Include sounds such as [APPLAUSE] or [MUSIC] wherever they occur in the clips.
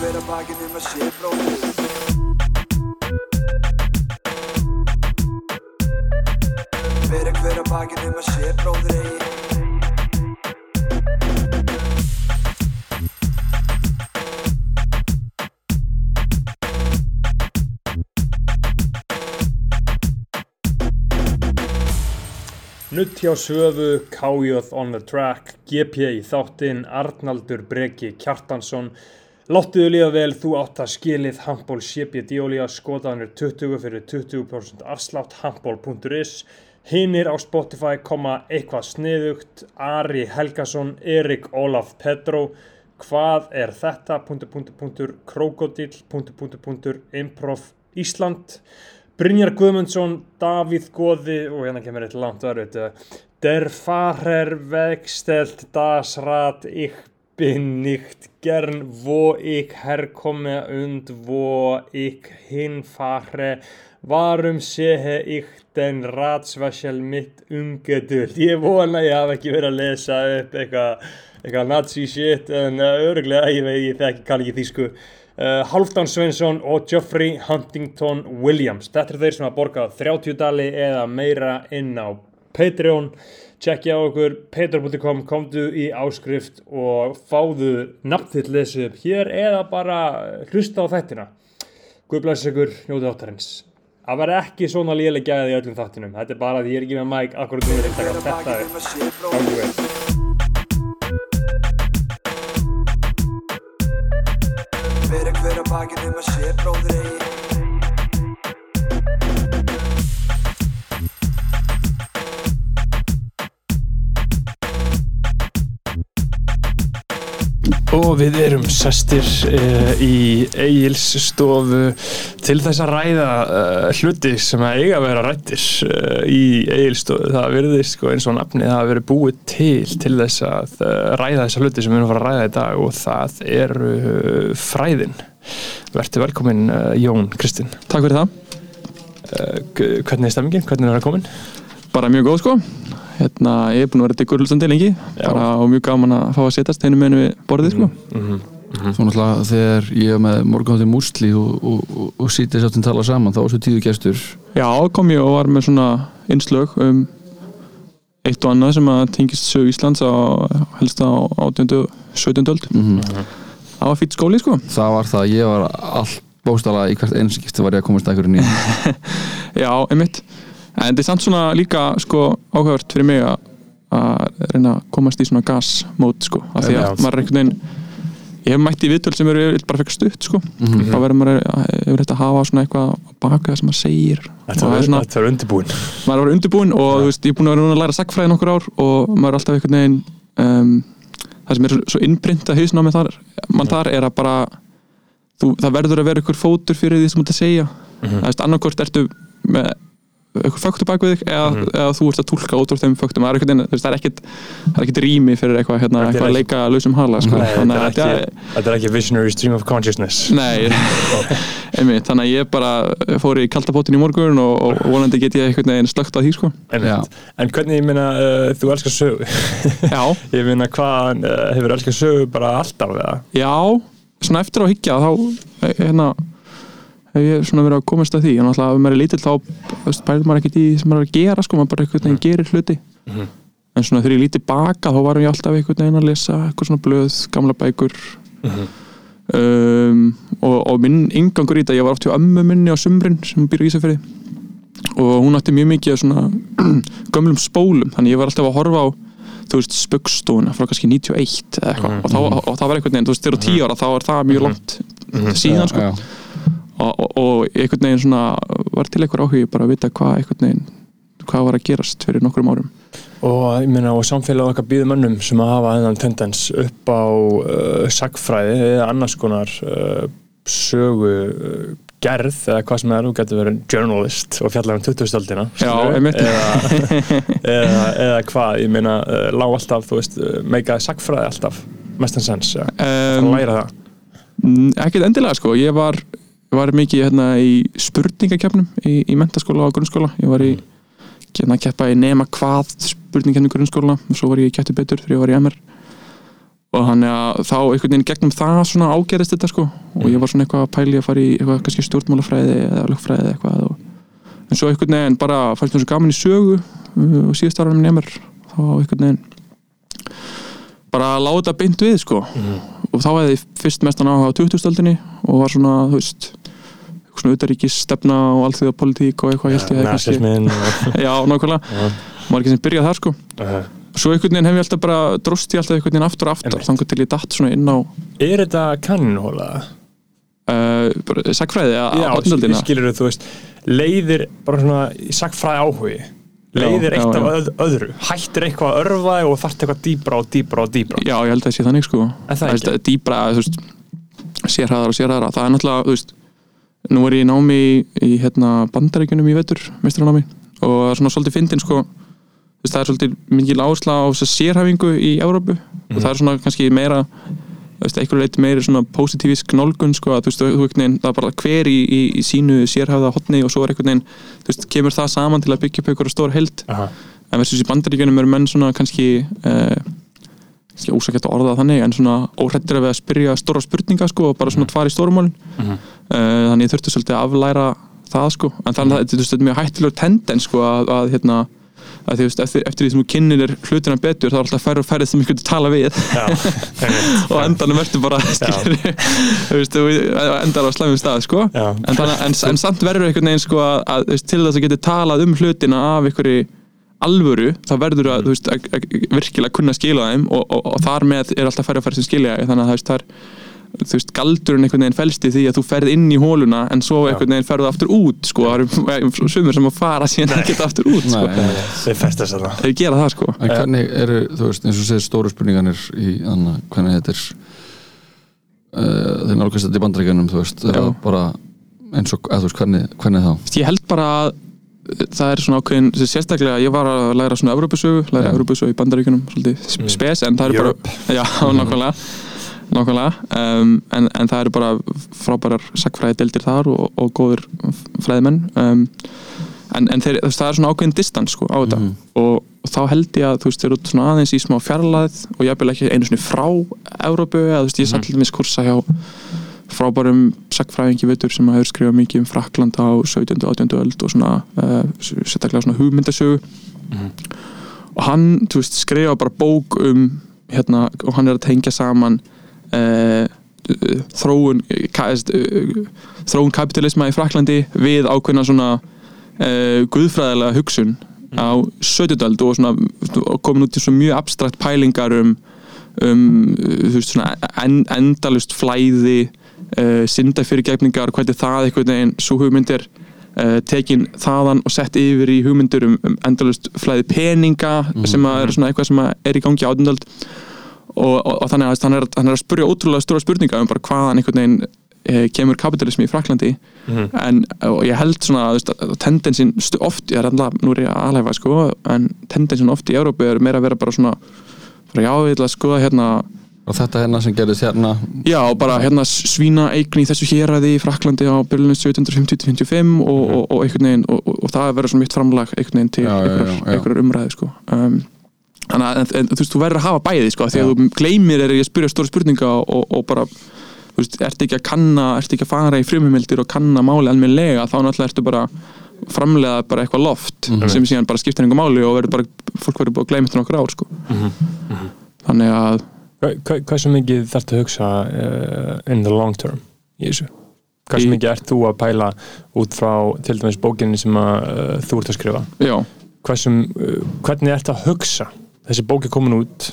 hver að bakinn um að sé bróðir Fyrir hver að bakinn um að sé bróðir eigi Nutt hjá Svöfu, Kájóð on the track, GP í þáttinn, Arnaldur Breki Kjartansson. Láttuðu líða vel, þú átt að skilið handból sépi díólíja, skoðanir 20 fyrir 20% afslátt, handból.is. Hinnir á Spotify koma eitthvað sniðugt, Ari Helgason, Erik Ólaf Pedro. Hvað er þetta? Krokodil, Improv Ísland. Brynjar Guðmundsson, Davíð Góði og hérna kemur eitt langt verið Der Fahrer wegstellt das Rad ich bin nicht gern wo ich herkomme und wo ich hinfahre. Varum sehe ich den Ratsvæsjál mitt umgeduld Ég vona ég hafa ekki verið að lesa upp eitthvað eitthvað nazi shit en uh, öruglega ég veit ég þekki kann ekki þýsku. Uh, Halfdan Sveinsson og Geoffrey Huntington Williams. Þetta er þeir sem hafa borgað 30 dali eða meira inn á Patreon tjekkja á okkur patreon.com komdu í áskrift og fáðu nafntill lesið upp hér eða bara hlusta á þættina. Guð bless ykkur, njótið áttarins það verði ekki svona léleg gæði í öllum þáttinum. Þetta er bara því ég er ekki með mæk akkurat þú er þetta þetta er Fyrir hver að bakinn um að sé bróðir eigi Og við erum sestir uh, í Egil's stofu til þess að ræða uh, hluti sem að eiga að vera rættir uh, í Egil's stofu. Það verðist sko eins og nafnið það verið búið til til þess að uh, ræða þessa hluti sem við erum að fara að ræða í dag og það er uh, fræðin. Verður velkomin uh, Jón Kristinn. Takk fyrir það, Uh, hvernig er stemmingin? Hvernig er það komin? bara mjög góð sko hérna, ég er búin að vera diggur hlustandi lengi. Og mjög gaman að fá að setjast einu meðinu við borðið sko. Mm Svo náttúrulega þegar ég er með morgunhátti músli og, og, og, og sítið sáttin tala saman þá var svo tíðu gestur. Já, kom ég og var með svona einslög um eitt og annað sem að tengist sög Íslands á helst á 18. og 17. öld. Mm það var fýtt skóli sko. Það var það, ég var allt bóstala í hvert einskipti var ég að komast að einhverjum nýjum [LAUGHS] Já, einmitt en þetta er samt svona líka sko áhugavert fyrir mig að reyna að komast í svona gasmót sko af því að maður er einhvern veginn ég hef mætt í viðtöl sem eru bara fekk stutt sko. Mhm. þá verður maður yfirleitt að hafa svona eitthvað baka það sem maður segir. Þetta er þetta var undirbúin. maður er að vera undirbúin og þú veist, ég er búin að vera núna að læra sagfræði nokkur ár og maður er alltaf einhvern veginn um, það sem er svo, svo innprint að hausna á mig þar, mann þar er að bara þú, það verður að vera ykkur fótur fyrir því sem þú ert að segja. Það veist, annarkort ertu með ykkur fögtu bak við þig eða, Mhm. eða þú ert að túlka út úr þeim fögtum það er, einhvern það er ekkit, það ekkit rými fyrir eitthvað, hérna, eitthvað að leika lausum hala sko. Þetta er ekki, visionary stream of consciousness. Nei, [LAUGHS] einmitt, þannig að ég bara fór í kaltapótin í morgun og, og vonandi get ég einhvern veginn slögt á því sko. En hvernig, ég meina, uh, þú elskar sögu Já, [LAUGHS] Ég meina, hvað uh, hefur elskar sögu bara alltaf eða? já, svona eftir á að hyggja þá eh, hérna hef ég svona verið að komast að því? En alltaf ef maður er lítill þá pælir maður ekkert í því sem maður er að gera sko, maður bara einhvern veginn gerir hluti. Mhm. en svona þegar ég lítið baka þá varum ég alltaf einhvern veginn að lesa eitthvað svona blöð, gamla bækur. Mhm. um, og, og minn ingangur í þetta, ég var oft hjá ömmu minni á sumrin sem býr í Ísafirði. Og hún átti mjög mikið svona [CLEARS THROAT] gömlum spólum, þannig ég var alltaf að horfa á þú veist, spöggstofuna frá kannski 91 eða eitthvað. Mhm. og, þá, og, og það var einhvern veginn, þú veist, þegar þú er 10 ára þá er það mjög Mhm. langt síðan sko. já, og, og, og einhvern veginn svona var til einhver áhugi bara að vita hvað einhvern veginn hvað var að gerast fyrir nokkrum árum? Og ég meina, og samfélag okkar býður mönnum sem að hafa þennan tendens upp á uh, sagfræði eða annars konar uh, sögu uh, gerð eða hvað sem er, þú getur verið journalist og fjallar um 20-stöldina Já, einmitt. eða, [LAUGHS] eða, eða hvað, ég meina uh, lág alltaf, þú veist, uh, meikaði sagfræði alltaf mestan sens, já, um, um, að læra það? ekkert endilega sko, ég var, ég var mikið hérna í spurningakefnum í, í mentaskóla og grunnskóla. Ég var í hérna að keppa í nema hvað spurningakefnum í grunnskóla. Og svo var ég í kættu betur þegar ég var í MR og þannig að þá einhvern veginn gegnum það svona ágerist þetta sko. Og ég var svona eitthvað að pæli að fara í eitthvað kannski stjórnmálafræði eða lögfræði eitthvað og, en svo einhvern veginn bara fannst mér svo gaman í sögu uh, og síðust ára með nefnir þá einhvern veginn bara láta beint við sko. Og þá hefði fyrst mestan áhuga á 2000-stöldinni og var svona, þú veist svona utaríkis stefna og allþjóða politík og eitthvað held ég Nasismin og- [LAUGHS] já, nákvæmlega, Já. maður ekki sem byrjað þar sko. Svo einhvern veginn hef ég alltaf bara dróst ég alltaf einhvern veginn aftur og aftur þannig til ég datt svona inn á Er þetta kanninhóla? uh, sagfræði Já, að átnöldina skilur þú veist leiðir bara svona í sagfræði áhugi. Leiðir Já, eitt já, af já. öð, öðru. Hættir eitthvað að örfa og þarft eitthvað dýbra og dýbra og dýbra já, ég held að það sé þannig sko. Það ekki? dýbra, þú veist sérhæðar og sérhæðara, það er náttúrulega þú veist, nú er ég námi í, í hérna, bandaríkjunum í vetur, mestranámi og svona svolítið fyndin sko. Veist, það er svolítið mikil áhersla á sérhæfingu í Európu og það er svona kannski meira veist, einhverju leiti meiri svona positífisk nálgun sko, að þú veist, þú veginn, það er bara hver í, í, í sínu sérhæfða hotni og svo er veginn þú veist, kemur það saman til að byggja upp einhverju stór held Aha. en versus í bandaríkjunum eru menn svona kannski uh, kannski ósakett að orða þannig en svona óhrættir að við að spyrja stóra spurninga sko og bara svona tvara í stórumálin Mhm. uh, þannig ég þurfti svolítið að aflæra það sko. En þannig að þetta er mjög hættilegur tendens sko að, að hérna að því, þú veist, eftir, eftir því sem þú kynnir er hlutina betur þá er alltaf færri og færri sem ég getur tala við. Já, [LAUGHS] og endanum ertu bara skilur, þú veist, þú endar á slæmum stað sko. En, en, en samt verður einhvern veginn sko að, að til þess að geta talað um hlutina af einhverju alvöru þá verður að, þú veist, að, að, virkilega kunna skila þeim og, og, og þar með er alltaf færri og færri sem skilja þannig að það er þú veist, galdurinn einhvern veginn felst í því að þú ferð inn í hóluna en svo einhvern veginn ferðu aftur út sko, það eru [LAUGHS] sumir sem að fara síðan ekki aftur út sko. Nei, nei. Þeir festast þetta þeir gera það sko. En hvernig eru, þú veist, eins og segir stóru spurninganir í anna, hvernig þetta er uh, þeir nálgast þetta í bandaríkjanum, þú veist, bara eins og, eða þú veist, hvernig, hvernig þá? ég held bara að það er svona ákveðin, sérstaklega ég var að læra svona Evropasögu, læra Já. Evropasögu í bandaríkunum svolítið Mm. spes, en það er Europe. bara já, [LAUGHS] nákvæmlega nákvæmlega, um, en, en það eru bara frábærar sagfræði deildir þar og, og góður fræðimenn um, en, en þeir, það er svona ákveðin distans sko á þetta Mhm. og, og þá held ég að þú veist, þeir eru svona aðeins í smá fjarlæð og ég vil ekki einu svona frá Európu, eða þú veist, ég Mhm. satt til dæmis kursa hjá frábærum sagfræðingi veitur sem hefur skrifað mikið um Frakland á 17. og 18. öld og svona uh, sérstaklega svona hugmyndasögu Mhm. og hann, þú veist, skrifa bara bók um hérna, og hann er að tengja saman uh, þróun ka, uh, þróun kapitalisma í Fraklandi við ákveðna svona uh, guðfræðilega hugsun á 17. öld og svona komin út í svona mjög abstrakt pælingar um um, þú veist, svona en, endalust flæði uh, syndafyrirgefningar, hvernig það einhvern veginn, svo hugmynd er uh, tekin þaðan og sett yfir í hugmyndur um, um endalust flæði peninga sem að er svona eitthvað sem er í gangi átundöld og, og, og þannig að hann er, hann er að spurja ótrúlega stóra spurninga um bara hvaðan einhvern veginn eh, kemur kapitalismi í Fraklandi Mhm. en og ég held svona að tendensin oft, ég er alltaf, nú er ég að aðlæfa sko, en tendensin oft í Európu er meira að vera bara svona bara já, ég ætla að skoða hérna Og þetta hérna sem gerðist hérna? Já, bara hérna svína eign í þessu héræði í Fraklandi á byrjunum 1750-55 og, og, og einhvern veginn og, og, og það verður svona mitt framlag einhvern veginn til einhverjar umræði sko. um, Þannig að en, en, þú veist, þú verður að hafa bæði sko, því að þú gleymir er ég að spyrja stóra spurninga og, og bara þú veist, ertu ekki að kanna, ertu ekki að fara í frumheimildir og kanna máli almennilega þá náttúrulega ertu bara framlega bara eitthvað loft sem síðan bara skiptir einhver máli og verður bara, fólk verður bara að gleyma þetta nokkur ár sko. þannig að Hva- hva- Hversu mikið þarftu að hugsa uh, in the long term í þessu? Hversu Í- mikið ert þú að pæla út frá til dæmis bókinni sem að, uh, þú ert að skrifa? já, Hversum, uh, hvernig ert að hugsa? Þessi bók er komin út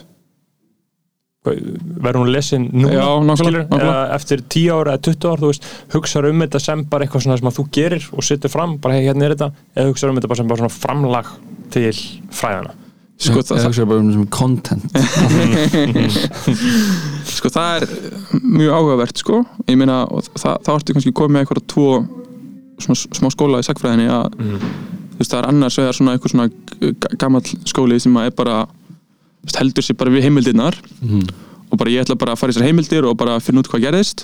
verður hún lesin núna? Já, nákvæmlega, eftir 10 ára eða 20 ára, þú veist, hugsaður um þetta sem bara eitthvað svona sem að þú gerir og setur fram, bara hey, hérna er þetta, eða hugsaður um þetta bara sem bara svona framlag til fræðana. Sko, það, Eða hugsaðu bara um sem content. [LAUGHS] Sko það er mjög áhugavert sko. Ég meina þá ertu kannski komið með eitthvað tvo svona smá skóla í sagfræðinni að þú veist það er annars vegar svona eitthvað svona g- gamall skóli sem að er bara heldur sér bara við heimildirnar. Og bara ég ætla bara að fara í þessar heimildir og bara finna út hvað gerðist.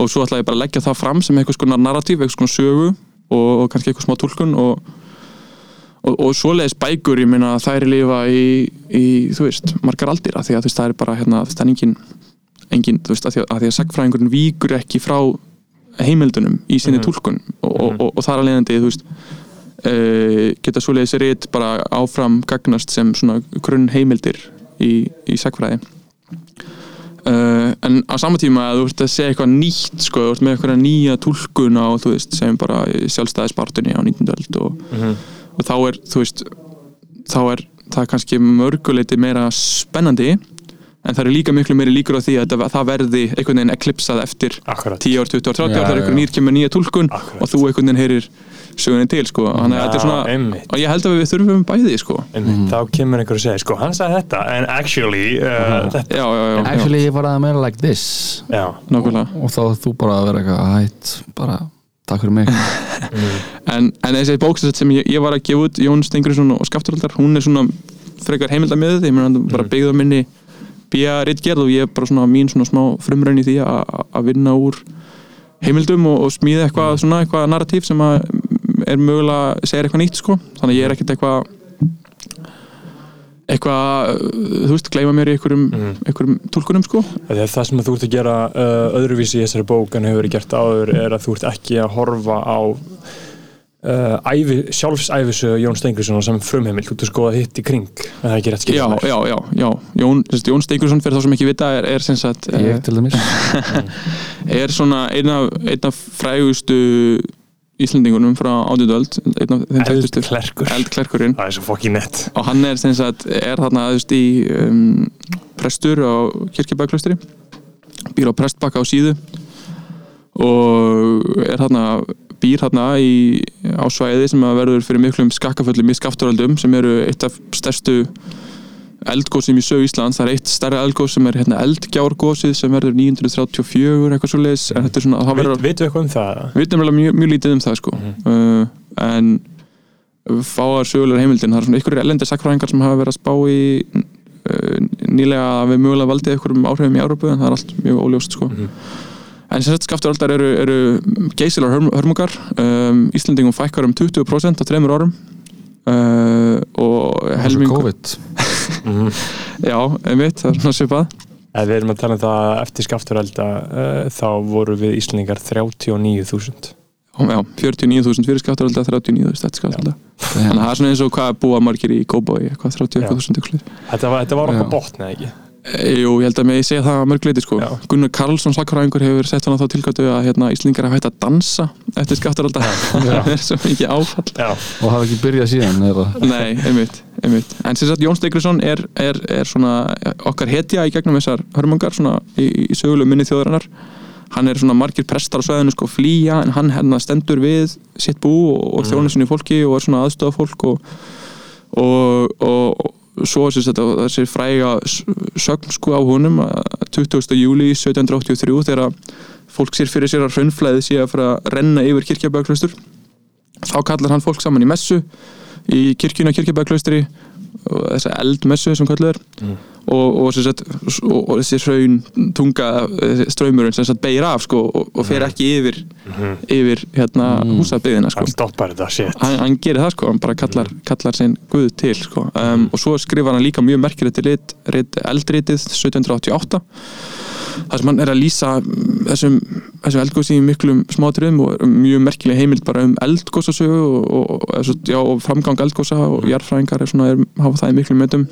Og svo ætla ég bara að leggja það fram sem eitthvað svona narratív, eitthvað svona sögu og, og kannski eitthvað smá tólkun og og, og svoleiðis bækur, ég meina þær lifa í, í þú veist, margar aldir af því að þú veist, það er bara hérna, það er engin engin, þú veist, að því að, að, því að sagfræðingurinn víkur ekki frá heimildunum í sinni Mhm. túlkun og, og, og, og þar að leiðandi, þú veist uh, geta svoleiðis rít bara áfram gagnast sem svona grunn heimildir í, í sagfræði Uh, en á sama tíma að þú ert að segja eitthvað nýtt sko, þú ert með eitthvað nýja túlkun á þú veist, segjum bara sjálfstæðisbartunni á 19. öld og, Mhm. Og þá er þú veist þá er það kannski mörguleiti meira spennandi en það eru líka miklu meiri líkur á því að það, verði einhvern veginn eklipsað eftir Akkurat. 10 ár, 20 ár, 30 ár, það er einhver já. nýr kemur nýja túlkun Akkurat. og þú einhvern veginn heyrir sögunni til sko, þannig að þetta er svona einmitt. og ég held að við þurfum bæði sko. Einmitt, þá kemur einhver að segja, sko, hann sagði þetta en actually, uh, þetta já, já, já, já, Actually, ég var að meira like this. Nákvæmlega. Og þá þú bara að vera eitthvað hætt, bara, takk fyrir mig. [LAUGHS] En, en þessi bóksett sem ég, ég var að gefa út Jón Stengurinsson og Skafturaldar hún er svona frekar heimildamiðið ég meina hann bara byggða minni bíja rittgerð og ég er bara svona mín svona smá frumræn í því að að vinna úr heimildum og, og smíða eitthvað svona eitthvað narratív sem að er mögulega segir eitthvað nýtt sko. Þannig að ég er ekkert eitthvað eitthvað, þú veist, gleyma mér í einhverjum, Mhm. einhverjum túlkunum sko. Það er það sem þú ert að gera uh, öðruvísi í þessari bók en hefur verið gert áður er að þú ert ekki að horfa á uh, ævi, sjálfsæfisögu Jón Stengriðsson sem frumheimild, þú ert að skoða hitt í kring en það er ekki rétt skilt já, já, já, já, Jón, þessi, Jón Steingursson fyrir þá sem ekki vita er, er sem sagt eh, Ég til dæmis. [LAUGHS] er svona einn af, einn af frægustu Íslendingunum frá þekktustu. Eldklerkur. Eldklerkurinn Það er svo fokkin nett. Og hann er sem sagt er þarna veist í um, prestur á kirkjabæklaustri býr á prestbakka á síðu. Og er þarna býr þarna í, á svæði sem að verður fyrir miklum skakkaföllum í skafturöldum sem eru eitt af stærstu eldgósum í sögu Íslands það er eitt stærra eldgós sem er hérna eldgjárgósið sem verður 934 eitthvað svo leiðis en þetta er svona, það verður Veitu eitthvað um það? við veitum alveg mjög, mjög lítið um það sko. uh, en fáar sögulegar heimildin, það er svona ykkur ellendi sakfræðingar sem hafa verið að spá í uh, nýlega að við mögulega valdið ykkur um áhrifum í Európu en það er allt mjög óljóst sko. en sem sagt skafturöldar eru, eru geysilar hörm, hörmungar um, Íslandingum fækkar um 20% á þreymur árum uh, og helmingur COVID já, einmitt, það er svona svipað. Ef við erum að tala um það að eftir skafturelda uh, þá voru við Íslandingar 39.000 já, 49.000 fyrir skafturölda 39.000 eftir skafturölda þannig að það er svona eins og hvað búa margir í Kóboi eitthvað 31.000 ykkur Þetta var, var okkur botn, eða ekki? Eh, Jú, ég held að mig segja það að mörgleiti sko. Gunnar Karlsson sakfræðingur hefur sett hann á þá tilkvæmtu að hérna, Íslingar hafa hægt að dansa eftir skaftaralda [LAUGHS] það er svo mikið áfall. Já, og hafa ekki byrjað síðan eða? Nei, einmitt, einmitt. En sem sagt Jón Stegrisson er, er, er svona okkar hetja í gegnum þessar hörmungar svona í, í sögulegu minni þjóðarinnar. Hann er svona margir prestar á sveðinu sko flýja en hann hérna stendur við sitt bú og, og þjóna sinni fólki og er svona aðstofa fólk og, og, og, og svo þessi fræga sögn sko á honum að 20. júli 1783 þegar fólk sér fyrir sér að hraunflæði sé að fara að renna yfir kirkjabæklaustur þá kallar hann fólk saman í messu í kirkjuna kirkjabæklaustri og þessa eldmessu sem kallar Mm. Og, og, sagt, og, og þessi hraun tunga þessi ströymurinn sem beir af sko, og, og fer ekki yfir yfir hérna Mm. húsabyggðina sko. hann stoppar þetta shit. Hann, hann gerir það sko, hann bara kallar, kallar sinn Guð til sko. um, og svo skrifar hann líka mjög merkilegt rit, rit, eldritið 1788 þar sem hann er að lýsa mm, þessum, þessum eldgósi í miklum smátriðum og mjög merkileg heimild bara um eldgósasögu og, og, og, já, og framgang eldgósa og jarðfræðingar er svona, er, hafa það í miklum mötum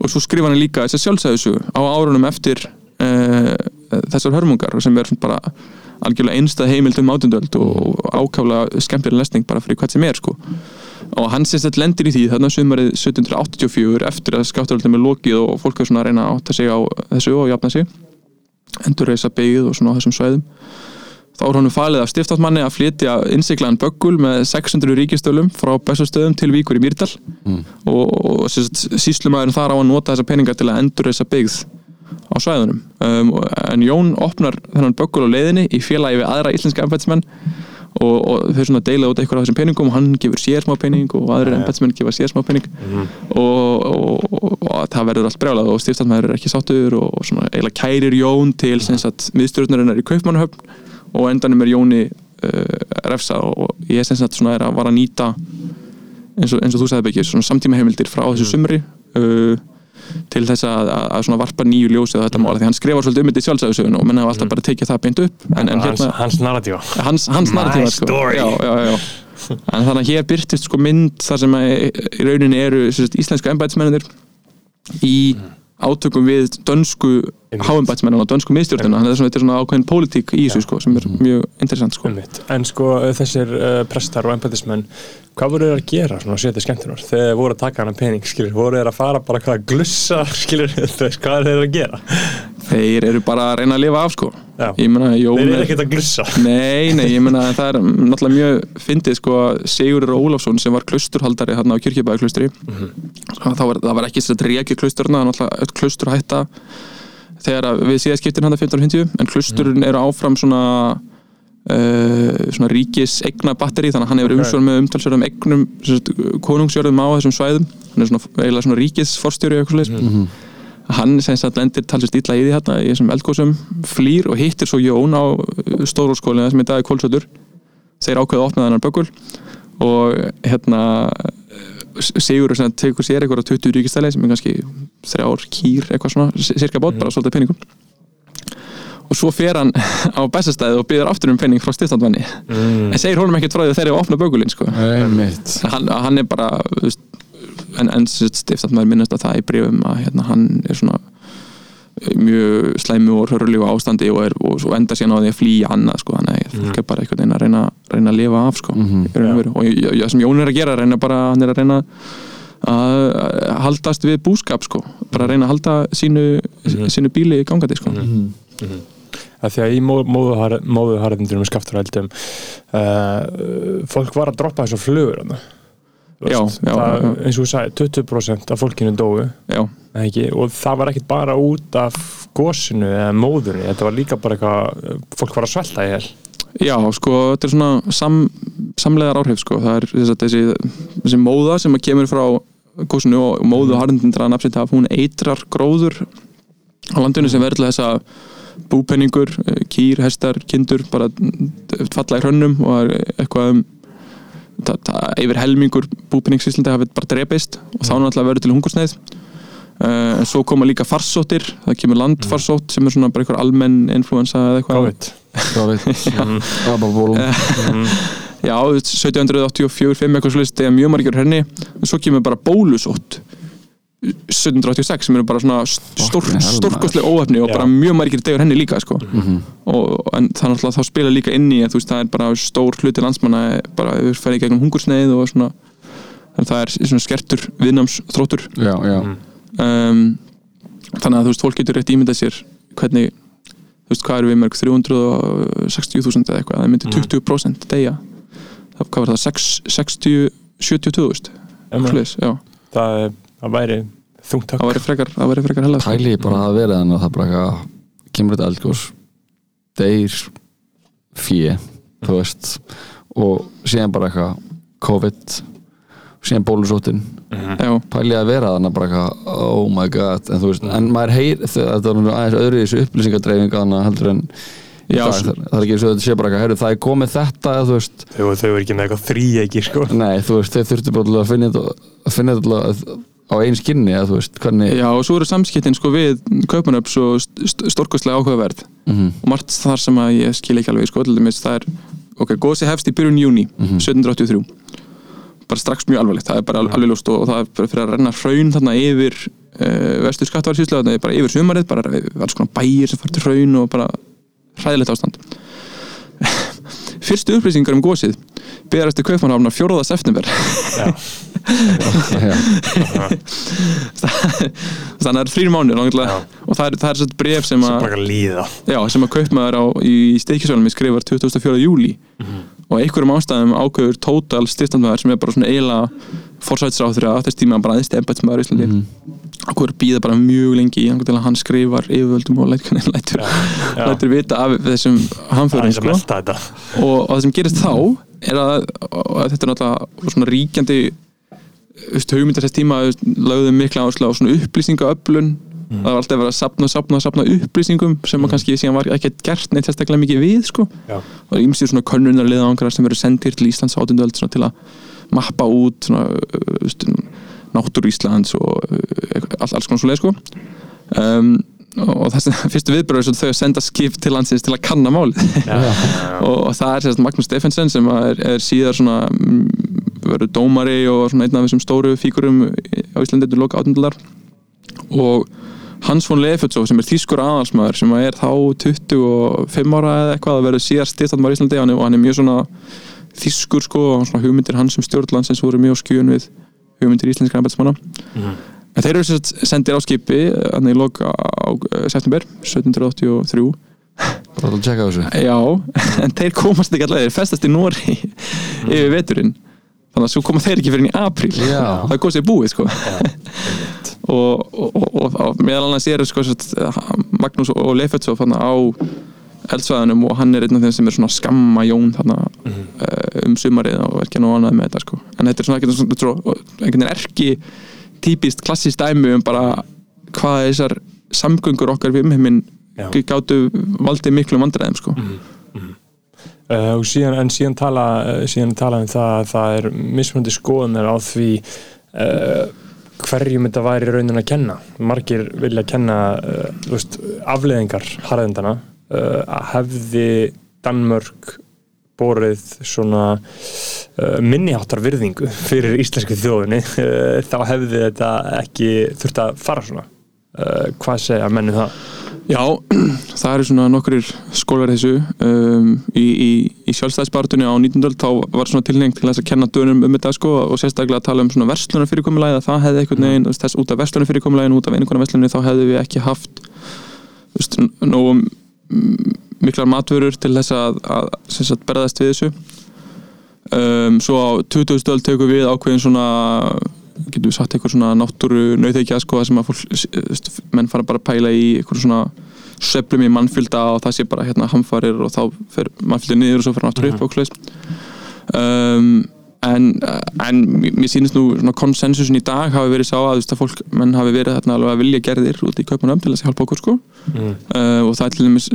og svo skrifar hann líka þess að sjálfsæðisögu á árunum eftir uh, þessar hörmungar sem er bara algjörlega einstað heimild um átundöld og ákaflega skemmtilega lesning bara fyrir hvað sem er sko. Og hann sést þetta lendir í því þarna sumarið 1784 eftir að skáttaröldum er lokið og fólk er svona að reyna að átta sig á þessu og jafna sig endur reysa byggð og svona á þessum svæðum þá er honum falið af stiftáttmanni að flytja innsiklaðan böggul með 600 ríkistölum frá bestastöðum til Víkur í Mýrdal. Mm. og, og síslumæðurinn þar á að nota þessa peninga til að endur þessa byggð á svæðunum. Um, en Jón opnar þennan böggul á leiðinni í félagi við aðra íslenska embætismenn og, og þau svona deila út eitthvað af þessum peningum og hann gefur sér smá pening og aðrir Ja. embætismenn gefa sér smá pening. Og, og, og, það verður allt brjálað og stiftatmaður er ekki sáttur og, og svona eiginlega kærir Jón til miðstjórnarinnar í Kaupmannahöfn og endanum er Jóni uh, refsa og ég sem sagt svona er að var að nýta eins og, eins og þú sagði Beggi, svona samtíma heimildir frá þessu sumri uh, til þess að, að, svona varpa nýju ljósið á þetta mála því hann skrifar svolítið um þetta í sjálfsæðusögun og menn hafa alltaf bara tekið það beint upp. En, en hérna, hans narratífa. Hans, hans My narratífa sko. já, já, já. en þannig að hér byrtist sko mynd þar sem í rauninni eru íslensku embætismennir í átökum við dönsku háembætismennin og dönsku miðstjórnina þannig að þetta er svona ákveðin pólitík í þessu sko, sem er mjög interessant sko. En sko þessir uh, prestar og empatismenn hvað voru þeir að gera svona setja skemmtunar þegar voru að taka hana pening skilur, voru þeir að fara bara hvað að glussa [LAUGHS] skilur, veist, hvað er þeir að gera? Þeir eru bara að reyna að lifa af sko. Jón þeir er- eru ekkert að glussa. [LAUGHS] Nei, nei, ég meina það er náttúrulega mjög fyndið sko að Sigurður Ólafsson sem var klausturhaldari hérna á Kirkjubæðaklaustri Mhm. það, var, það var ekki þess að reykja klausturna náttúrulega öll klaustur hætta þegar að við síðaskiptin hann 1550 en klausturinn eru áfram svona uh, svona ríkis egna batteri þannig að hann hefur Ok. umsvör með umtalsverðum egnum konungsjörðum á þessum svæðum. Hann er svona eiginlega svona ríkisforstjóri eitthvað mm hann sem sagt lendir talsvist illa í því hérna í þessum eldgóðsum flýr og hittir svo Jón á stórúrskólinu sem í dag er Kólsöldur þeir ákveða að opna þennan böggul og hérna Sigur sem tekur sér eitthvað á 20 ríkistæli sem er kannski þrjár kýr eitthvað svona, cirka bót, bara svolítið penningum og svo fer hann [LAUGHS] á bestastæði og byður aftur um penning frá stiftandvanni mm. en segir honum ekkert frá því að þeir eru að opna böggulinn sko. hann, hann er bara en, en stiftandmaður minnast að það í brefum að hérna, hann er svona mjög slæmu og hörlífu ástandi og, er, og svo enda síðan á því að flýja annað sko, þannig að fólk er bara einhvern veginn að reyna, reyna að lifa af sko, Mhm. í raun og og það sem Jón er að gera, reyna bara, hann er að reyna að haldast við búskap sko, bara að reyna að halda sínu, sínu bíli gangandi sko. að því að í móðuharðindurum með skafturældum uh, fólk var að droppa þessu flugur þarna. Já, já, það, eins og þú sagði, 20% af fólkinu ekki, og það var ekkit bara út af gósinu eða móðunni þetta var líka bara eitthvað, fólk var að svelta í hel. Já, sko, þetta er svona sam, samlegar áhrif, sko, það er þess að þessi, þessi móða sem kemur frá gósinu og móðu draðan afsitt af, hún eitrar gróður á landinu sem verður þess að búpenningur, eh, kýr, hestar, kindur bara eh, falla í hrönnum og eitthvað um yfir helmingur búpenningsíslandi hafi bara drepist og þá náttúrulega verður til hungursneið uh, en svo koma líka farsóttir það kemur landfarsótt sem er svona bara einhver almenn influensa eða eitthvað. COVID. COVID. Ababólum [LAUGHS] Já, 1784-5 [LAUGHS] eitthvað slúðist þegar mjög margir henni en svo kemur bara bólusótt 1786 sem eru bara svona stórkostlega óhefni og bara mjög margir degur henni líka sko. Mhm. og, en þannig að þá spila líka inn í að veist það er bara stór hluti landsmanna bara við ferði gegnum hungursneið og svona það er svona skertur viðnámsþróttur. Já, já. Um, þannig að þú veist fólk getur rétt ímyndað sér hvernig þú veist hvað eru við mörg? 360.000 eða eitthvað, það myndi 20% deyja. Það, hvað var það, 6, 60 72.000 Svoleiðis, já, það, það væri þungt það væri frekar, það væri frekar hella Pæli bara að vera þannig að það bara kemur þetta eldgós deyr fjö þú veist og síðan bara eitthvað COVID síðan bólusóttin. Já, pæli ég að vera þannig bara eitthvað oh my god, en þú veist, en maður heyr þetta er nú aðeins öðru í þessu upplýsingadreifing annað heldur en Já, svo- það, það er ekki eins og þetta sé bara eitthvað, heyrðu, það er komið þetta, þú veist. Þau, þau eru ekki með eitthvað þríegi sko. nei, þú veist, þeir þurftu bara að finna þetta að finna þetta á einn skinni eða þú veist, hvernig já, og svo eru samskiptin sko við kaupanöps og st stórkostlega áhugaverð. Mhm. og margt þar sem að ég skil ekki alveg sko, dæmis það er, ok, gósi hefst í byrjun júni 1783 bara strax mjög alvarlegt, það er bara al- alveg ljóst og, og það er bara fyrir að renna hraun þarna yfir uh, vestur skattvarsýslu, þarna bara yfir sumarið, bara alls konar bæir sem fara til hraun og bara hræðilegt ástand fyrstu upplýsingar um gósið berast til kaupmannhafnar 4. september [LAUGHS] þannig að það er náttúrulega, Já. og það er, það er svona bref sem að sem að kaupmaður á í steikisvælum skrifar 24. júli og einhverjum ástæðum ákveður Total styrstandmaður sem er bara svona eiginlega forsætsráþur að þess tíma bara aðeins embætsmaður í Íslandi mm ákveður býða bara mjög lengi í hann til að hann skrifar yfirvöldum og [LAUGHS] lætur, lætur, já. lætur vita af þessum að sko. og, og það sem gerist þá er að, að þetta er náttúrulega svona ríkjandi hugmyndar þess tíma þú veist, lögðu mikla áherslu á svona upplýsingaöflun það var alltaf verið að sapna, sapna, sapna upplýsingum sem að kannski síðan var ekki gert neitt sérstaklega mikið við sko. Og ýmsir svona könnunarliðangar sem eru sendir til Íslands átundöld til að mappa út svona, náttúr Íslands og uh, alls, alls konar [LAUGHS] svo leið sko. Um, og þessi fyrstu viðbröður er þau að senda skip til landsins til að kanna málið. [LAUGHS] Og, og það er sérst Magnús Steffensen sem er, er síðar svona mm, verður dómari og svona einn af þessum stóru fíkurum á Íslandi til loka átundlar og Hans von Leifetsó sem er þýskur aðalsmaður sem er þá 25 ára eða eitthvað að verður síðar styrstandmar í Íslandi og hann er mjög svona þýskur sko og svona hugmyndir hans sem stjórnlandsins voru mjög skjön við hugmyndir íslenskra embætismanna en þeir eru sagt sendir á skipi þannig í lok á, á september 1783 Bara að tjekka þessu. Já, [LAUGHS] en þeir komast ekki allavega þeir festast í Nóri yfir veturinn. Þannig að svo koma þeir ekki fyrir í apríl. Já. það er góðsig búið sko og, og, og, og meðal annars eru sko Magnús og Leifetsó á eldsvæðunum og hann er einn af þeim sem er svona skamma Jón þarna uh, um sumarið og ekki nú annað með þetta sko. En þetta er svona einhvern veginn erki típist klassist dæmi um bara hvað þessar samgöngur okkar við umheiminn gáttu valdið miklu vandræðum sko. Uh, og síðan, en síðan tala, uh, síðan tala um það að það er mismunandi skoðunar á því uh, hverjum þetta væri raunin að kenna. Margir vilja kenna uh, veist, afleðingar harðendana uh, að hefði Danmörk borið svona uh, minniháttar virðingu fyrir íslensku þjóðinni þá hefði þetta ekki þurft að fara svona. Hvað segja menni það? Já, [CLEARS THROAT] það eru svona nokkur skólar þessu um, í, í, í sjálfstæðisbartunni á 19. öld þá var svona tilhengt til að kenna dönum um þetta sko og sérstaklega að tala um svona verslunar fyrirkomulæði að það hefði einhvern veginn, þess út af verslunar fyrirkomulægin út af einhverjum verslunni þá hefði við ekki haft veist, nógu mm, miklar matvörur til þess að, að sagt, berðast við þessu um, svo á 20. öld tekur við ákveðin svona getum við sagt eitthvað svona náttúru nauðeikja sko það sem að fólk, s- menn fara bara að pæla í eitthvað svona sveplum í mannfylda og það sé bara hérna hamfarir og þá fer mannfyldi niður og svo fer aftur upp og hlust um, en, en mér sýnist nú svona konsensusin í dag hafi verið sá að, að fólk, menn hafi verið þarna alveg að vilja gerðir út í kaupanum til þess að hjálpa okkur sko. Mm. uh, og það er til dæmis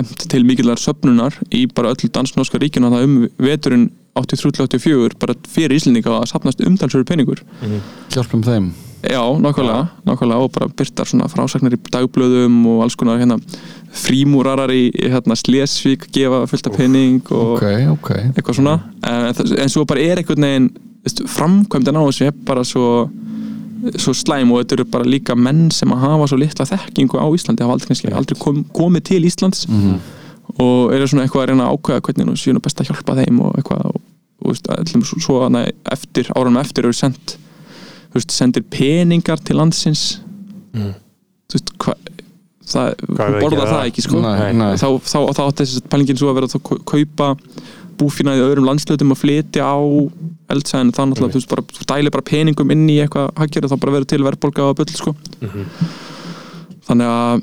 emt til mikillar söfnunar í bara öllu dansnorska ríkjuna það um veturinn 83-84 bara fyrir Íslendinga að sapnast umtalsverður peningur. Hjálpum þeim. Já, nákvæmlega, nákvæmlega og bara byrtar svona frásagnir í dagblöðum og alls konar hérna frímúrarar í hérna Slesvík gefa fullt af pening og Ok, ok. eitthvað svona. En, en svo bara er einhvern veginn veist, framkvæmdin á þessu er bara svo svo slæm og þetta eru bara líka menn sem að hafa svo litla þekkingu á Íslandi hafa aldrei, aldrei kom, komið til Íslands og eru svona eitthvað að reyna að ákveða hvernig nú séu best að hjálpa þeim og eitthvað og, og ætlum, svo, svo hana, eftir, árum eftir eru sendt sendir peningar til landsins Mm. þú veist, hvað það, að borðar það það? ekki sko Nei, nei. þá, þá, þá átti þessi pælingin svo að vera að kau- kaupa búfina í öðrum landslutum að flytja á eldsæðin þá náttúrulega, þú veist, bara, þú dælir bara peningum inn í eitthvað haggjör og þá bara verður til verðbólga og bull sko. þannig að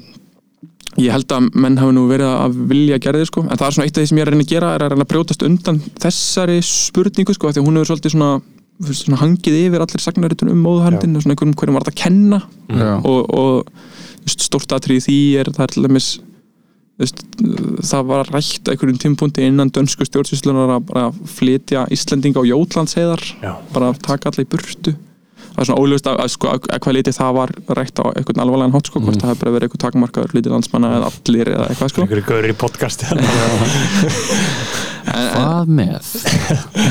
ég held að menn hafi nú verið að vilja gera þið sko, en það er svona eitt af því sem ég er að reyna að gera er að reyna að brjótast undan þessari spurningu sko, af því að hún hefur svolítið svona, svona hangið yfir allir sagnaritun um móðuhændin og svona einhverjum hverjum var þetta að kenna. Já, og, og stórt atrið í því er það er til dæmis það var rætt á einhverjum tímpunkti innan dönsku stjórnsýslunar að bara flytja Íslendinga á Jótlandsheiðar Já. bara að taka alla í burtu það er svona óljóst að, að, sko, að, að hvað litið það var rætt á einhvern alvarlegan hátt sko, hvort það hefur bara verið eitthvað takmarkaður hluti landsmanna eða allir eða eitthvað sko. Einhverju gaur í podcasti [LAUGHS] en, en, hvað með?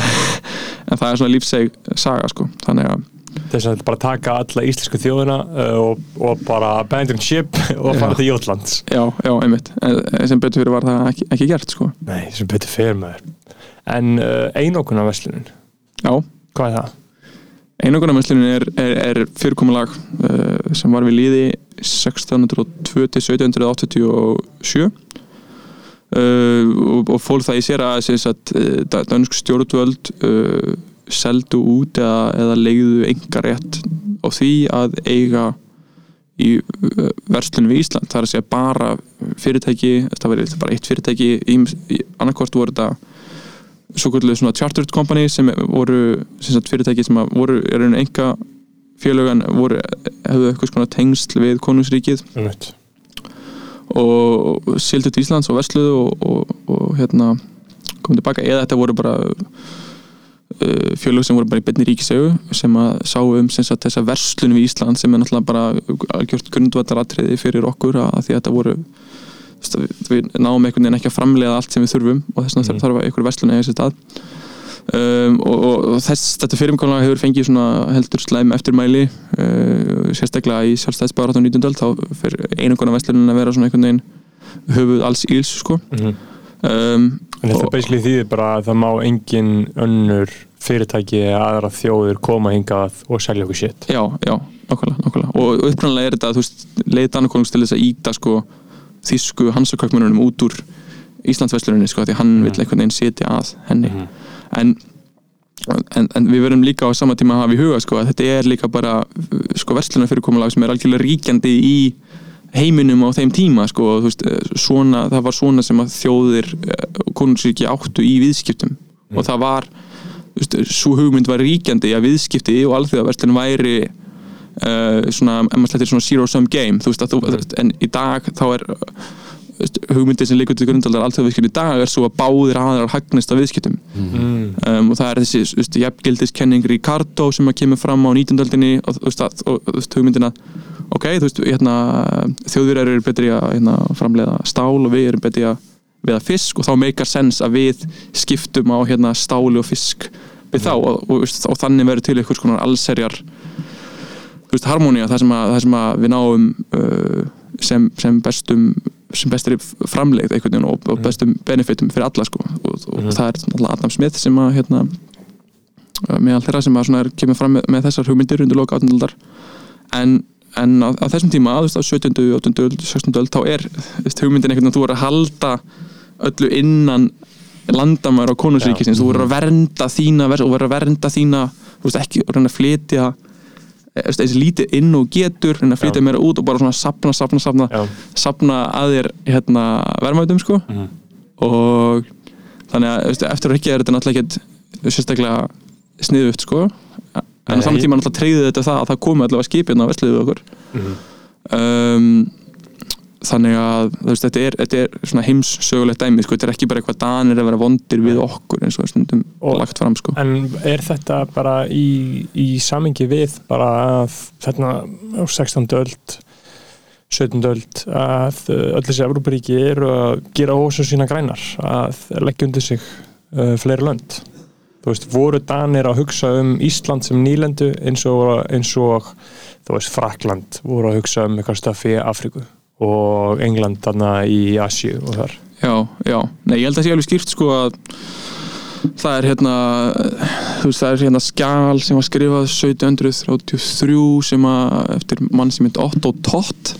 [LAUGHS] en það er svona lífseg saga sko, þannig að þess að bara taka alla íslensku þjóðina uh, og, og bara abandon ship og fara til Jótlands. Já, já, einmitt. En, sem betur fyrir var það ekki, ekki gert sko. Nei, sem betur fyrir maður. En uh, einokuna verslunin, já, hvað er það? Einogunarmesslunin er, er, er fyrirkomulag uh, sem var við líði 1602 til 1787 uh, og, og fól það í sér að, sagt, uh, dönsk stjórnvöld uh, seldu út eða, eða leiðu enga rétt á því að eiga í uh, verslunum við Ísland. Það er að segja bara fyrirtæki það verið bara eitt fyrirtæki í, í annarkvort voru þetta svo kvöldulega svona chartered company sem voru sem sagt, fyrirtæki sem voru er einu enga félögan voru hefðu eitthvað svona tengsl við konungsríkið Einmitt. og sildu til Íslands og versluðu og, og, og hérna komið tilbaka eða þetta voru bara uh, fjölög sem voru bara í beinni ríkisögu sem að sá um sem sagt, þessa verslunum í Ísland sem er náttúrulega bara algjört grundvallaratriði fyrir okkur að, því að þetta voru við, við náum einhvern veginn ekki að framlega allt sem við þurfum og þess vegna Mm. þarf einhver verslun eða þessi stað um, og, og, þess, þetta fyrirmkálega hefur fengið svona heldur slæm eftirmæli uh, sérstaklega í sjálfstæðsbárat á 19. öld þá fyrir einungona verslunin að vera svona einhvern veginn höfuð alls íls sko Mhm. um, En þetta basically þýðir bara að það má engin önnur fyrirtæki eða aðra þjóður koma hingað og selja okkur shit. Já, já, nákvæmlega. og uppræðanlega er þetta, þú veist, leið Danakonungs til þess að íta sko þýsku hansakaupmönunum út úr Íslandsversluninni sko, því hann Mhm. vill einhvern veginn setja að henni Mhm. en, en, en við verðum líka á sama tíma að hafa í huga sko, að þetta er líka bara sko verslunar fyrirkomulag sem er algjörlega ríkjandi í heiminum á þeim tíma sko, veist, svona, það var svona sem að þjóðir konungsríki áttu í viðskiptum og það var veist, svo hugmynd var ríkjandi að viðskipti og alþjóðaverslun væri uh, svona, ef maður slettir svona zero sum game, þú veist að þú, en í dag þá er þú veist, hugmyndin sem leikur til grundaldar alþjóðaviðskipti í dag er svo að báðir aðrar hagnist af viðskiptum Mm. um, og það er þessi jafngildiskenning Ricardo sem að kemur fram á 19. öldinni og þú veist, hugmyndina ok, þú veist, hérna, þjóðir eru betri að hérna, framleiða stál og við erum betri að veiða fisk og þá meikar sens að við skiptum á hérna, stáli og fisk við þá og, og, og, og þannig verður til einhvers konar allserjar veist, harmónia það sem að, það sem að við náum uh, sem, sem bestum sem bestri framleið einhvern veginn og, og bestum benefitum fyrir alla sko og, og Mhm. það er náttúrulega Adam Smith sem að hérna uh, meðal þeirra sem að er, kemur fram með, með þessar hugmyndir undir loka 18. aldar en, en á, á þessum tíma á 17. 18. öld, 16. öld þá er hugmyndin einhvern veginn að þú er að halda öllu innan landamæður á konungsríkisins, Já. þú verður að vernda þína og verður að vernda þína þú veist ekki, reyna að flytja eins lítið inn og getur reyna að flytja meira út og bara svona sapna, sapna, sapna Já. sapna að þér hérna verðmætum sko Mhm. og þannig að veist, eftir að ekki er þetta náttúrulega ekkert sérstaklega sniðugt sko en á Nei. saman tíma náttúrulega treyði þetta það að það komi allavega skipið á vesliðu okkur Mhm. um, þannig að veist, þetta, er, þetta er svona heimssögulegt dæmi sko, þetta er ekki bara eitthvað danir að vera vondir við okkur eins og stundum Og- lagt fram sko En er þetta bara í, í samingi við bara að þarna á 16. öld 17. öld að öll þessi Evróparíki eru að gera ósum sína grænar að leggja undir sig uh, fleiri lönd þú veist, voru Danir að hugsa um Ísland sem nýlendu eins og, eins og þú veist, Frakland voru að hugsa um eitthvað stöfi í Afriku og England þarna í Asju og þar. Já, já, nei ég held að það sé alveg skýrt sko að það er hérna þú veist það er hérna skjál sem var skrifað 1733 sem að eftir mann sem heit Otto Tott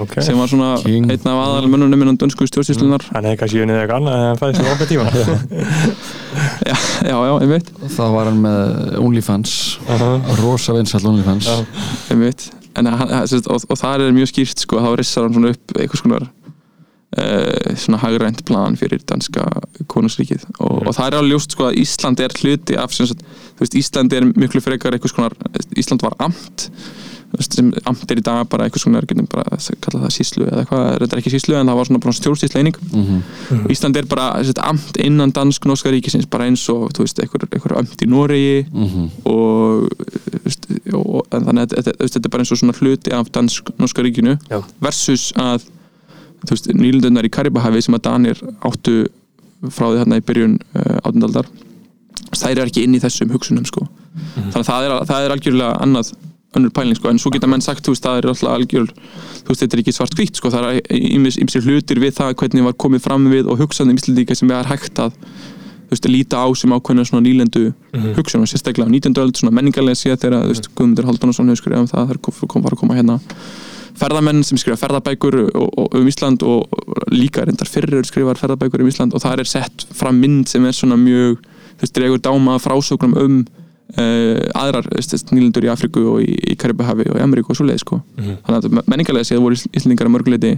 okay. sem var svona King. einn af aðal mönnunum innan dönsku stjórnsýslunar hann hefði kannski unnið eitthvað annað en hann fæðist á okkar tíma. [LAUGHS] Já, já, já, einmitt, þá var hann með OnlyFans. Rosa vinsall OnlyFans. Já. einmitt. En, hann, sagt, og, og það er mjög skýrt sko, þá rissar hann svona upp einhvers konar uh, svona hagrænt plan fyrir danska konungsríkið. Og, og það er alveg ljóst sko að Ísland er hluti af sem sagt, þú veist, Ísland er miklu frekar einhvers konar, Ísland var amt sem amt er í dag bara einhvers konar, getum bara að kalla það síslu eða eitthvað, þetta er ekki síslu en það var svona bara stjórnsýsleining Mhm. og Ísland er bara sagt, amt innan dansk-norska ríkisins bara eins og, þú veist, einhver amt í Noregi Mhm. og, þú veist, og en þannig að þetta, þetta er bara eins og svona hluti af dansk-norska ríkinu Já. versus að þú veist, nýlundunar í Karibahavi sem að Danir áttu frá því þarna í byrjun uh, átundaldar þær eru ekki inn í þessum hugsunum sko. þannig að það er, það er algjörlega annað önnur pæling sko, en svo geta menn sagt þú veist, það er alltaf algjör þú veist, þetta er ekki svart hvítt sko, það er ymsir hlutir við það hvernig var komið fram við og hugsaðum íslendinga sem er hægt að þú veist, líta á sem ákveðna svona nýlendu Mhm. hugsunum, sérstaklega á 19. öld svona menningarlega séð þegar, þú veist, Guðmundur Haldunarsson hefur skrifað um það, það kom, kom, var að koma hérna ferðamenn sem skrifa ferðabækur og, og, um Ísland og, og líka reyndar fyrir skrifar ferðabækur um Ísland og það er sett fram mynd sem er svona mjög þú veist, dregur dáma frásögnum um uh, aðrar nýlendur í Afriku og í, í Karibahavi og í Ameríku og svo leið sko. Mhm. þannig að menningarlega séð voru Íslandingar að mörguleiti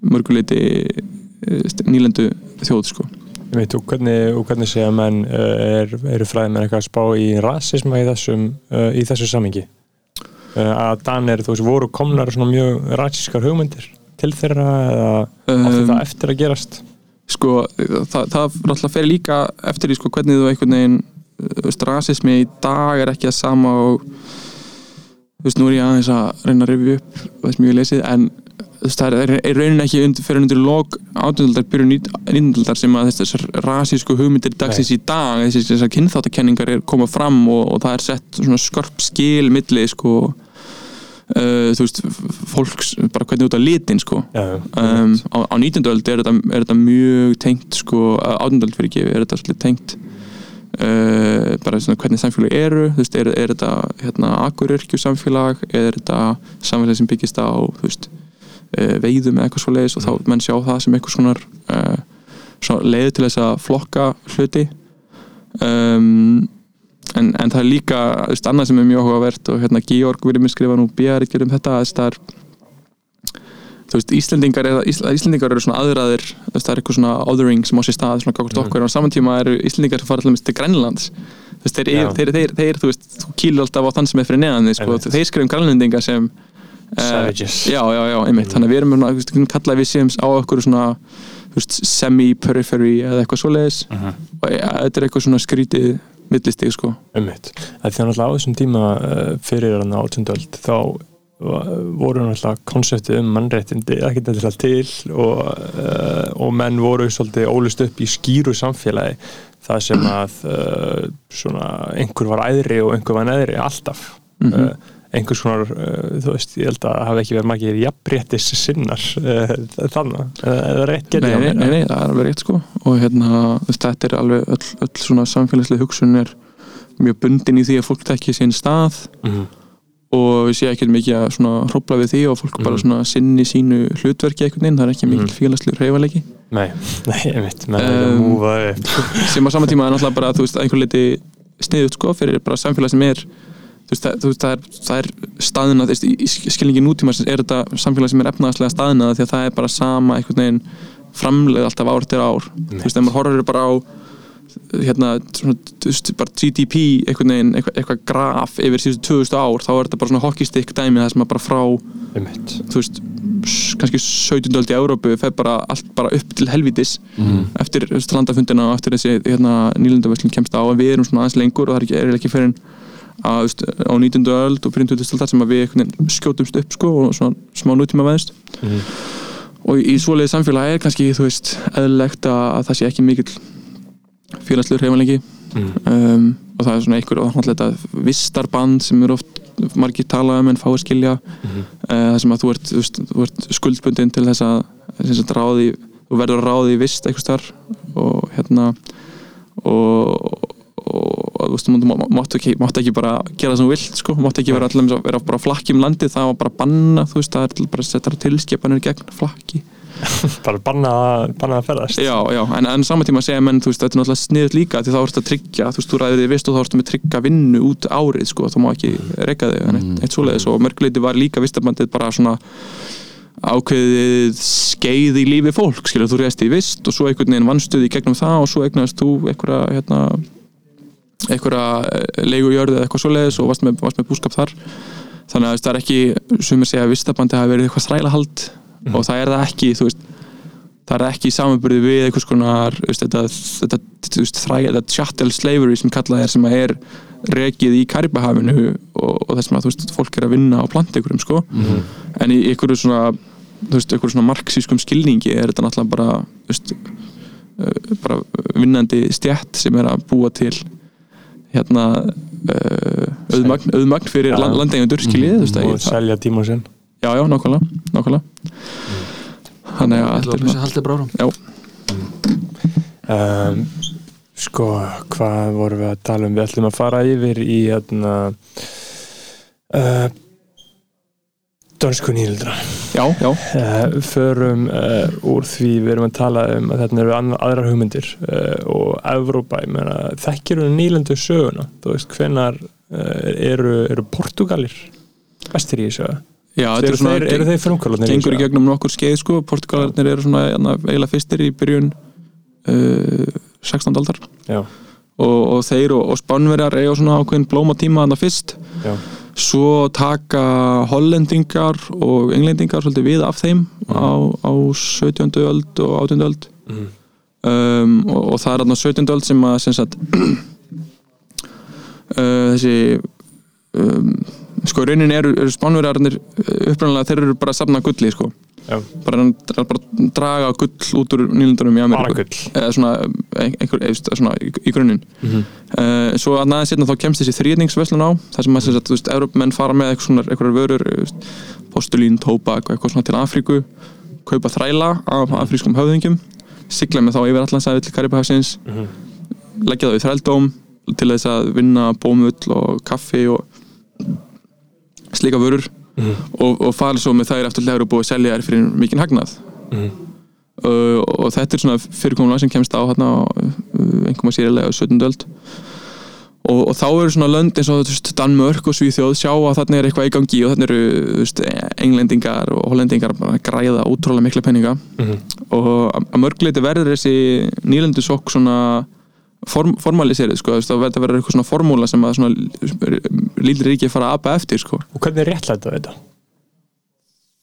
mörguleiti uh, nýlendu þjóð sko. Ég veit, og hvernig, og hvernig segja menn uh, er, eru fræðmenn eitthvað að spá í rasisma í þessum, uh, í þessu samingi uh, að Danir, þú veist, voru komnar svona mjög rasískar hugmyndir til þeirra eða átti Um, það eftir að gerast sko, það, það náttúrulega fer líka eftir því sko, hvernig þú þú veist, rasismi í dag er ekki það sama og þú veist, nú er ég aðeins að reyna að rifja upp það sem ég lesið, en þú veist, það er, er raunin ekki undir, fyrir undir log átundaldar, byrjun nýtundaldar sem að þessar rasísku hugmyndir dagsins í dag, þessi, þessar kynþáttakenningar er komað fram og, og það er sett svona skörp skil milli, sko uh, þú veist, fólks bara hvernig út á litin, sko Já, já. um, á, á 19. öld er þetta, er þetta mjög tengt sko, átundöld fyrir gefi er þetta svolítið tengt uh, bara svona hvernig samfélag eru þú veist, er, er þetta hérna, akuryrkju samfélag er þetta samfélag sem byggist á veist, uh, veiðum eða eitthvað svo leiðis og þá menn sjá það sem eitthvað svona, uh, svona leiði til þess að flokka hluti. Um, en, en það er líka veist, annað sem er mjög áhugavert og hérna Georg verið mér skrifa nú bíðaríkjur um þetta þess að það er þú veist, Íslendingar, er, Ísl- Íslendingar eru svona aðraðir, það er eitthvað svona othering sem á sér stað, svona gagvart okkur. Og á saman tíma eru Íslendingar sem fara dæmis til Grænlands. Þú veist, þeir, þeir, þeir, þeir, þú veist, þú kýlir alltaf á þann sem er fyrir neðan sko, Einmitt. þeir skrifum grænlendinga sem eh, Savages. já, já, já, einmitt, þannig að við erum svona, þú veist, kallaði við séum á okkur svona semi-periphery eða eitthvað svoleiðis. Og ja, þetta er eitthvað svona skrítið millistig, sko. Ummitt. Það því að náttúrulega á þessum tíma uh, fyrir hann átjönduöld þá uh, voru náttúrulega konseptið um mannréttindi ekki þetta til og, uh, og menn voru svolítið ólust upp í skýru samfélagi það sem að uh, svona einhver var æðri og einhver var neðri alltaf. Mhm. uh, einhvers konar, þú veist, ég held að það hafi ekki verið margir jafnréttis sinnar þannig, eða rétt nei, nei, nei, nei, það er alveg rétt sko. Og hérna, þetta er alveg öll, öll svona samfélagslega hugsun er mjög bundin í því að fólk tekki sín stað. Mhm. Og sé ekki mikið að svona hrópla við því og fólk bara Mhm. svona sinni sínu hlutverki einhvern veginn, það er ekki mikil Mhm. félagslegur reyfalegi Nei, [LAUGHS] nei, einmitt, menn er að Um, múfa [LAUGHS] sem á sama tíma er náttúrulega bara, þú veist, einhver leiti sniðut sko fyrir bara samfélag sem er þú veist, það, það er, það er staðina, þú veist, í skilningi nútíma er þetta samfélag sem er efnaðslega staðina því að það er bara sama einhvern veginn framleið alltaf ár til ár. Þú veist, ef maður horfir bara á hérna, svona, bara GDP einhvern veginn, eitthvað, graf yfir síðustu 2000 ár, þá er þetta bara svona hockeystick dæmi það sem að bara frá, Einmitt. þú veist kannski 17. öld í Európu fer bara allt bara upp til helvítis eftir þú veist, landafundina og eftir þessi hérna, nýlundavöslun kemst á en við erum svona aðeins lengur og það er ekki, er ekki fyrir að, veist, á 19. öld og fyrir 20. öld sem að við skjótumst upp sko, og svona smá nútíma veðist Mhm. og í, í svoleiði samfélagi er kannski þú veist, eðlilegt að, að það sé ekki mikill félagslegur heimalengi Mhm. um, og það er svona einhver og vistarband sem eru oft margir tala um en fáir skilja. Mhm. uh, það sem að þú ert, ert skuldbundin til þess að, ráði, þú verður að ráði í vist eitthvað starf og hérna og og þú veist, þú má- máttu ekki, bara gera það sem þú vilt, sko, máttu ekki vera að vera bara flakki um landið, það var bara banna þú veist, það er bara settar tilskipanir gegn flakki [LAUGHS] bara banna, banna að ferðast. Já, já, en, en saman tíma segja menn, þú veist, þetta er náttúrulega sniðut líka því þá ertu að tryggja, þú veist, þú ræður því vist og þá ertu með tryggja vinnu út árið, sko, þú má ekki reyka þig, en eitt, eitt svoleiðis. Og mörguleiti var líka vistabandið bara svona ákveðið skeið í lífi fólk, skilur, þú reyðast í vist og svo einhvern veginn vannstuði í gegnum það og svo eignast þú einhverja, hérna einhverja leigujörð eða eitthvað svoleiðis og varst með, varst með búskap þar. Þannig að það er ekki, sem að segja að vistabandið hafi verið eitthvað þrælahald og það er það ekki, þú veist það er ekki í samanbyrði við einhvers konar þú veist, þetta, þetta, þetta chattel slavery sem kallað er sem að er rekið í Karibahafinu og, og þess að þú veist, fólk er að vinna á plantekurum sko. en í einhverju svona þú veist, einhverju svona marxískum skilningi er þetta náttúrulega bara veist, uh, bara vinnandi stjætt sem er að búa til hérna uh, auðmagn, auðmagn fyrir Já. land, þú veist, að og selja tíma sinn já, já, nákvæmlega, nákvæmlega. Þannig að Ég ætla að haldið brárum já, um, sko, hvað vorum við að tala um? Við ætlum að fara yfir í hérna uh, dönsku nýlindra já, já, uh, förum uh, úr því við erum að tala um að þetta eru aðrar hugmyndir uh, og Evrópa, ég meina, þekkir þú nýlendu söguna, þú veist, hvenar uh, eru, eru Portugalir bestir í þessu já eru, er svona þeir, eru þeir frumkvöldunir gengur í gegnum nokkur skeið sko, Portugalarnir eru svona hérna, eiginlega fyrstir í byrjun uh, 16. aldar og, og þeir og, og spánverjar eiga svona ákveðin blóma tíma þarna fyrst já, svo taka hollendingar og englendingar svolítið við af þeim á, á 17. öld og 18. öld Mhm. um, og, og það er þarna 17. öld sem að sem sagt, [CLEARS THROAT] uh, þessi um, sko í rauninni eru, eru spánverjarnir uppræðanlega þeir eru bara að safna gulli sko. Bara, bara draga gull út úr nýlundunum í Ameríku. Eða svona, ein- einhver, eða svona í, í grunninn. Mhm. uh, svo að næðan setna þá kemst þessi þrýðningsveslun á þar sem að sem sagt, þú veist, Evrópmenn fara með eitthvað svona, einhverjar vörur postulín, tóbak og eitthvað svona til Afríku kaupa þræla af afrískum höfðingjum sigla með þá yfir allansæði til Karibahafsins Mhm. leggja það í þrældóm til þess að vinna bómull og kaffi og slíka vörur Mhm. og, og fara svo með þær eftir legur og búið að selja þær fyrir mikinn hagnað Mhm. uh, og þetta er svona fyrirkomulega sem kemst á hérna uh, einhverjum að sýrilega á 17. öld og, og þá eru svona lönd eins og veist, Danmörk og Svíþjóð sjá að þarna er eitthvað í gangi og þarna eru veist, englendingar og hollendingar að græða útrúlega mikla peninga Mhm. og að- mörgleiti verður þessi nýlendu sokk svona form, formaliserið sko, það verður eitthvað svona formúla sem að svona lítið ríki fara að apa eftir sko Og hvernig er réttlæta þetta?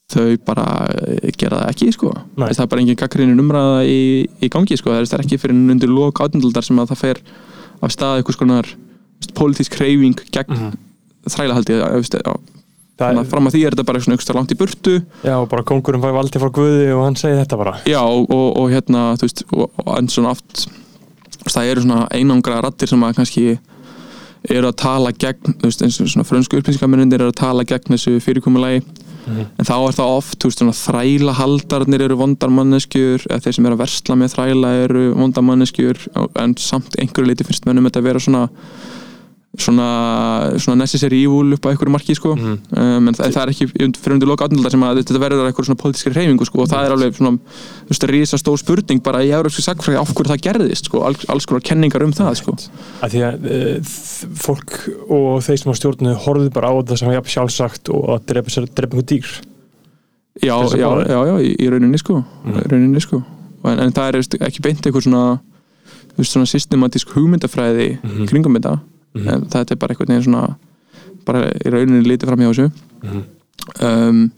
þau bara eh, gera það ekki sko. Nei. það er bara engin gaggrinnin umræða í, í gangi sko. það er- ekki fyrir undir lók átundaldar sem að það fer af stað eitthvað skonar pólitísk hreyfing gegn mm. Þrælahaldi já, veist, já. Það þannig að fram að því er þetta bara svona aukstar langt í burtu já, bara kongurinn fæði valdi frá Guði og hann segi þetta bara. já og, og, og hérna þú veist, og, og en svona veist, það eru svona einangra rattir sem að kannski eru að tala gegn þú veist, eins og svona frönsku upplýsingamennir eru að tala gegn þessu fyrirkomulagi Mhm. en þá er það oft, þú veist, svona þræla haldarnir eru vondar manneskjur eða þeir sem eru að versla með þræla eru vondar manneskjur en samt einhverju leiti finnst mönnum þetta að vera svona svona, svona necessary evil upp á einhverju marki sko Mhm. um, en það, það er ekki fyrir undir loka átnaldar sem að þetta verður eitthvað svona pólitískri hreyfingu sko og það er alveg svona þú veist, risa stór spurning bara í európski sagfræði af hverju það gerðist sko, alls, alls konar kenningar um það sko Að því að uh, fólk og þeir sem á stjórnu horfðu bara á þetta sem jafn sjálfsagt og að drepa, einhver dýr. já, já, já, já, í, í rauninni sko Mhm. í rauninni sko en, en það er ekki beint eitthvað svona svona systematísk hugmyndafræði Mhm. í kringum þetta Mhm. en það er bara eitthvað neginn svona bara í rauninni litið fram hjá þessu Mhm. um,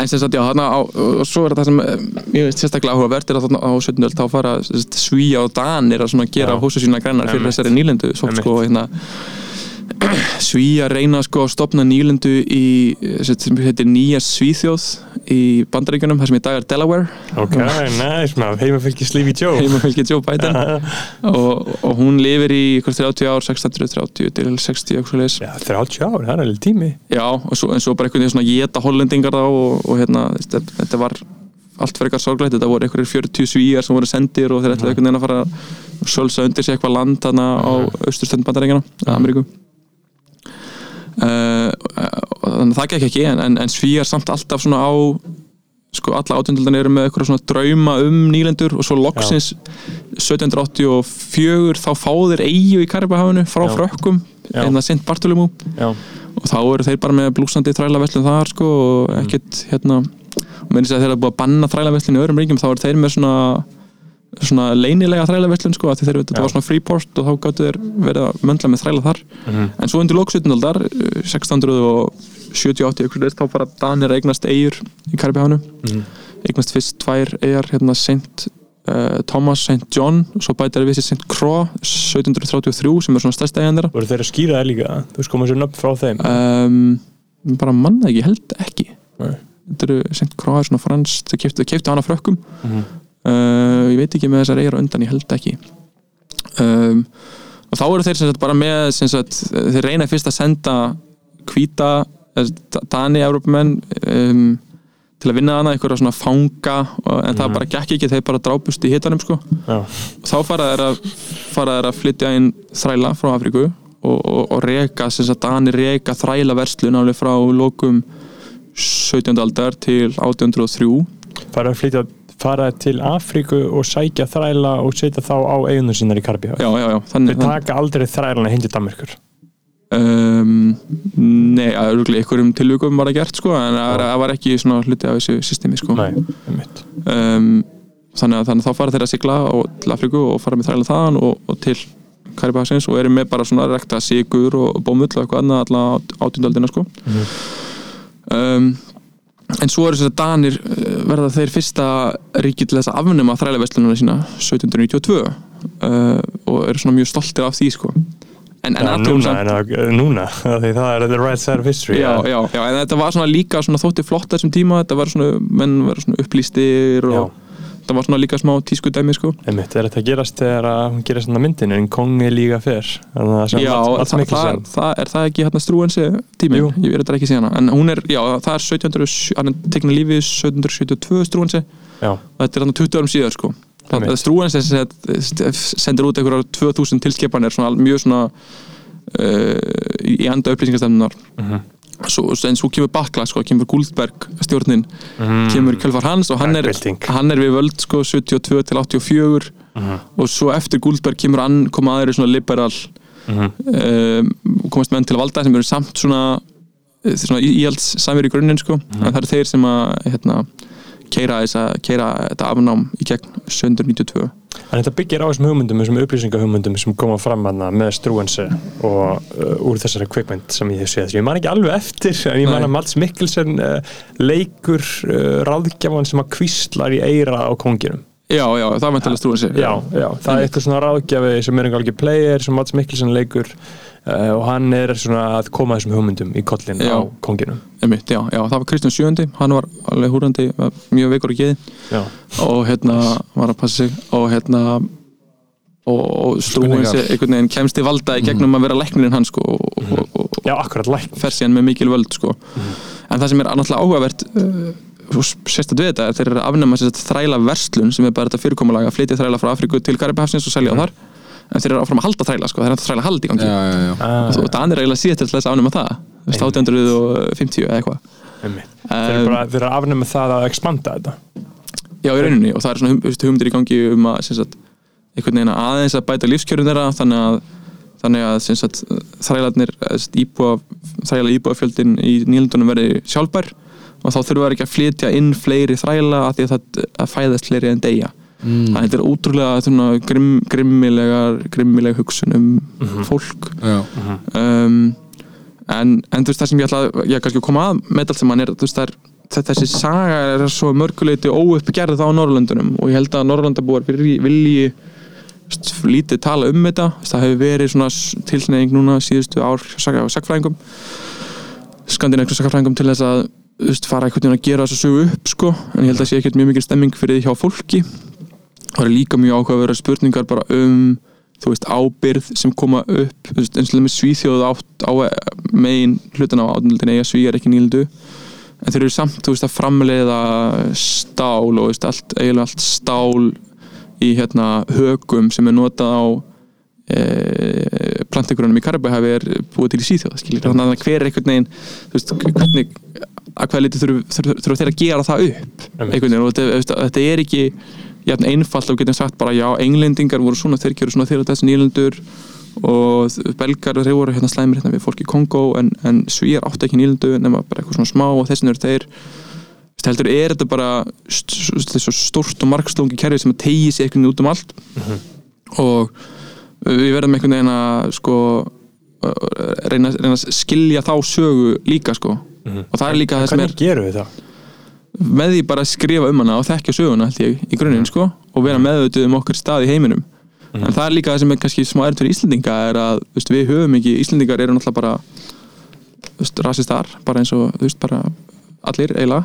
en sem sagt já þarna á, og svo er það sem eh, ég veist sérstaklega áhugavert er að þarna á 17. öld þá fara svíja og danir að svona gera hósa sína grænar fyrir þessari nýlendu svo sko hérna svíja reyna sko að stopna nýlendu í sem sem heitir Nýja Svíþjóð í bandaríkjunum þar sem í dag er Delaware. Ok, næs maður, heimafylgi Sleepy Joe. heimafylgi Joe Biden. Og, og hún lifir í ykkur 30 ár 630 til 60 eitthvað leis Já, 30 ár, það er alveg tími. Já, og svo, en svo bara einhvern veginn svona geta hollendingar þá og, og hérna, þetta, þetta var allt fyrir eitthvað sorglegt, þetta voru einhverjir 40 svíjar sem voru sendir og þeir ætlaði einhvern veginn að fara sölsa undir sig eitthvað land þarna á austurstund bandarækjana, Ameríku þannig að það gekk ekki en, en, svíjar samt alltaf svona á sko alla átjöndaldan eru með eitthvað svona drauma um nýlendur og svo loksins 1784 þá fá þeir eigu í Karibahafinu frá Já. frökkum Já. en það sint Bartolomú Já, og þá eru þeir bara með blúsandi þrælaveslun þar sko og ekkert hérna og með þess að þeir eru búið að banna þrælaveslun í öðrum ríkjum þá eru þeir með svona svona leynilega þrælaveslun sko þeir þetta var svona freeport og þá gáttu þeir verið að möndla með þræla þar Mhm. en svo undir lók 17. aldar 1670-80 ykkur leist, þá fara Danir að eignast eigur í Karibíhánu Mhm. eignast fyrst tvær eigar hérna St. Uh, Thomas St. John og svo bætar við sér St. Croix 1733 sem er svona stærsta eigan þeirra voru þeir að skýra það líka? Þú veist koma sér nöfn frá þeim? um, bara manna ekki, held ekki Nei. þetta eru St. Croix, svona frans þau keftu hana frökkum Mhm. Uh, ég veit ekki með þessar eigar á undan, ég held ekki. Um, og þá eru þeir sem sagt bara með sem sagt, þeir reyna fyrst að senda hvíta eh, Dani, Evrópumenn um, til að vinna hana, einhverja svona fanga og, en það bara gekk ekki, þeir bara drápust í hitanum sko. Já, þá fara þeir að, fara þeir að flytja inn þræla frá Afríku og, og, og sagt, Dani reka þræla verslun alveg frá lokum 17. aldar til 1803 fara að flytja fara til Afríku og sækja þræla og setja þá á eigunum sínar í Karabíu. Já, já, já, þannig, Þeir taka aldrei þrælana hindi Danmarkur um, nei, að örgulega einhverjum tilvíkum var það gert sko, en það var- ekki svona hluti af þessu systemi sko. Nei, um, þannig, að, þannig að þá fara þeir að sigla og, til Afríku og fara með þræla þaðan og, og til Karibasins og eru með bara svona rekta sigur og bómull og eitthvað annað alla átjöndaldina sko. um, en svo eru þess að Danir uh, verða þeir fyrsta ríki til þess að afnema þrælaverslununa sína 1792 uh, og eru svona mjög stoltir af því sko. en, en Já, núna, samt- en, það- núna, [LAUGHS] því það er the right side of history já, já, já, en þetta var svona líka svona þótti flott þessum tíma, þetta var svona menn var svona upplýstir og þetta var svona líka smá tísku dæmi sko. Einmitt, er þetta gerast þegar hún gerir svona myndin en Kong er líka fyrr þannig sem Já, það, Mats það, það, er það ekki hérna strúensi tíminn, Jú. ég verið þetta ekki síðan en hún er, já, það er 1700 hann er tekna lífið 1772 strúensi. Já, þetta er hann 20 árum síðar sko. Það, það strúensi sendir út einhverjar 2000 tilskipanir svona, mjög svona uh, í enda upplýsingastemnunar Mhm. Svo, en svo kemur Bakla sko, kemur Guldberg stjórnin kemur í kjölfar hans og hann er, hann er við völd sko 72 til 84 og svo eftir Guldberg kemur hann koma aðri svona liberal Mhm. um, komast menn til að valda sem eru samt svona, eh, svona íhalds samverið í grunninn sko. Mhm. en það eru þeir sem að hérna, keira, þetta afnám í gegn 792 En þetta byggir á þessum hugmyndum, þessum upplýsingahugmyndum sem koma fram hana með Struense og uh, úr þessari kvikmynd sem ég hef séð. Ég man ekki alveg eftir, en ég man að Mats Mikkelsen uh, leikur uh, ráðgjafan sem að kvíslar í eira á konginum. Já, já, það er mæntilega strúin sig Já, já, það er eitthvað svona ráðgjafi sem er einhver algjör player sem Mats Mikkelsen leikur uh, og hann er svona að koma þessum hugmyndum í kollin á konginum. Einmitt, já, já, það var Kristján Sjöndi, hann var alveg húrandi, mjög veikur í geði Já, og hérna var að passa sig og hérna og, og strúin Spurningar. sig einhvern veginn kemst í valda í gegnum að vera læknirinn hann sko og, og, og, já akkurat lækn. fer síðan með mikil völd sko. en það sem er náttúrulega áhugavert uh, sérstætt við þetta er þeir eru að sérstætt þræla verslun sem er bara þetta fyrirkomulag að flytja þræla frá Afríku til Karibahafsins og selja mm. þar en þeir eru áfram að halda þræla sko, þeir eru að þræla haldi í gangi. Já, já, já. Ah, og Danir er eiginlega síðan til þess að afnema það. Þú veist, 1850 eða eitthvað. Einmitt. Þeir eru bara, þeir eru að afnema það að expanda þetta. já í rauninni. Og það er svona hugmyndir í gangi um að sagt, einhvern veginn aðeins að bæta lífskjörun þeirra þannig að þannig að sagt, þrælarnir íbúa, þræla íbúafjöldin í nýlundunum verði sjálfbær. Og þá þurfa ekki að flytja inn fleiri þræla að því að það að fæðast fleiri en deyja Mm. þannig að þetta er ótrúlega svona, grimm, grimmilegar grimmileg hugsun um fólk já. um, en, en þú veist það sem ég ætla að ég kannski að koma að með allt sem hann er veist það er þessi saga er svo mörguleiti óuppgerð á Norrlöndunum og ég held að Norrlandabúar vilji, lítið tala um þetta það hefur verið svona tilsneiðing núna síðustu ár sagfræðingum skandinavísku sagfræðingum til þess að þú veist, fara veginn að gera þessu sögu upp sko. en ég held að sé ekkert mjög mikil stemming fyrir því hjá fólki það eru líka mjög áhugaverða spurningar bara um þú veist, ábyrð sem koma upp veist, eins og með svíþjóð átt á megin hlutin á átnöldin eiga svíjar ekki nýldu en þeir eru samt, þú veist, að framleiða stál og veist, allt, eiginlega allt stál í hérna högum sem er notað á e, plantegrunum í Karabæhafi er búið til í skiljið, þannig að hver er einhvern veginn veist, hvernig að hvað liti þurfa þurf, þurf þeir að gera það upp einhvern veginn? Og þetta, þetta er ekki jafn einfalt og við getum sagt bara já, englendingar voru svona, þeir gerur svona þeir og þessi nýlendur og belgar þeir voru hérna slæmir hérna við fólk í Kongo en, en svíjar áttu ekki nýlendu nema bara eitthvað svona smá og þessin eru þeir heldur er þetta bara st st st stórt og margslungi kerfi sem að tegi sig einhvern veginn út um allt. Og við verðum einhvern veginn að sko reyna, reyna að skilja þá sögu líka sko. Og það er líka það sem er Hvernig gerum við það? Með því bara að skrifa um hana og þekkja söguna ég í grunninn sko og vera meðvituð um okkar stað í heiminum. En það er líka það sem er kannski smá erður fyrir Íslendinga er að veist, við höfum ekki, Íslendingar eru náttúrulega bara rasistar bara eins og veist, bara allir eiginlega.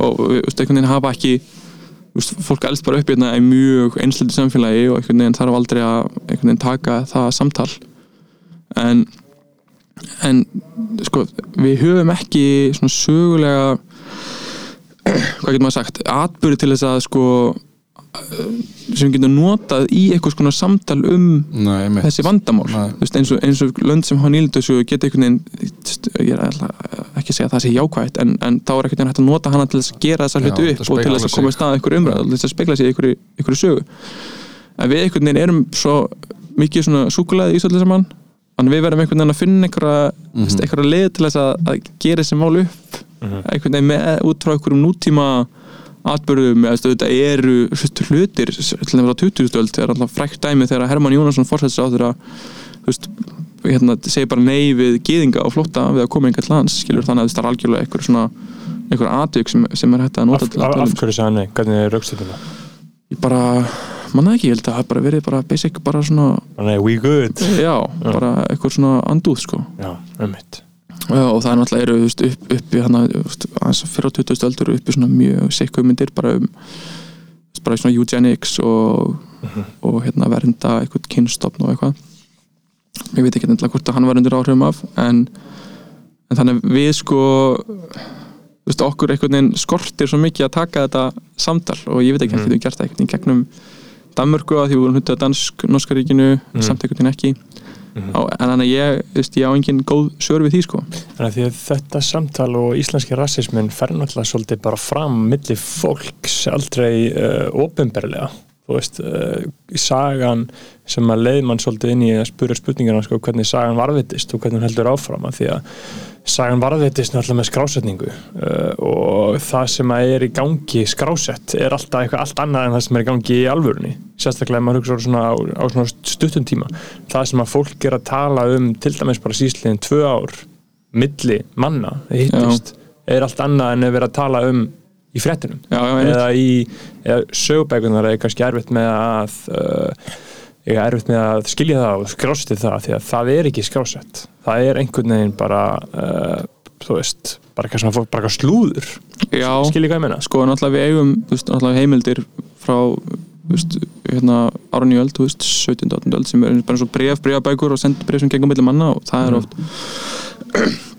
Og þú veist, einhvern veginn hafa ekki fólk elst bara upp hérna í mjög einslöldu samfélagi og einhvern veginn þarf aldrei að veginn taka það samtal. En en sko, við höfum ekki svona sögulega hvað getur maður sagt? Atbyrði til þess að sko sem við getum notað í eitthvað svona samtal um Nei, þessi vandamál. Veist, eins, og, eins og lönd sem hafa nýldu geta einhvern veginn ég er ekki að segja að það sé jákvægt en, en þá er einhvern veginn hægt að nota hana til þess að gera þessa til upp og til þess að koma í stað einhverju umræð til þess að spegla sig í einhverju sögu. En við einhvern veginn erum svo mikið svona súkulæði í svolítið saman þannig við verðum einhvern veginn að finna einhverja, mm -hmm. einhverja leið til þess að, að gera þessi mál upp einhvern veginn með, út frá einhverjum nútíma atbyrðum þetta eru hlutir, til dæmis á 20. öld er alltaf frækt dæmi þegar Hermann Jónasson fórsættis á þeirra hérna, segir bara nei við gýðinga og flótta við að koma einhvern til lands skilur þannig að það er algjörlega einhver svona einhver atvik sem, sem er hægt að nota Af, til að af, tala af um hverju sagði hann nei? Hvernig er raukstættina? Ég bara, manna ekki, ég held að það bara verið bara basic, bara svona, Nei, we good. Já, bara eitthvað svona andúð, sko. Já, um mitt Já, og það er náttúrulega eru veist, upp, upp í hana, fyrir á 20. öldur upp í svona mjög sikk hugmyndir bara um bara svona eugenics og, og hérna vernda eitthvað kynstofn og eitthvað. Ég veit ekki nefnilega hvort að hann var undir áhrifum af en, en þannig við sko veist, okkur einhvern veginn skortir svo mikið að taka þetta samtal og ég veit ekki, mm. við gert það einhvern veginn gegnum Danmörku að því við vorum hundið að dansk norska ríkinu, samt einhvern veginn ekki. Á, en þannig að ég, veist, ég á engin góð svör við því sko. Þannig að því að þetta samtal og íslenski rassismin fer náttúrulega svolítið bara fram milli fólks aldrei uh, ofinberlega þú veist, uh, sagan sem að leið mann svolítið inn í að spura spurningina sko, hvernig sagan varðvitist og hvernig hún heldur áfram að því að sagan varðvitist náttúrulega með skrásetningu uh, og það sem að er í gangi skrásett er alltaf eitthvað allt annað en það sem er í gangi í alvörunni. Sérstaklega ef maður hugsa svona á, á svona stuttum tíma. Það sem að fólk er að tala um til dæmis bara sísliðin tvö ár milli manna hittist er allt annað en að vera að tala um í fréttinum Já, já, eða í eða sögubækunar er kannski erfitt með að uh, er erfitt með að skilja það og skrásti það því að það er ekki skrásett. Það er einhvern veginn bara uh, þú veist, bara eitthvað slúður, Já, skilja hvað ég meina? Sko náttúrulega við eigum þú veist, náttúrulega heimildir frá þú veist, hérna árunni öld, þú veist, 17. 18. öld sem er bara eins og bref, brefabækur og send bref sem gengum milli manna og það er oft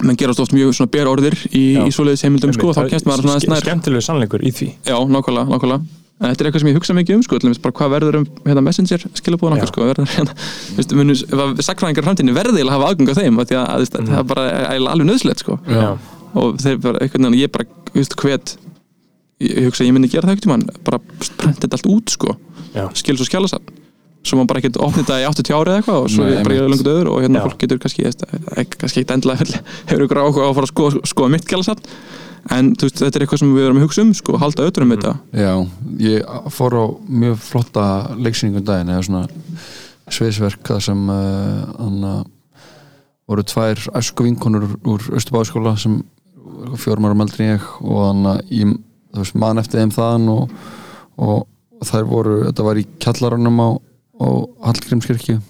menn gerast oft mjög svona ber orðir í, í svoleiðis heimildum sko og þá kemst maður svona aðeins nær. skemmtilegu sannleikur í því. Já, nákvæmlega, nákvæmlega. En þetta er eitthvað sem ég hugsa mikið um sko, bara hvað verður um hérna, messenger skilabúðan Já. okkar sko, verður hérna, veistu, munu, ef að sakfræðingar framtíðinu verði eiginlega að hafa aðgang að þeim, að, að, að það er bara alveg nöðslegt sko. Já. og þeir bara, einhvern veginn, ég bara, veistu, hvet ég, hugsa ég myndi gera það ekkert bara prenta þetta allt út sko. Já. skil svo skjálasafn svo maður bara ekkert opnið þetta í 80 ári eða eitthvað og svo Nei, er bara einmitt. langt öður og hérna Já. fólk getur kannski, ekkert endilega hefur ykkur áhuga á að fara að skoða, skoða mitt skjálasafn en veist, þetta er eitthvað sem við erum að hugsa um sko, halda öður um þetta Já, ég fór á mjög flotta leiksýningum daginn eða svona sviðsverk það sem uh, voru tvær æsku vinkonur úr, Östubáðskóla sem fjórum árum eldri ég og þannig ég þú veist, man eftir þeim þaðan og, og, og þær voru, þetta var í kjallarunum á, á Hallgrímskirkju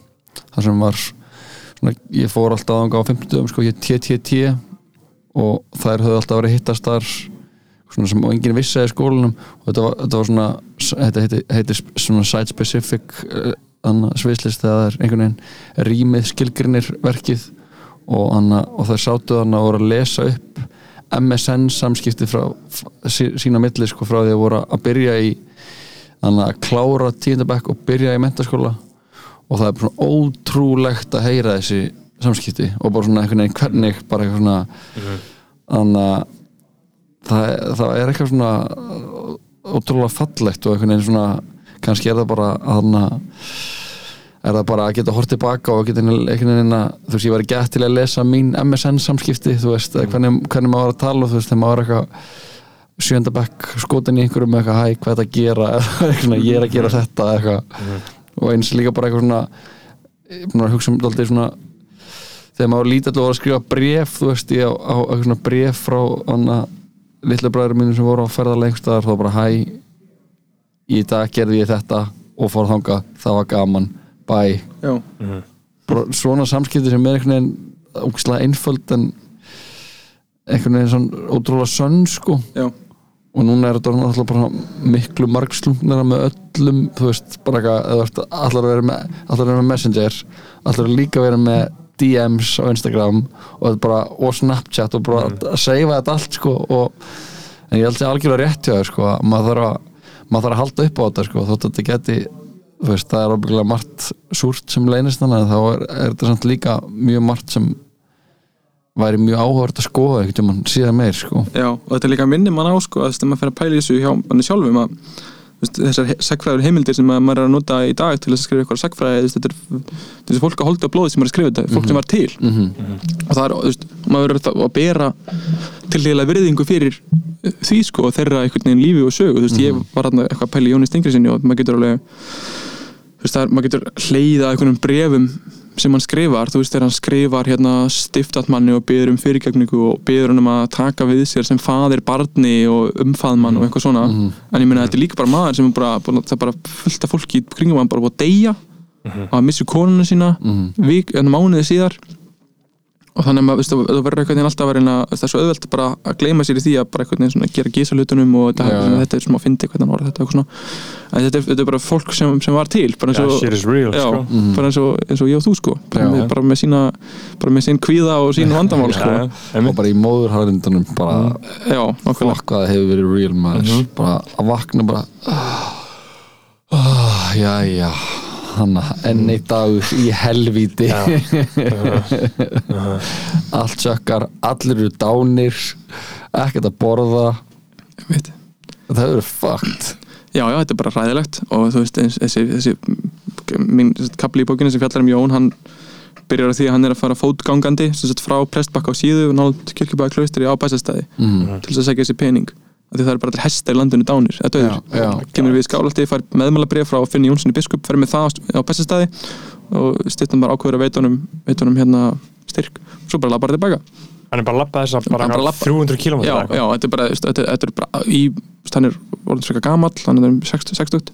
þar sem var svona, ég fór alltaf ánga á 50 sko, ég TTT og þær höfðu alltaf verið að hittast þar svona sem enginn vissi að í skólanum. Og þetta var, þetta var svona þetta heitir, heitir svona site specific uh, sviðslist þegar það er einhvern veginn rýmið skilgrinir verkið. Og, anna, og þær sátu þannig að voru að lesa upp MSN samskipti frá sí, sína milli sko frá því að voru að byrja í þannig að klára tíundabæk og byrja í mentaskóla og það er bara svona ótrúlegt að heyra þessi samskipti og bara svona einhvern veginn hvernig bara eitthvað svona þannig að það, það er eitthvað svona ótrúlega fallegt og einhvern veginn svona kannski er það bara að er það bara að geta hort tilbaka og geta einhvern veginn að þú veist ég var gett til að lesa mín MSN samskipti þú veist, mm. hvernig, hvernig maður var að tala og þú veist, þegar maður var eitthvað sjöndabæk skotin í einhverjum með eitthvað hæ, hvað er þetta að gera? [LAUGHS] Eða eitthvað svona, ég er að gera þetta eitthvað. Og eins líka bara eitthvað svona ég er búin að hugsa um þetta svona þegar maður lítill og var að skrifa bref þú veist, ég á, á eitthvað svona bref frá hana, litlu bræður mínu sem voru á ferðarlega einhverstaðar, þá bara hæ í dag gerði ég þetta og fór þangað, það var gaman. Bæ, Já, bara svona samskipti sem er einhvern veginn ógislega einföld en einhvern veginn svona ótrúlega sönn sko. Já, og núna er þetta náttúrulega bara miklu margslungnara með öllum þú veist, bara eitthvað, allar að vera með að með Messenger, allar að líka vera með DMs á Instagram og bara, og Snapchat og bara að seifa þetta allt sko og en ég held að algjörlega rétt hjá þér sko að maður þarf að, maður þarf að halda upp á þetta sko þótt að þetta geti, veist, það er ábyggilega margt súrt sem leynist þannig þá er, er þetta samt líka mjög margt sem væri mjög áhugavert að skoða einhvern tímann síðan meir sko. Já, og þetta er líka minni mann á sko, að maður fer að pæla í þessu hjá manni sjálfum að þessar segfræður heimildir sem að maður er að nota í dag til að skrifa eitthvað segfræði þetta er þessi fólk að holda á blóði sem er að skrifa þetta fólk sem var til. Mm og það er, þú veist, maður verður að bera til heila virðingu fyrir því sko og þeirra einhvern veginn lífi og sögu. Þú veist, ég var hann eitthvað að pæla í Jóni Stingri sinni og maður getur alveg þú veist, það er, maður getur hleyða einhvernum brefum sem hann skrifar, þú veist þegar hann skrifar hérna stiftat manni og byður um fyrirgefningu og byður hann um að taka við sér sem faðir barni og umfaðmann og eitthvað svona. En ég meina þetta er líka bara maður sem er bara, bara það er bara fullt af fólki kringum hann bara búið að deyja og að missu konuna sína vik, en mánuði síðar og þannig að þú verður einhvern veginn alltaf að vera að það er svo auðvelt bara að gleyma sér í því að bara einhvern veginn svona gera gísa hlutunum og þetta, svona, þetta er svona að fyndi hvernig hann orða þetta eitthvað svona. En þetta er, þetta er bara fólk sem, sem var til bara eins Yeah, og, is real, já, sko. bara eins og, eins og ég og þú sko. Bara, Já. með, bara með sína bara með sín kvíða og sín vandamál sko. já, einmitt. og bara í móðurharðindunum bara hvað það hefur verið real maður. Bara að vakna bara oh, já já hann enn eitt dagur í helvíti. [LAUGHS] Allt sökkar allir eru dánir ekkert að borða. Það verið fucked. Já, já, þetta er bara ræðilegt og þú veist, eins, þessi, þessi minn kapli í bókinni sem fjallar um Jón hann byrjar á því að hann er að fara fótgangandi frá prestbakka á síðu og nátt kirkjubæða klaustri á bæsastæði mm. til þess að segja þessi pening því það er bara allir hesta í landinu dánir eða döður, kemur við skálalti fær meðmálabrif frá Finni Jónssoni biskup fer með það á bæsastæði og stittan bara ákveður að veitunum, veitunum hérna styrk, svo bara labbar tilbaka Hann er bara að labba þess að bara, bara labba- 300 km já, já, þetta er bara, þetta, þetta er bara í, hann er orðin svaka gamall hann er um 60, 60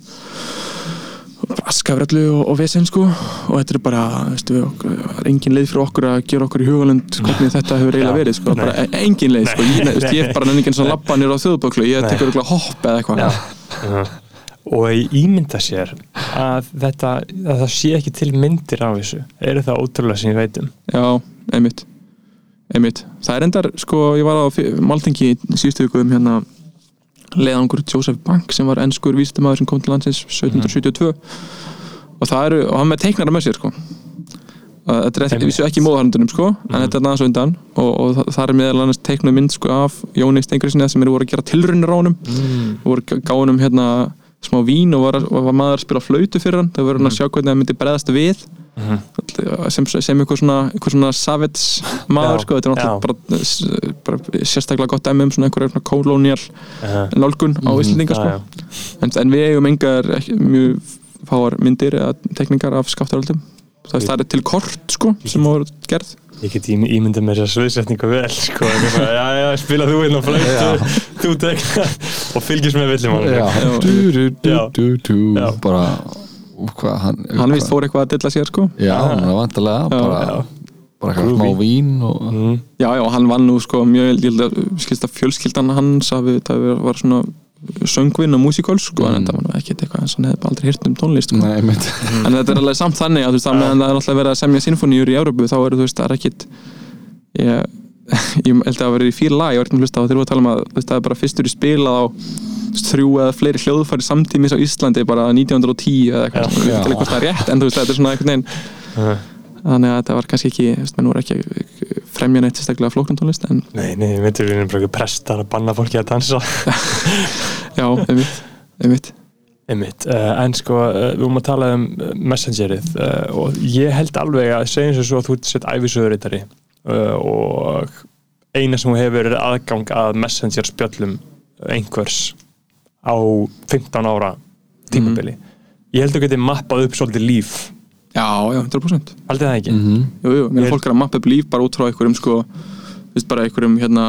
bara askafrallu og, og vesen sko. Og þetta er bara, veist, við, okkur, engin leið fyrir okkur að gera okkur í hugalund hvernig þetta hefur eiginlega verið sko, bara e- engin leið sko, ég, veist, ég er bara eins og labba nýra á þjóðböklu, ég tekur okkur hopp eða eitthvað. Uh, og ég ímynda sér að þetta að það sé ekki til myndir á þessu. Eru það ótrúlega sem ég veit um. Já, einmitt. Einmitt, það er endar, sko, ég var á málþingi í síðustu viku um hérna leiðangur Joseph Bank sem var ennskur vísindamaður sem kom til landsins 1772 og það eru, og hann með teiknara með sér sko. Þetta er vissu ekki í móðharndunum sko en þetta er næðans undan. Og, og það, er meðal annars teiknuð mynd sko af Jóni Stengriðsinni sem eru voru að gera tilraunir á honum. Mm. voru að gá honum hérna smá vín og var, var maður að spila flautu fyrir hann. Það voru hann að sjá hvernig það myndi bregðast við Mhm. sem, sem eitthvað svona, eitthvað svona savage maður sko, þetta er náttúrulega bara, bara sérstaklega gott dæmi um svona einhverja kolónial uh, nálgun á Íslandinga sko. en, en við eigum engar ekki, mjög fáar myndir eða tekningar af skáttaröldum það, það er til kort sko sem voru gerð ég get ím- ímyndað mér þess að sviðsetningu vel sko, já, já, spila þú inn á flöytu þú tekna og fylgjast með villum já, Já. du, du, du, Já. du, du. Já. bara hvað hann, hann vist fór eitthvað að dilla sér sko. Já, hann er vantilega bara, bara eitthvað smá vín og Mm. já já, hann vann nú sko mjög að að fjölskyldan hans að við, það var svona söngvinn og músikál sko en Mm. það var nú ekkert eitthvað eins og hann hefði aldrei hirt um tónlist sko. nei, en þetta er alveg samt þannig að þú veist, að meðan það er alltaf verið að semja sinfoníur í Európu þá eru þú veist, það er ekkit ég, ég held að það verið í fíl lag ég var ekki að hlusta á þegar við að tala um að það er bara fyrstur í spilað á þrjú eða fleiri hljóðfæri samtímis á Íslandi bara 1910 eða eitthvað ég veit ekki hvort það er rétt en þú veist, þetta er svona einhvern veginn Uh, þannig að þetta var kannski ekki, þú veist, menn voru ekki fremja neitt sérstaklega flóknum tónlist en nei, nei, ég veitur við erum bara ekki prestar að banna fólki að dansa. Já, einmitt, einmitt. Einmitt, uh, en sko uh, við vorum að tala um uh, messengerið uh, og ég held alveg að segjum sem svo að þú ert sett æfisöðuritari uh, og eina sem þú hefur er aðgang að messenger spjöllum einhvers á 15 ára tímabili ég held að þú getið mappað upp svolítið líf já, já, 100% haldið það ekki? Mhm. Jú, jú, mér er fólk að mappa upp líf bara út frá einhverjum sko, veist, bara einhverjum hérna,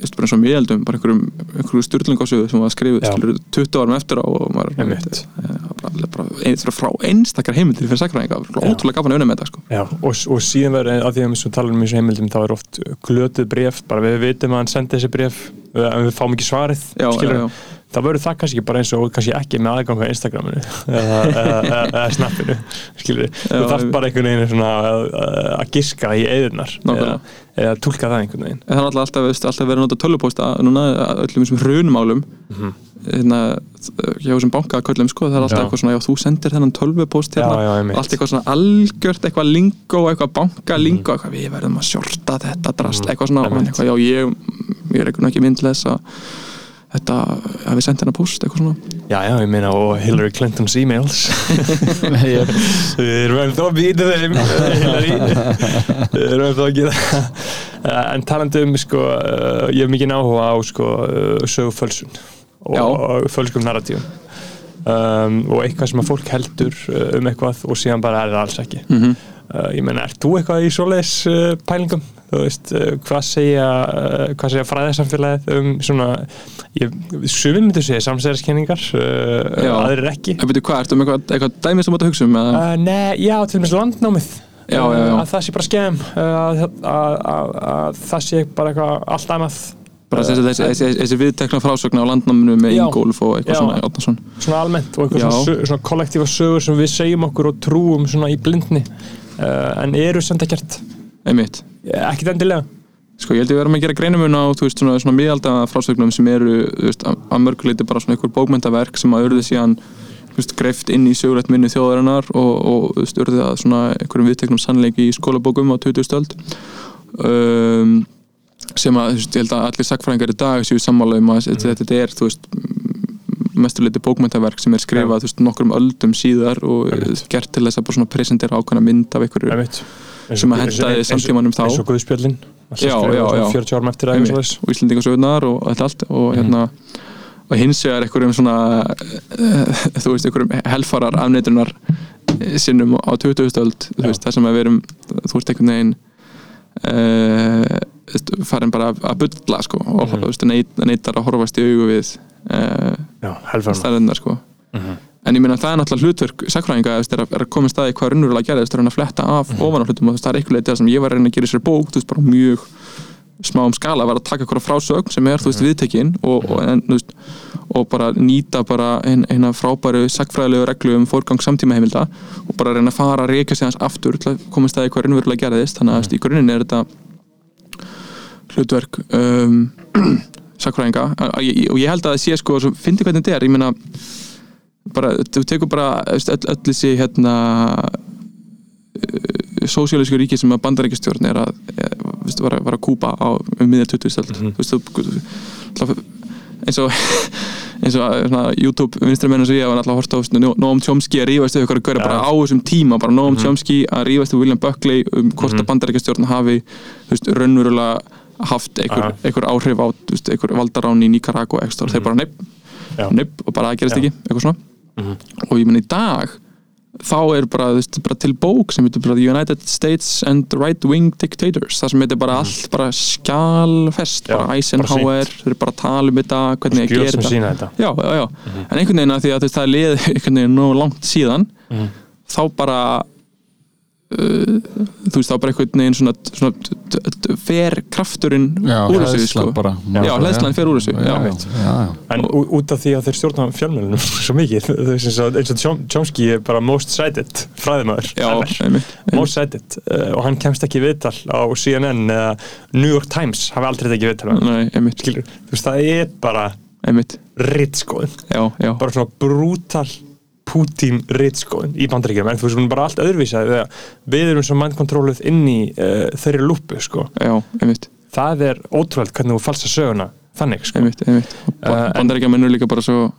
veist, bara eins og miðeldum bara einhverjum, einhverjum styrlingásögu sem var skrifuð Já. skilur 20 árum eftir á og maður Einmitt. eh, bara, bara ein, frá einstakar heimildir fyrir sakræðinga, ótrúlega gafan að unna með þetta sko. Já, og, og síðan verður að því að við tala um þessu heimildum þá er oft glötuð bref bara við vitum að hann sendi þessi bref en við fáum ekki svarið já, já, já, þá verður það kannski bara eins og kannski ekki með aðgang á Instagraminu. Eða, eða, eða, skilur þú þarf bara einhvern veginn svona að, að- giska í eðurnar eða, eða tólka það einhvern veginn. En það er alltaf, alltaf, verið að nota tölvupósta núna öllum þessum hrunumálum Mhm. Hérna, hjá þessum bankaköllum sko, það er alltaf Já. eitthvað svona, já, þú sendir þennan tölvupóst Já, hérna, já, einmitt. allt eitthvað svona algjört eitthvað lingó, eitthvað bankalingó eitthvað, við verðum að sjorta þetta drast, Mhm, eitthvað svona, einmitt. eitthvað, já, ég ég er ekki, ekki mynd til þess að þetta, að við sendið hennar post, eitthvað svona. Já, já, ég meina og Hillary Clinton's e-mails. [LAUGHS] Við erum ennþá að býta þeim [LAUGHS] Hillary. Við erum ennþá að gera En talandi um, sko, uh, ég hef mikið áhuga á sko, uh, sögufölsun og, og fölskum narratíum um, og eitthvað sem að fólk heldur uh, um eitthvað og síðan bara er það alls ekki. Mm uh, ég meina, ert þú eitthvað í svoleiðis uh, pælingum? Þú veist, uh, hvað segja uh, hvað segja fræðarsamfélagið um svona, sumir myndu segja samsæðiskenningar, uh, aðrir ekki. En veitu hvað, ertu með eitthvað, eitthvað dæmi sem þú ert að hugsa um? nei, já, til dæmis landnámið. Já, já, já. Að það sé bara skemm að, að, að, að það sé bara eitthvað allt annað bara þessi, þessi, þessi, þessi viðtekna frásögna á landnáminu með Já. Ingólf og eitthvað Já. svona Átnason. svona almennt og eitthvað svona, svona kollektífa sögur sem við segjum okkur og trúum svona í blindni uh, en eru samt ekkert einmitt ekkert endilega Sko ég held ég verðum að gera greinamun á þú veist, svona, svona miðalda frásögnum sem eru veist, að, að mörguleiti bara svona einhver bókmyndaverk sem að urðu síðan greift inn í sögulegt minni þjóðarinnar og, og veist, urðu að svona einhverjum viðteknum sannleiki í skólabókum á 20. stöld um, sem að þú veist, ég held að allir sagfræðingar í dag séu sammála um að þetta, þetta er þú veist mestuleiti bókmyndaverk sem er skrifað þú veist, nokkrum öldum síðar og Einmitt. gert til þess að bara svona presentera ákveðna mynd af einhverju. Eins sem að og- samtímanum þá. eins og já. 40 árum eftir aðeins og Íslendingasögurnar og þetta allt og hérna og hins vegar einhverjum svona uh, [LAUGHS] þú veist, einhverjum helfarar afneitunar sinnum á 20. öld þú Já. veist, það sem að við erum þú veist, einhvern veginn uh, farin bara að- að bulla sko, og Mhm. þú veist, neit, neitar að horfast í augu við uh, já, helfarnar stærðindar sko Mhm. en ég meina það er náttúrulega hlutverk sakfræðinga þú er að, er að koma í staði hvað er að reyna að fletta af Mhm. ofan á hlutum og þú það er eitthvað sem ég var að reyna að gera í sér bók þú veist, bara mjög smáum skala var að taka eitthvað frásögn sem er, þú Mhm. veist, viðtekin og, og, en, þú veist, og bara nýta bara ein- eina frábæru sakfræðilegu reglu um fórgang samtíma heimilda og bara reyna að fara að reyka sig hans aftur til að koma í staði hvað raunverulega gerðist þannig að þú veist, í grunninn er þetta hlutverk um, [CLEARS THROAT] sakfræðinga og ég, held að það sé sko, fyndi hvernig þetta er ég meina bara, þú tekur bara öll, öll þessi hérna sósíalísku ríki sem að bandaríkjastjórn er að eh, veist, var, var að kúpa á um miðja 20. stöld Mhm. þú, þú, eins og [LAUGHS] eins og eh, svona, YouTube vinstramenn og svo ég var alltaf að horta á Noam Chomsky að rífast við ykkur að göra Já. bara á þessum tíma bara Noam Mhm. Chomsky að rífast við William Buckley um hvort Mhm. að bandaríkjastjórn hafi þú veist, raunverulega haft einhver, einhver áhrif á veist, einhver valdarán í Nicaragua ekstra, þeir Mhm. bara nepp, nepp og bara það gerist Já. ekki, eitthvað svona Mhm. og ég menn í dag þá er bara, veist, bara til bók sem heitir United States and Right Wing Dictators, það sem heitir bara allt bara skjálfest. Já, bara Eisenhower, þeir bara tala um þetta hvernig að skjöl gera sem þetta já, já, já, Mhm. en einhvern veginn að því að veist, það er liðið [LAUGHS] einhvern veginn nóg langt síðan Mhm. þá bara þú veist, þá bara einhvern veginn svona, svona fer krafturinn Já, úr þessu, sko. bara. Já, hleðslan fer úr þessu, já. já, já. En út af því að þeir stjórna fjölmjölunum [LAUGHS] svo mikið, eins og, eins og Chom- Chomsky er bara most cited fræðimæður, most cited uh, og hann kemst ekki viðtal á CNN eða New York Times hafi aldrei tekið viðtal þú veist það er bara já, já, bara svona brútal Putin rittskoðun í bandaríkjum en þú veist hún er bara allt öðruvísa við erum svo mindkontróluð inn í uh, þeirri lúpu sko, já, það er ótrúlega hvernig þú falsa söguna þannig sko. Og Uh, en- bandaríkja mennur líka bara svo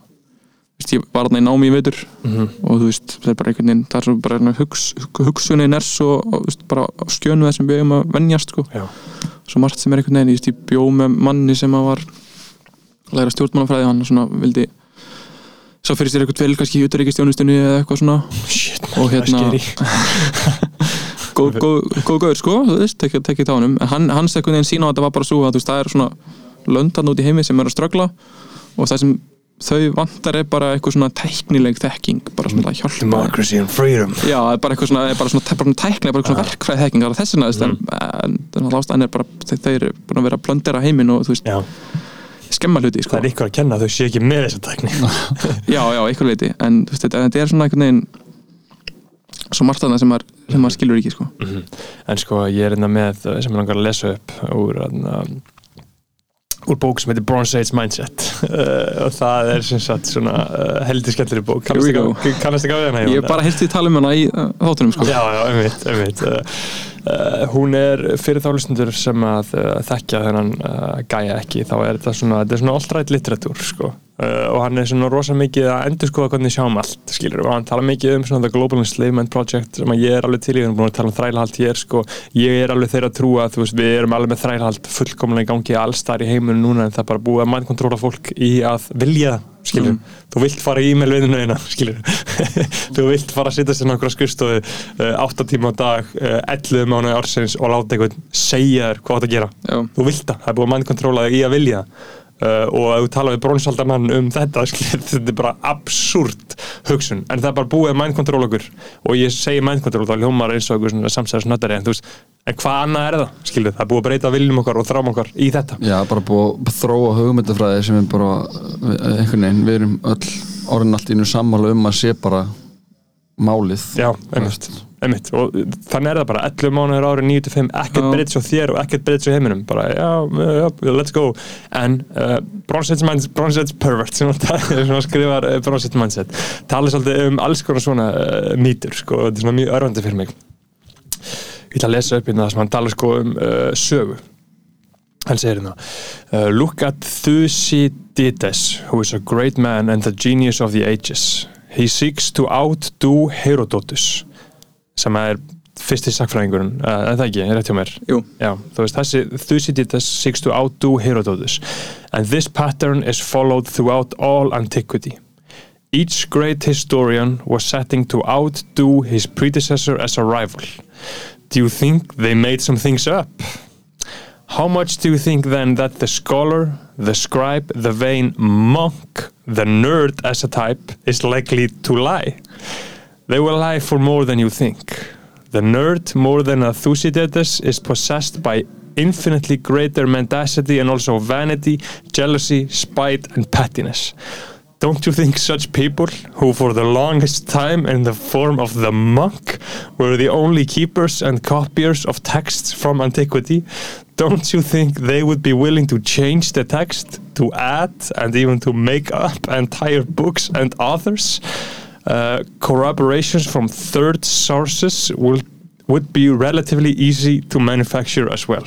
ég var þarna í námi í veitur Mhm. og þú veist, það er bara einhvern veginn það er svo bara hugs, hugsunin er svo og, veist, bara skjönu þessum við um að venjast sko, svo margt sem er einhvern veginn ég, ég bjó með manni sem að var læra stjórnmálafræði, hann svona vildi svo fyrir sér eitthvað vel kannski í utanríkistjónustunni eða eitthvað svona Shit, Og það er hérna- góð, gaur sko, þú veist, tekið tekið tánum en hann, hans einhvern veginn sína á þetta var bara svo að þú veist, það er svona löndan út í heimi sem er að ströggla og það sem þau vantar er bara eitthvað svona tæknileg þekking bara svona hjálpa Democracy and freedom Já, það er bara eitthvað svona, það er bara svona, bara svona tæknileg, bara eitthvað svona verkfræð þekking það er þess vegna, þannig að ástæðan er bara, þeir, þeir eru búin að vera að plöndera heiminn og þú veist, Já, skemma hluti, sko. Það er ykkur að kenna að þau sé ekki með þessa tækni. [LAUGHS] Já, já, eitthvað leiti, en veist, þetta, er svona einhvern veginn svo margt sem maður, sem maður skilur ekki, sko. En sko ég er hérna með sem ég langar að lesa upp úr hérna, úr bók sem heitir Bronze Age Mindset uh, og það er sem sagt svona uh, heldur skemmtileg bók kannast ekki af hérna Ég hef bara því tala um hana í uh, þáttunum, sko Já, já, einmitt, einmitt. Hún er fyrir þá lustundur sem að þekkja þennan gæja ekki, þá er þetta svona, þetta er svona alltrætt litteratúr, sko. Uh, og hann er svona rosa mikið að endur skoða hvernig sjáum allt, skilur, og hann tala mikið um svona The Global Enslavement Project sem að ég er alveg til í, við erum búin að tala um þrælahald hér, sko, ég er alveg þeirra að trúa að þú veist, við erum alveg með þrælahald fullkomlega í gangi allstar í heiminum núna en það er bara búið að mindkontróla fólk í að vilja skilur, þú vilt fara í e-mail vinnuna eina, skilur [LAUGHS] þú vilt fara að sitja sér nákvæmlega skrifstofu uh, 8 tíma á dag, uh, 11 mánuði ársins og láta einhvern segja þér hvað þú átt að gera. Já. þú vilt það, það er búið að mindkontróla að Uh, og ef þú tala við brónsaldarmann um þetta [LAUGHS] skilur, þetta er bara absúrt hugsun, en það er bara búið að mindkontróla okkur. Og ég segi mindkontról þá hljómar eins og einhver samsæðarsnöttari en en hvað annað er það, skilur, það er búið að breyta viljum okkar og þrám okkar í þetta. Já, bara búið að þróa hugmyndafræði sem er bara við- einhvern veginn, við erum öll orðin allt í nú sammála um að sé bara málið. Já, einmitt, einmitt og þannig er það bara 11 mánuður árið 9-5 ekkert Já. breytt svo þér og ekkert breytt svo heiminum. Bara, já, já, let's go. En uh, [LAUGHS] mindset, Bronsets pervert sem skrifar uh, Bronsets mindset. Talar svolítið um alls konar svona uh, mýtur, sko, þetta er svona mjög örfandi fyrir mig. Ég ætla að lesa upp hérna það sem hann talar sko um sögu. Hann segir hérna Look at Thucydides who is a great man and the genius of the ages. He seeks to outdo Herodotus sem er fyrsti sakfræðingurinn en það ekki, rétt hjá mér. Já, þú veist, þessi Thucydides seeks to outdo Herodotus and this pattern is followed throughout all antiquity Each great historian was setting to outdo his predecessor as a rival. Do you think they made some things up? How much do you think then that the scholar, the scribe, the vain monk, the nerd as a type is likely to lie? They will lie for more than you think. The nerd, more than a Thucydides, is possessed by infinitely greater mendacity and also vanity, jealousy, spite, and pettiness. Don't you think such people, who for the longest time in the form of the monk were the only keepers and copiers of texts from antiquity, don't you think they would be willing to change the text, to add and even to make up entire books and authors? Uh, corroborations from third sources will, would be relatively easy to manufacture as well.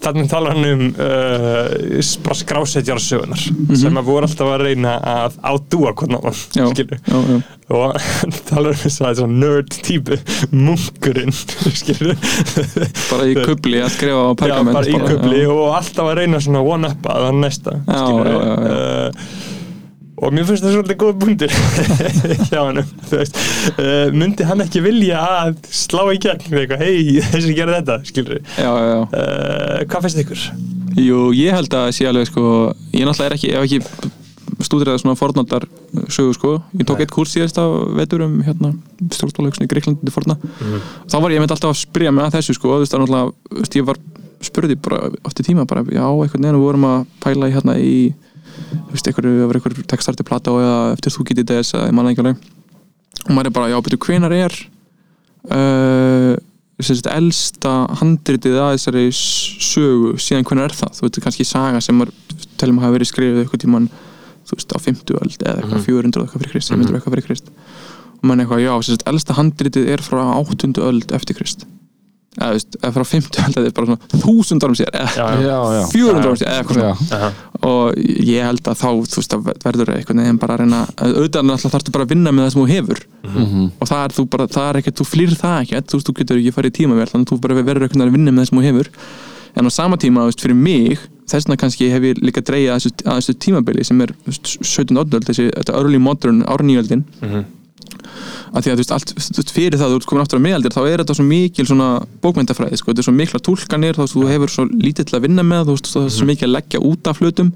Þannig talar hann um uh, bara skrásetjar sögunar sem að voru alltaf að reyna að átúa hvernig já, já. og hann talar um þess að nerd típu munkurinn [LAUGHS] skilur bara í kubli að skrifa á pergament bara í kubli og alltaf að reyna svona one-up að það næsta Já, skilurðu. já, já, já. Uh, og mér finnst það svolítið góð bundir [LAUGHS] hjá hann uh, myndi hann ekki vilja að slá í gegn eitthvað, hei, þessi gerir þetta skilur já, já, já. uh, hvað finnst ykkur? Jú, ég held að sé alveg sko, ég náttúrulega er ekki, ekki stúdiraði svona fornaldar sögu sko, ég tók Nei. eitt kurs síðast á vetur um hérna stjórnstólaugsni í Greiklandi forna þá var ég með alltaf að spyrja mig að þessu sko, þú veist, það náttúrulega, ég var spurði bara eftir tíma bara, já, einhvern veginn við vorum að pæla í hérna í þú veist, einhverju, einhverju textarti plata og eða eftir þú getið þess að ég manna ekki alveg. Og maður er bara, já, betur, hvenar er uh, sem sagt, elsta handritið að þessari sögu? Síðan hvernig er það, þú veit, kannski saga sem maður telum að hafa verið skrifið eitthvað tímann þú veist, á 50 öld eða eitthvað 400 eitthvað fyrir krist, 700 eitthvað fyrir krist. Og mann eitthvað, já, sem sagt, elsta handritið er frá 800 öld eftir krist eða, þú veist, eða frá 50 öld eða bara svona 1000 árum sér eða Já, já. Já, já. 400 árum sér eða eitthvað svona. Já, og ég held að þá, þú veist, að verður eitthvað nefn bara að reyna, auðvitað náttúrulega þarftu bara að vinna með það sem þú hefur. Mhm. og það er þú bara, það er ekkert, þú flýr það ekki. Þú veist, þú getur ekki farið í tímavél þannig að þú bara verður eitthvað að vinna með það sem þú hefur. En á sama tíma, þú veist, fyrir mig þess vegna kannski hef ég líka dreigja að þessu, að þessu tímabili sem þú veist, 17. öldöld þessi, þetta early modern, árnýjöldin Mhm. að því að þú veist, allt, þú veist, fyrir það þú ert komin aftur á miðaldir, þá er þetta svo mikil svona bókmyndafræði, sko, þetta er svo mikla túlkanir þá þú hefur svo lítið til að vinna með þú veist, það er svo mikið að leggja út af hlutum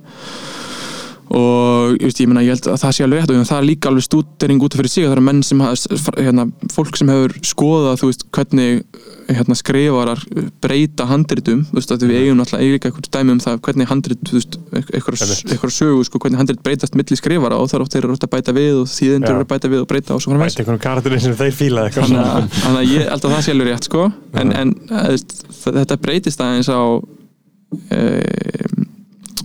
og ég, veist, ég, meina, ég held að það sé alveg rétt og það er líka alveg stúdering út af fyrir sig það eru menn sem hérna, fólk sem hefur skoðað þú veist, hvernig hérna, skrifarar breyta handritum þú veist, að við eigum eiga líka eitthvað dæmi um það hvernig handrit, þú veist, eitthvað, Einmitt. eitthvað sögu, sko, hvernig handrit breytast milli skrifara og það er oft þeir eru oft að bæta við og þýðendur Já. eru að bæta við og breyta og svo framvegis. Bæti einhvern karakterinn sem þeir fíla þannig að, ég held að það sé alveg rétt sko. En, en veist, þetta breytist aðeins á e,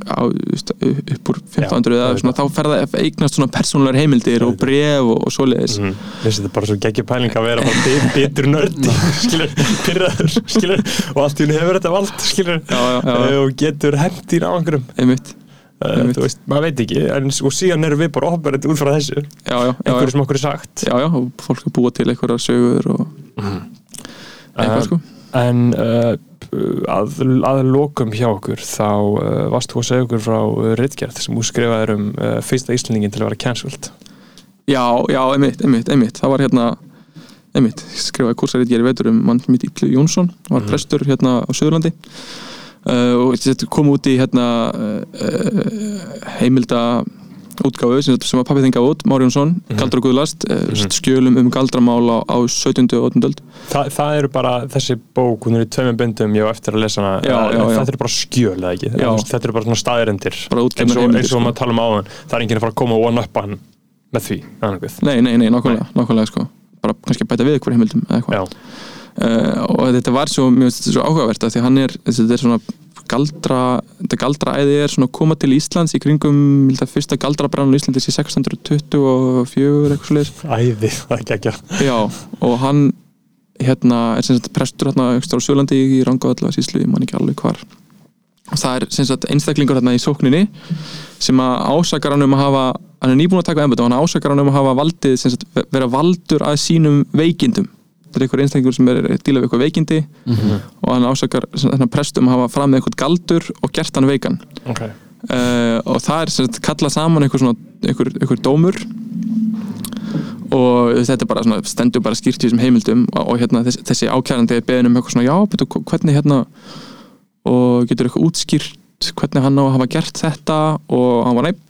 á upp úr 1500 Já, eða svona, þá fer það að eignast svona persónulegar heimildir og bref og, og svoleiðis. Mm. Þetta er bara svo geggjur pæling að vera bara bit- bitur nördi [LAUGHS] skilur, pyrraður skilur, og allt í henni hefur þetta vald skilur, Já, já, eh, og getur hent í einhverjum einmitt, uh, þú veist, maður veit ekki en, og síðan erum við bara operandi út frá þessu. Einhverju sem okkur er sagt. Já, já og fólk er búið til einhverjar sögur og eitthvað Uh, sko. En uh, að, að lokum hjá okkur þá uh, varst þú að segja okkur frá uh, Ritgerð sem þú skrifaðir um uh, fyrsta Íslandingin til að vera cancelled? Já, já, einmitt, einmitt, einmitt. Það var hérna einmitt, skrifaði kursarið ég er veitur um mann mitt Ítlu Jónsson var Mhm. prestur hérna á Suðurlandi. Uh, og kom út í hérna heimilda útgáfu sem, sem að pappi þinga út, Már Jónsson, Mhm. Galdur og Guðlast uh, Mhm. skjölum um galdramál á, á 17. og 18. öld Þa, það eru bara þessi bók, hún er í tveimum bindum ég á eftir að lesa hana, Já, Eh, já, já. þetta eru bara skjöl eða ekki, þetta eru bara svona staðirindir bara eins og, eins og sko. maður tala um áðan það er enginn að fara að koma og one-uppa hann með því, annarkvið Nei, nei, nei, nákvæmlega, nákvæmlega sko. bara kannski bæta við ykkur heimildum eða eitthvað uh, og þetta var svo, mjög, svo áhugavert að því hann er, þetta er svona galdra, þetta galdraæði er svona að koma til Íslands í kringum, að fyrsta galdrabrann á Íslandi sé 624 eitthvað svo æði, það er ekki ekki já, og hann hérna er sem sagt prestur hérna á Sjölandi í Rangavalla síslu, ég man ekki alveg hvar. Og það er sem sagt einstaklingur hérna í sókninni sem að ásakar hann um að hafa hann er nýbúin að taka embætt og hann ásakar hann um að hafa valdið sem sagt vera valdur að sínum veikindum þetta er einhver einstaklingur sem er díla við eitthvað veikindi og hann ásakar þennan prestum að hafa fram með eitthvað galdur og gert hann veikan. Ok, uh, og það er sem sagt kallað saman einhver svona, einhver, einhver dómur og þetta er bara svona, stendur bara skýrt í þessum heimildum og, og hérna þessi, þessi ákærandi er beðin um eitthvað svona, já, betur, hvernig hérna? Og getur eitthvað útskýrt hvernig hann á að hafa gert þetta og hann var neitt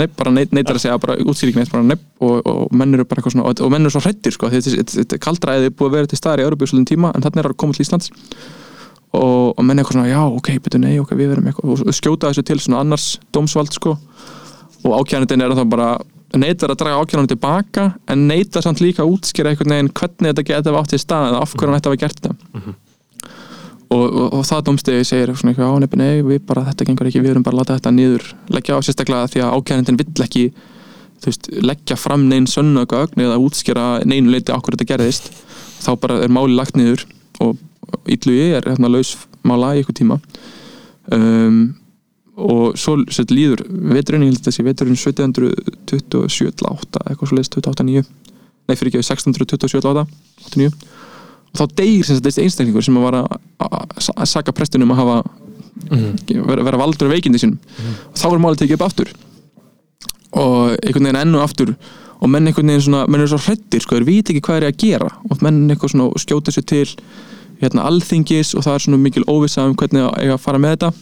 neitt, bara neitt, neitt að segja, bara útskýring neitt bara neitt og, og menn eru bara eitthvað svona og, og menn eru svo hrættir sko, þetta- þetta þetta kaldræði er búið að vera til staðar í Európa tíma en þannig er að koma til Íslands. Og, og menn er eitthvað svona, já, ok, betur nei, ok, við verum eitthvað og skjóta þessu til svona annars dómsvald sko. Og ákjærandinn er þá bara neitar að draga ákjærandinn tilbaka en neitar samt líka að útskýra einhvern veginn hvernig þetta geta átt í stað eða af ætti að hafa gert þetta og, og, og það dómstegi segir svona eitthvað, nei, við bara, þetta gengur ekki við erum bara að láta þetta niður leggja á sérstaklega því að ákjærandinn vill ekki veist, leggja fram neinn sönnögögn eða útskýra neinu leiti okkur þetta gerðist. Þá bara er máli lagt niður og Ítlugi er hérna laus mála í eitthvað tíma. Um, og svo set, líður veturinn, ég held að þessi veturinn 1727-8 eitthvað svo leiðist 28-9 nei fyrir ekki 1627-8 89 og þá deyr sem sagt þessi einstaklingur sem var að, saka prestunum að hafa vera, vera valdur veikindi sínum. Og þá er málið tekið upp aftur. Og einhvern veginn enn og aftur og menn einhvern veginn svona, menn eru svo hrættir sko, þeir viti ekki hvað er að gera. Og menn eitthvað svona skjóta sér til hérna alþingis og það er svona mikil óvissa um hvernig að eiga að fara með þetta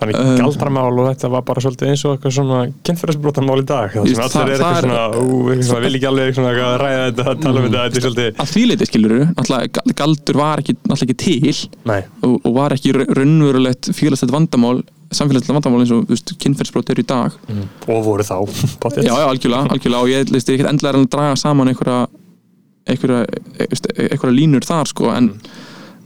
þannig Um, galdramál og þetta var bara svolítið eins og eitthvað svona kynferðisbrotamál í dag. Það sem allir er eitthvað svona, ú, svona vil ekki alveg eitthvað ræða þetta, tala um þetta, þetta er svolítið að því leiti skilur náttúrulega galdur var ekki, náttúrulega ekki til Nei, og, og var ekki ra- raunverulegt félagslegt vandamál samfélagslegt vandamál eins og kynferðsbrot eru í dag. Og voru þá potið. já, já, algjörlega, algjörlega. Og ég leist ekkert endilega að draga saman einhverja einhverja, einhverja línur þar sko, en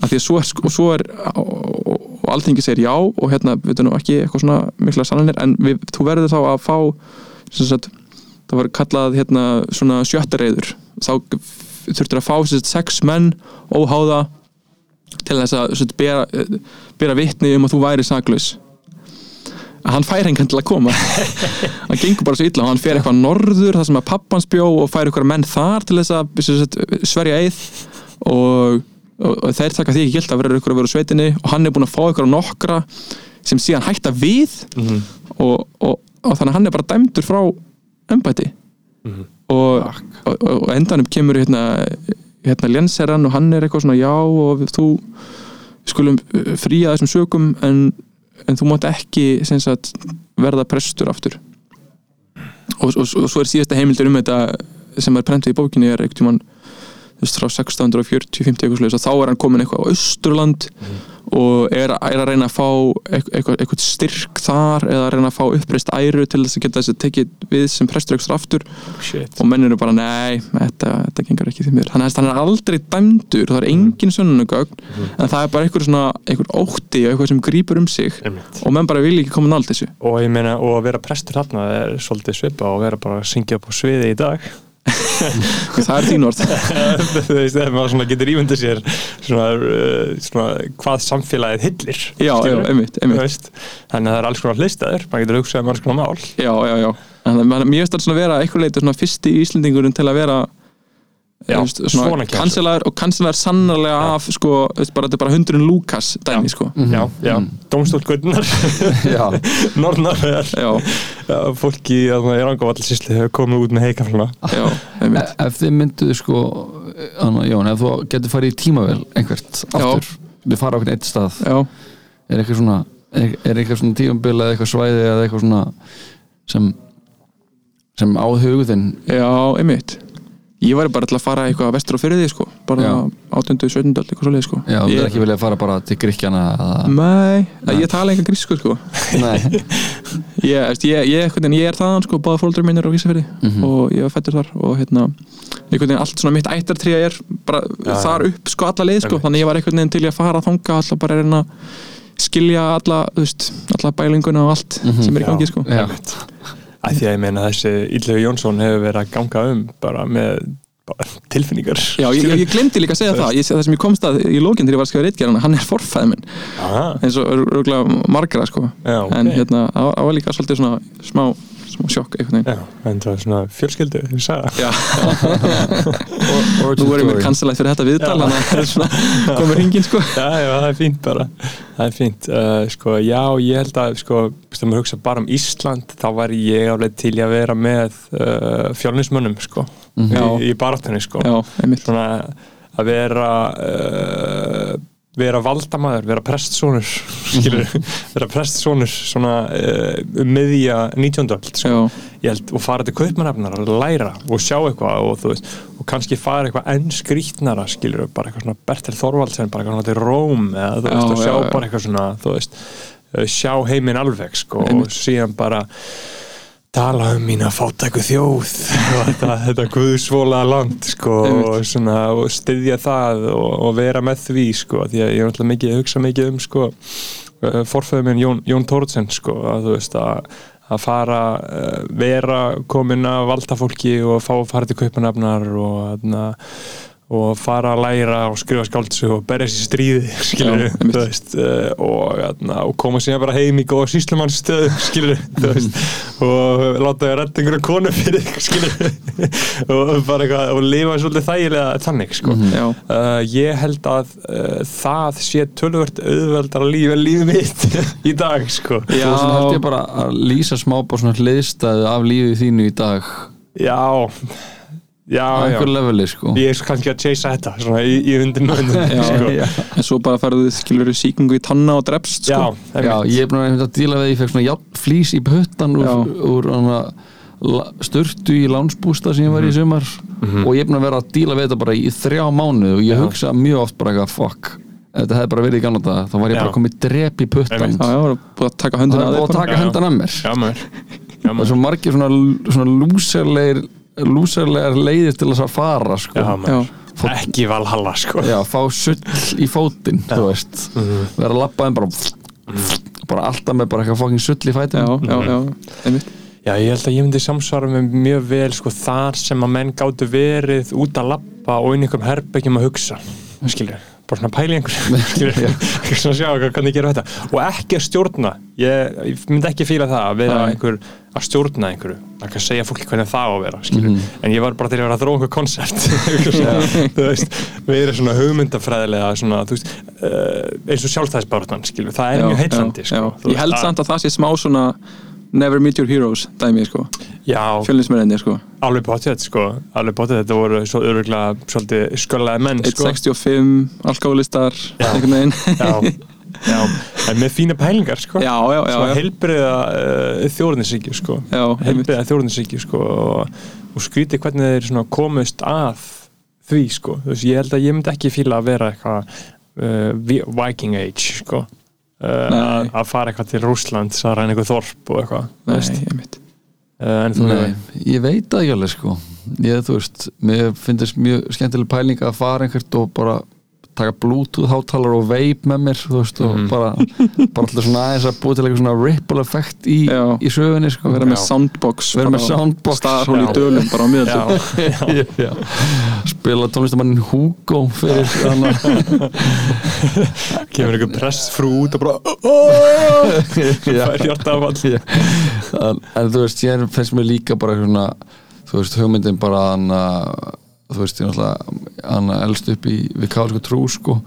að því að svo er, sko, svo er og, og, alþingi segir já og hérna, við veitum ekki eitthvað svona mikla sannanir en við, þú verður þá að fá sagt, það var kallað hérna svona sjöttareiður þá þurftur að fá sagt, sex menn óháða til þess að sagt, bera, bera vitni um að þú væri saklaus. Hann fær hengan til að koma. [LAUGHS] Hann gengur bara svo illa og hann fer eitthvað norður þar sem að pappans bjó og fær eitthvað menn þar til þess að sverja eið og, og, þeir taka því ekki gilt að vera eitthvað að vera á sveitinni. Og hann er búin að fá eitthvað nokkra sem síðan hætta við. Og, og, og þannig að hann er bara dæmdur frá embæti og, og, og endanum kemur hérna, hérna lenseran og hann er eitthvað svona já og við- þú skulum uh, fría þessum sökum en, en þú mátt ekki sagt, verða prestur aftur. Og, svo er síðasta heimildur um þetta sem er prentið í bókinni er tímann þú veist, frá 1640-50 eitthvað slags og þá er hann komin eitthvað á Östurland og er, er að reyna að fá eitthvað, eitthvað, eitthvað styrk þar eða að reyna að fá uppreist æru til þess að geta þess að tekið við sem prestur ekstra aftur. Shit. og menn eru bara nei, þetta, þetta gengur ekki því mér. Þannig að hann er aldrei dæmdur það er engin sönnunagögn en það er bara einhver svona einhver ótti og eitthvað sem grýpur um sig. Einmitt. og menn bara vilja ekki koma nált þessu. Og meina, og að vera prestur þarna er svolítið svipa og vera bara að syngja það er þín orð [LAUGHS] þú veist, ef maður svona getur ímyndið sér svona, uh, svona hvað samfélagið hillir já, já, einmitt, einmitt. Þannig að það er alls konar hlistaður maður getur hugsað um alls konar mál. Já, já, já. En mér finnst það svona vera eitthvað leiti svona fyrsti Íslendingurinn til að vera Já, cancelaður og cancelaður sannarlega af sko, bara, þetta er bara hundurinn Lukas dæmi sko. já, já, Mm. domstólgötunar [LAUGHS] Já, [LAUGHS] norðnarvegar já, fólki í Rangavallsísli hefur komið út með heikafluna já, einmitt. E- ef þið mynduðu sko Anna, Jón, ef þú getur farið í tímavel einhvert aftur, við fara á okkur eitt stað já, er eitthvað svona er, eitthvað svona tímabil eða eitthvað svæði eða eitthvað svona sem sem á hugðin? Já, einmitt ég væri bara til að fara eitthvað vestur á fyrir því sko. bara Já. 18. 17. öld, eitthvað svoleið sko. já, þú ég, er ekki viljað fara bara til Gríkjana eða, Nei, ég tala enga grísku sko. nei, [LAUGHS] ég, veist, ég, ég, veginn, ég er þaðan sko, báða fólkdur mínir á Ísafirði Mhm. og ég var fættur þar og hérna einhvern veginn allt svona mitt ættartría er bara Já, þar upp sko alla leið sko Einmitt. þannig ég var einhvern veginn til í að fara að þanga alltaf bara að reyna að skilja alla, þú veist, alla bælinguna og allt sem er í gangi sko já, Æ, því að ég meina þessi Ylegu Jónsson hefur verið að ganga um bara með bara, tilfinningar. Já, ég, ég, glemdi líka að segja það, ég, það sem ég komst að í lókinn þegar ég var að skrifa reitgerðana, hann er forfæð minn. Aha, eins og örgulega margra sko. Já, ok. en hérna, það það var líka svolítið svona smá, smá sjokk veginn. Já, en það var svona fjölskyldu, ég sagði það [LAUGHS] nú við story. kansalegt fyrir þetta viðtal þannig að það er svona [LAUGHS] komið hringin sko. Já, já, það er fínt bara. Það er fínt, uh, sko, já, ég held að sko, þú maður hugsa bara um Ísland þá var ég alveg til að vera með uh, fjölnismönnum, sko Já. í, í baráttunni, sko. Já, svona að vera uh, vera valdamaður, vera prestsónur skilur, vera prestsónur svona uh, um miðja 19. öld, sko Já, ég held, og fara til kaupmannafnar að læra og sjá eitthvað og þú veist og kannski fara eitthvað enn skrítnara skilur bara eitthvað svona Bertil Þorvaldsen bara eitthvað svona til Róm eða þú Já, veist og sjá já, já. bara eitthvað svona þú veist, eh, sjá heiminn alveg sko Einmitt. og síðan bara tala um mína fátæku þjóð. Og þetta, þetta guðsvólaða land sko og svona og styðja það og, og vera með því sko því að ég er náttúrulega mikið, hugsa mikið um sko forfæður minn Jón, Jón Tóruðsen sko að þú veist að að fara, uh, vera komin að valda fólki og fá að fara til kaupanafnar og, þarna, og fara að læra og skrifa skáldsug og berja sér stríði skilur Já, veist uh, og, þarna, og koma síðan bara heim í góða síslumannstöðu [LAUGHS] skilur þú veist og láta þau redda einhverju konu fyrir [LAUGHS] skilur og bara eitthvað og lifa svolítið þægilega þannig sko. Já, Uh, ég held að uh, það sé tölvört auðveldar að lífa lífið mitt [LAUGHS] í dag sko. Já, Svo sem held ég bara að lýsa smá bara svona hliðstæðu af lífið þínu í dag. Já, á já. einhver leveli sko ég er kannski að chasea þetta svona í, í undir Já, sko. já. en svo bara farið skilur síkingu í tanna og drefst já, sko Já, einmitt. ég er búin að einmitt að díla við ég fekk svona jafn flýs í puttan úr, Já. úr hana, la- sturtu í lánsbústa sem ég var í sumar og ég er búin að vera að díla við þetta bara í þrjá mánu og ég Já. hugsa mjög oft bara eitthvað fuck, ef þetta hefði bara verið í gamla dag þá var ég bara Já. komið drep í puttan Einmitt. Já, já, var búið að taka það höndina er að Já. mér já já það er maður svo margir svona, svona lúserleir lúserlegar leiðir til þess að fara sko. já Fót- ekki valhalla sko. Já, fá sull í fótinn veist, vera en bara bara alltaf með bara eitthvað fokkin sull í Já, fætin já, já, einmitt. Já, ég held að ég myndi samsvara með mjög vel sko, þar sem að menn gáttu verið út að lappa og inn í einhverjum herbyggjum að hugsa. Skilur, bara svona pæli einhver [LAUGHS] skilur, ekki svona sjá hvernig gera þetta. Og ekki að stjórna. Ég, ég myndi ekki fíla það að vera einhver að stjórna einhverju, ekki að segja fólki hvernig það á að vera, skilur, en ég var bara til að vera að þróa einhver koncept. [LAUGHS] Þú veist, við erum svona hugmyndafræðilega svona, þú veist, uh, eins og sjálfstæðisbartan, skilur, það er Já, mjög heillandi já, sko. Ég held samt að það sé smá svona Never meet your heroes dæmi sko Já, Fjölnismennir sko Alveg potið, sko, þetta voru svo öruglega svolítið sköllaði menn, sko. 165, alkálistar Já. einhvern veginn Já, já, en með fína pælingar, sko. já, já, já, Svo já. heilbriða uh, þjóðninsíkju, sko. Já, einmitt. Heilbriða þjóðninsíkju, sko, og, og skrítið hvernig þeir komust að því, sko. Veist, ég held að ég myndi ekki fíla að vera eitthvað uh, vi- Viking Age, sko. Uh, að að fara eitthvað til Rússland, að ræna eitthvað þorp og eitthvað, Nei, en þú Nei, ég veit það ekki alveg sko. Ég, veist, mér finnst mjög skemmtileg pæling að fara einhvert og bara taka bluetooth hátalar og vape með mér, þú veist, og Mhm. bara bara alltaf svona aðeins að búa til eitthvað svona ripple effect í, í sögunni sko vera með soundbox Vera með soundbox. Já. dölum bara á [LAUGHS] já. spila tónlistamannin Hugo fyrir hana [LAUGHS] kemur einhver pressfrú út og bara [LAUGHS] Já. fær hjartafall Já. en, en þú veist, ég finnst mér líka bara eitthvað svona, þú veist, hugmyndin bara að þú veist, ég náttúrulega hann elst upp í, við káðsku trú sko,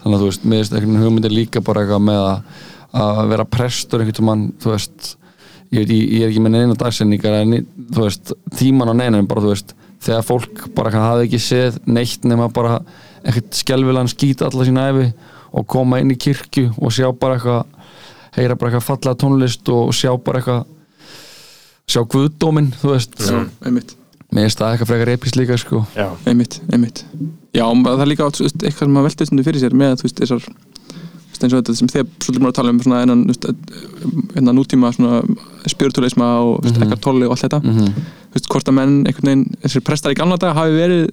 þannig að þú veist, mér veist einhvern hugmyndir líka bara eitthvað með að, að vera prestur einhvern mann, þú veist. Ég, veit, ég, ég er ekki með neina dagsenningar en þú veist, tíman á neinum bara þú veist, þegar fólk bara hafi ekki séð neitt nema bara eitthvað skelvilegan skýta alla sína æfi og koma inn í kirkju og sjá bara eitthvað heyra bara eitthvað fallega tónlist og sjá bara eitthvað sjá guðdóminn, þú veist. Einmitt mér finnst það eitthvað frekar epist líka sko Já, einmitt, einmitt já, það er líka veist, eitthvað sem maður veldur fyrir sér með þú veist, þessar eins og þetta sem þið svolítið múin að tala um svona enn enn nútíma svona spiritualisma og mm. -hmm. eitthvað tolli og allt þetta mm -hmm. þú veist, hvort að menn einhvern veginn þessir prestar í gamla dag hafi verið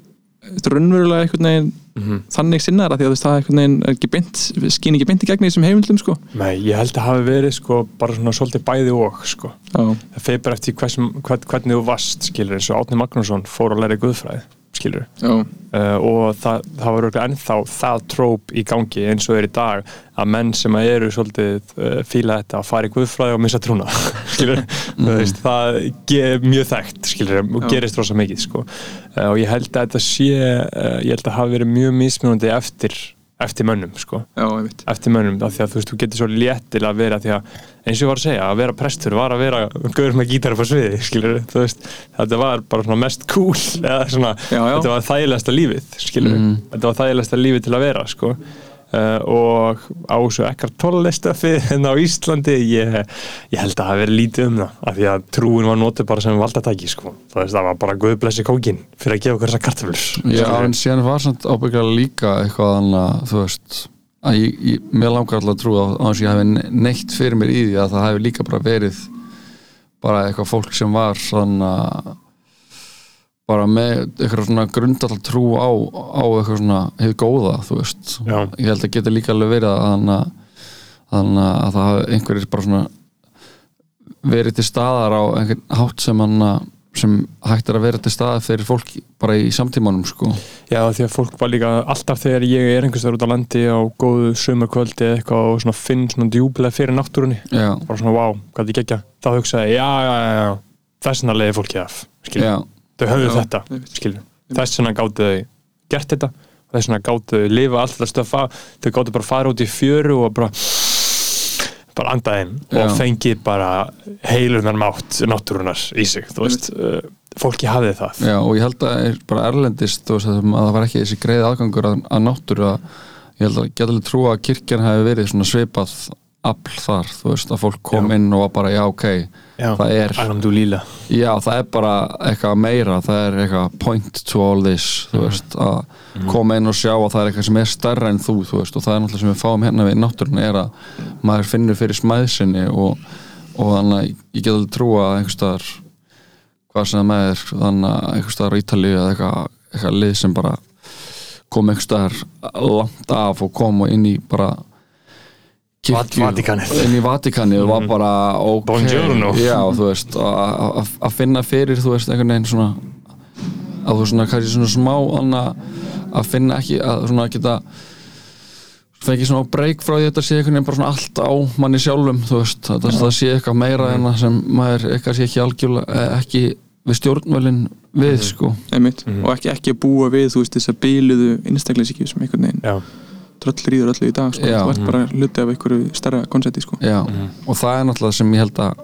raunverulega einhvern veginn Mhm. þannig sinnara því að það einhvern veginn er ekki beint, skýn ekki beint í gegn í þessum heimildum sko. Nei, ég held að hafi verið sko bara svona svolítið bæði og sko. Já, það feir bara eftir hvern, hvern, hvernig þú varst skilur eins og Átni Magnússon fór að læra guðfræði skilur uh, og það, það var örugglega ennþá það tróp í gangi eins og er í dag að menn sem að eru svolítið uh, fíla þetta að fara í guðfræði og missa trúna [LAUGHS] skilur, þú veist, það er mjög þekkt skilur, og gerist rosa mikið sko. uh, og ég held að þetta sé ég held að hafi verið mjög mismunandi eftir, eftir mönnum sko. Já, eftir mönnum, af því að þú veist, þú getur svo léttil að vera því að, eins og ég var að segja að vera prestur var að vera gaur með gítar upp á sviði, skilur, þú veist. Þetta var bara svona mest cool eða svona, Já, já. þetta var þægilegasta lífið skilur, Mhm. þetta var þægilegasta lífið til að vera sko og á svo ekkert tólestafi en á Íslandi ég, ég held að það hafi verið lítið um það af því að trúin var notuð bara sem valdatæki sko. það, var bara guðblessi kókin fyrir að gefa okkur þessar kartaflur Já, en síðan var samt ábygglega líka eitthvað þannig að þú veist að ég, ég, mér langar alltaf að trúa á þess að ég hef neitt fyrir mér í því að það hefur líka bara verið bara eitthvað fólk sem var að bara með eitthvað svona grundall trú á, á eitthvað svona hefur góða, þú veist. Já. ég held að geta líka alveg verið að þannig að, að það hafi einhverjir bara svona verið til staðar á einhvern hátt sem hann sem hægt er að vera til staðar fyrir fólk bara í samtímanum sko. Já, því að fólk var líka alltaf þegar ég er einhvers vegar út á landi á góðu sumarkvöldi eða eitthvað og svona finn svona djúblega fyrir náttúrunni já, bara svona, wow, hvað þið geggja þá hugsaði, ég, já, já, já, já þess vegna leiði fólki af, skilju, já, þau höfðu Já, þetta einmitt. skilju, þess vegna gáttu þau gert þetta, þess vegna gáttu þau lifa allt þetta stöfa, þau gáttu bara fara út í fjöru og bara bara anda inn Já. og fengið bara heilunar mátt náttúrunar í sig, þú veist. Uh, fólki hafði það. Já og ég held að er bara erlendist veist, að það var ekki þessi greið aðgangur að, að náttúru að ég held að geta alveg trú að kirkjan hefði verið svona svipað afl þar, þú veist, að fólk kom Já. inn og var bara, já, ok, Já, það er já, það er bara eitthvað meira það er eitthvað point to all this þú veist, að koma inn og sjá að það er eitthvað sem er stærra en þú, þú veist og það er náttúrulega sem við fáum hérna við náttúrunni er að maður finnur fyrir smæðsinni og, og þannig að ég get alveg trúa að einhvers staðar hvað sem það er þannig að einhvers staðar á Ítalíu eða eitthvað, eitthvað lið sem bara kom einhvers staðar langt af og kom og inn í bara. Inn í Vatikanið og var bara ok, Buongiorno. já, þú veist að- finna fyrir, þú veist, einhvern veginn svona að þú svona, kannski svona smá anna, að finna ekki, að svona geta fengi svona breyk frá því að þetta sé einhvern veginn bara svona allt á manni sjálfum þú veist, að það, það sé eitthvað meira en það sem maður eitthvað sé ekki algjörlega eh, ekki við stjórnvölin við sko. Einmitt. Og ekki, ekki að búa við þú veist þessar bíluðu einstakleisikju sem einhvern veginn Já, tröll rýður öllu í dag sko. Já. þú ert bara hluti af einhverju stærra koncepti sko. Já, og það er náttúrulega sem ég held að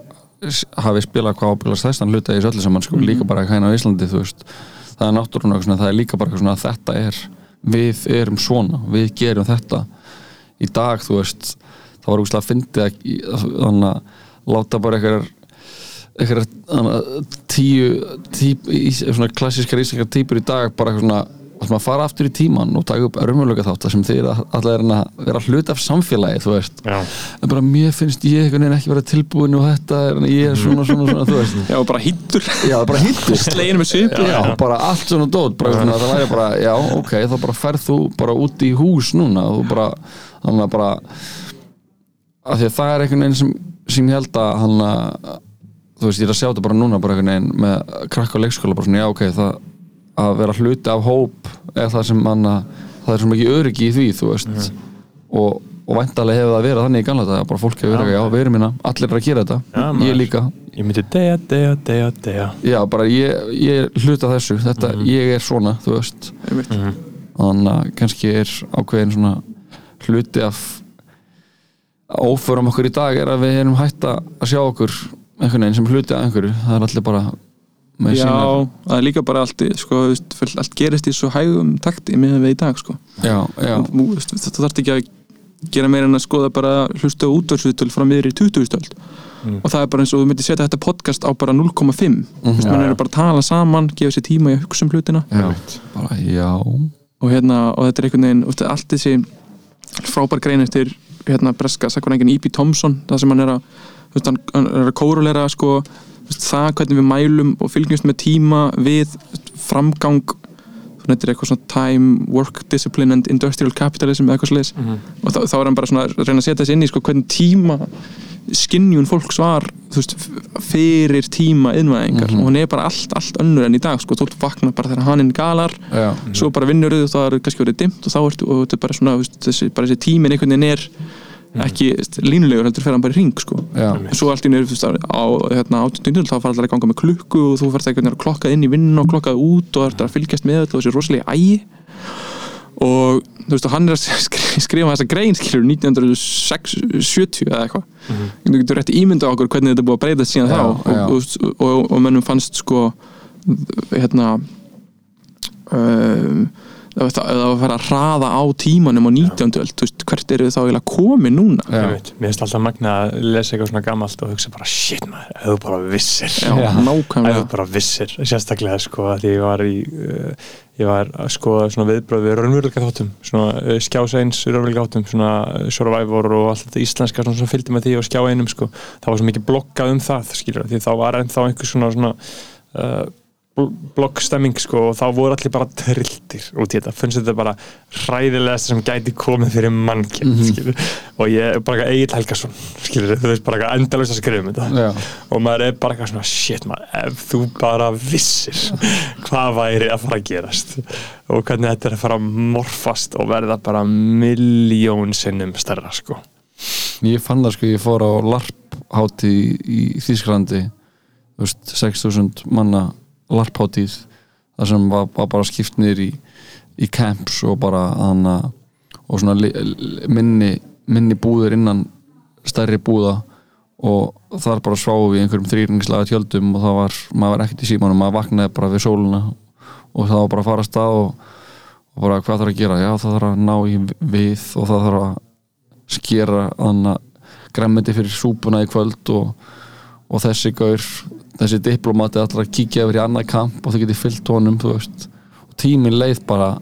hafi spilað hvað ábyggilega stæstan hluta í þessu öllu saman sko, líka bara hérna á Íslandi veist, það er náttúrulega svona, það er líka bara eitthvað svona að þetta er við erum svona, við gerum þetta. Í dag, þú veist það var úrslega að fyndi að þannig að láta bara eitthvað eitthvað þannig, tíu svona klassískar íslenskar típur í dag bara eitthvað svona að maður fara aftur í tíman og taka upp örmjöluga þátt sem þeir allir er að vera hlut af samfélagi þú veist. Já, en bara mér finnst ég einhvern veginn ekki vera tilbúin og þetta er, ég er svona, svona, svona, þú veist. Já, og bara hittur já, bara hittur [LAUGHS] sleginu með svipu já, bara allt svona dót bara, svona, það væri bara, já, ok, þá bara ferð þú bara út í hús núna og þú bara, þannig að bara af því að það er einhvern veginn sem, sem ég held að hann að þú veist, ég er að sjá þetta bara núna bara einhvern veginn með krakka á leikskóla bara svona, já, ok, það að vera hluti af hóp er það sem hann að það er svo mikið öryggi í því, þú veist. Og, og væntalega hefur það verið þannig í gamla þetta bara fólk hefur verið, já, við erum hérna, allir eru að gera þetta. Já, ég líka, Ég myndi deyja, deyja, deyja, deyja. Já, bara ég, ég er hluta þessu, þetta, ég er svona þú veist, einmitt. þannig að kannski er ákveðin svona hluti af óförum okkur í dag er að við erum hætt að sjá okkur einhvern veginn sem hluti af einhverju. Það er allir bara Já, það er líka bara allt, sko, veist, allt gerist í svo hægum takti með við í dag, sko. já, já, veist, Þetta þarf ekki að gera meira en að skoða bara hlusta á útvarsviðtöl frá miður í 20 stöld og það er bara eins og þú myndir setja þetta podcast á bara 0,5 mm -hmm. Mann er bara að tala saman, gefa sér tíma í að hugsa um hlutina. Já, bara já. Og hérna, og þetta er einhvern veginn úst, allt þessi frábær grein eftir hérna breska sakvarengin E.B. Thompson það sem hann er að, veist, hann, er að kórulera sko, veist, það hvernig við mælum og fylgjumst með tíma við framgang. Þannig þetta er eitthvað svona time, work discipline and industrial capitalism eða eitthvað sliðis og þá, þá er hann bara svona að reyna að setja þessi inn í sko, hvernig tíma skinnjun fólks var veist, fyrir tíma innvæðingar. Og hann er bara allt, allt önnur en í dag sko, þú vakna bara þegar hann er galar já, svo bara vinnur þau og það er kannski verið dimmt og þá ertu og þetta er bara svona veist, þessi, bara þessi tíminn einhvern veginn er ekki mm. línulegur heldur fer hann bara í ring sko. já, svo allt í nýr á hérna, 18. þá fara allir að ganga með klukku og þú færst að klokkað inn í vinn og klokkað út og þetta að fylgjast með þetta og þessi rosalega ægi og þú veist og hann er að [LAUGHS] skri- skrifa þessa grein skilur 1970 eða eitthvað þú getur rétt ímynda okkur hvernig þetta er búið að breyta síðan þá og, já. og, og, og mönnum fannst sko hérna um, ef það var að fara að hraða á tímanum á 19. öld, þú veist, hvert eru þið þá eiginlega komið núna? já, Ég veit, Mér finnst alltaf magna að lesa eitthvað svona gamalt og hugsa bara shit maður, ef þú bara vissir. Nákvæmlega. bara vissir, sérstaklega sko því ég var í uh, ég var að skoða svona viðbröð við raunveruleika þáttum svona uh, skjáseins raunveruleika þáttum svona uh, Survivor og allt þetta íslenska svona, svona fylgdi með því og skjá einum sko. Það var svo mikið bloggað um það skilur því þá var ennþá einhver svona svona uh, bloggstemming sko og þá voru allir bara trilltir út í þetta, finnst þetta bara hræðilegast sem gæti komið fyrir mannkinn mm og ég er bara eitthvað Egil Helgason skilur, þú veist bara eitthvað endalaust að skrifa um þetta. Já, og maður er bara eitthvað svona shit maður, ef þú bara vissir hvað væri að fara að gerast og hvernig þetta er að fara að morfast og verða bara miljón sinnum stærra sko. Ég fann það sko, ég fór á LARP hátíð í, veist, 6000 manna LARP hátíð þar sem var, var bara skipt niður í, í camps og bara hana, og svona li, minni, minni búður innan stærri búða. Og þar bara sváum við einhverjum þrýringslaga tjöldum og það var, maður var ekkert í símanum maður vaknaði bara við sóluna og það var bara að fara að stað og, og bara hvað þarf að gera, já það þarf að ná í við og það þarf að skera þannig græmmiti fyrir súpuna í kvöld og, og þessi gaur þessi diplomati ætlar að kíkja yfir í annað kamp og þau geti fyllt honum veist, og tíminn leið bara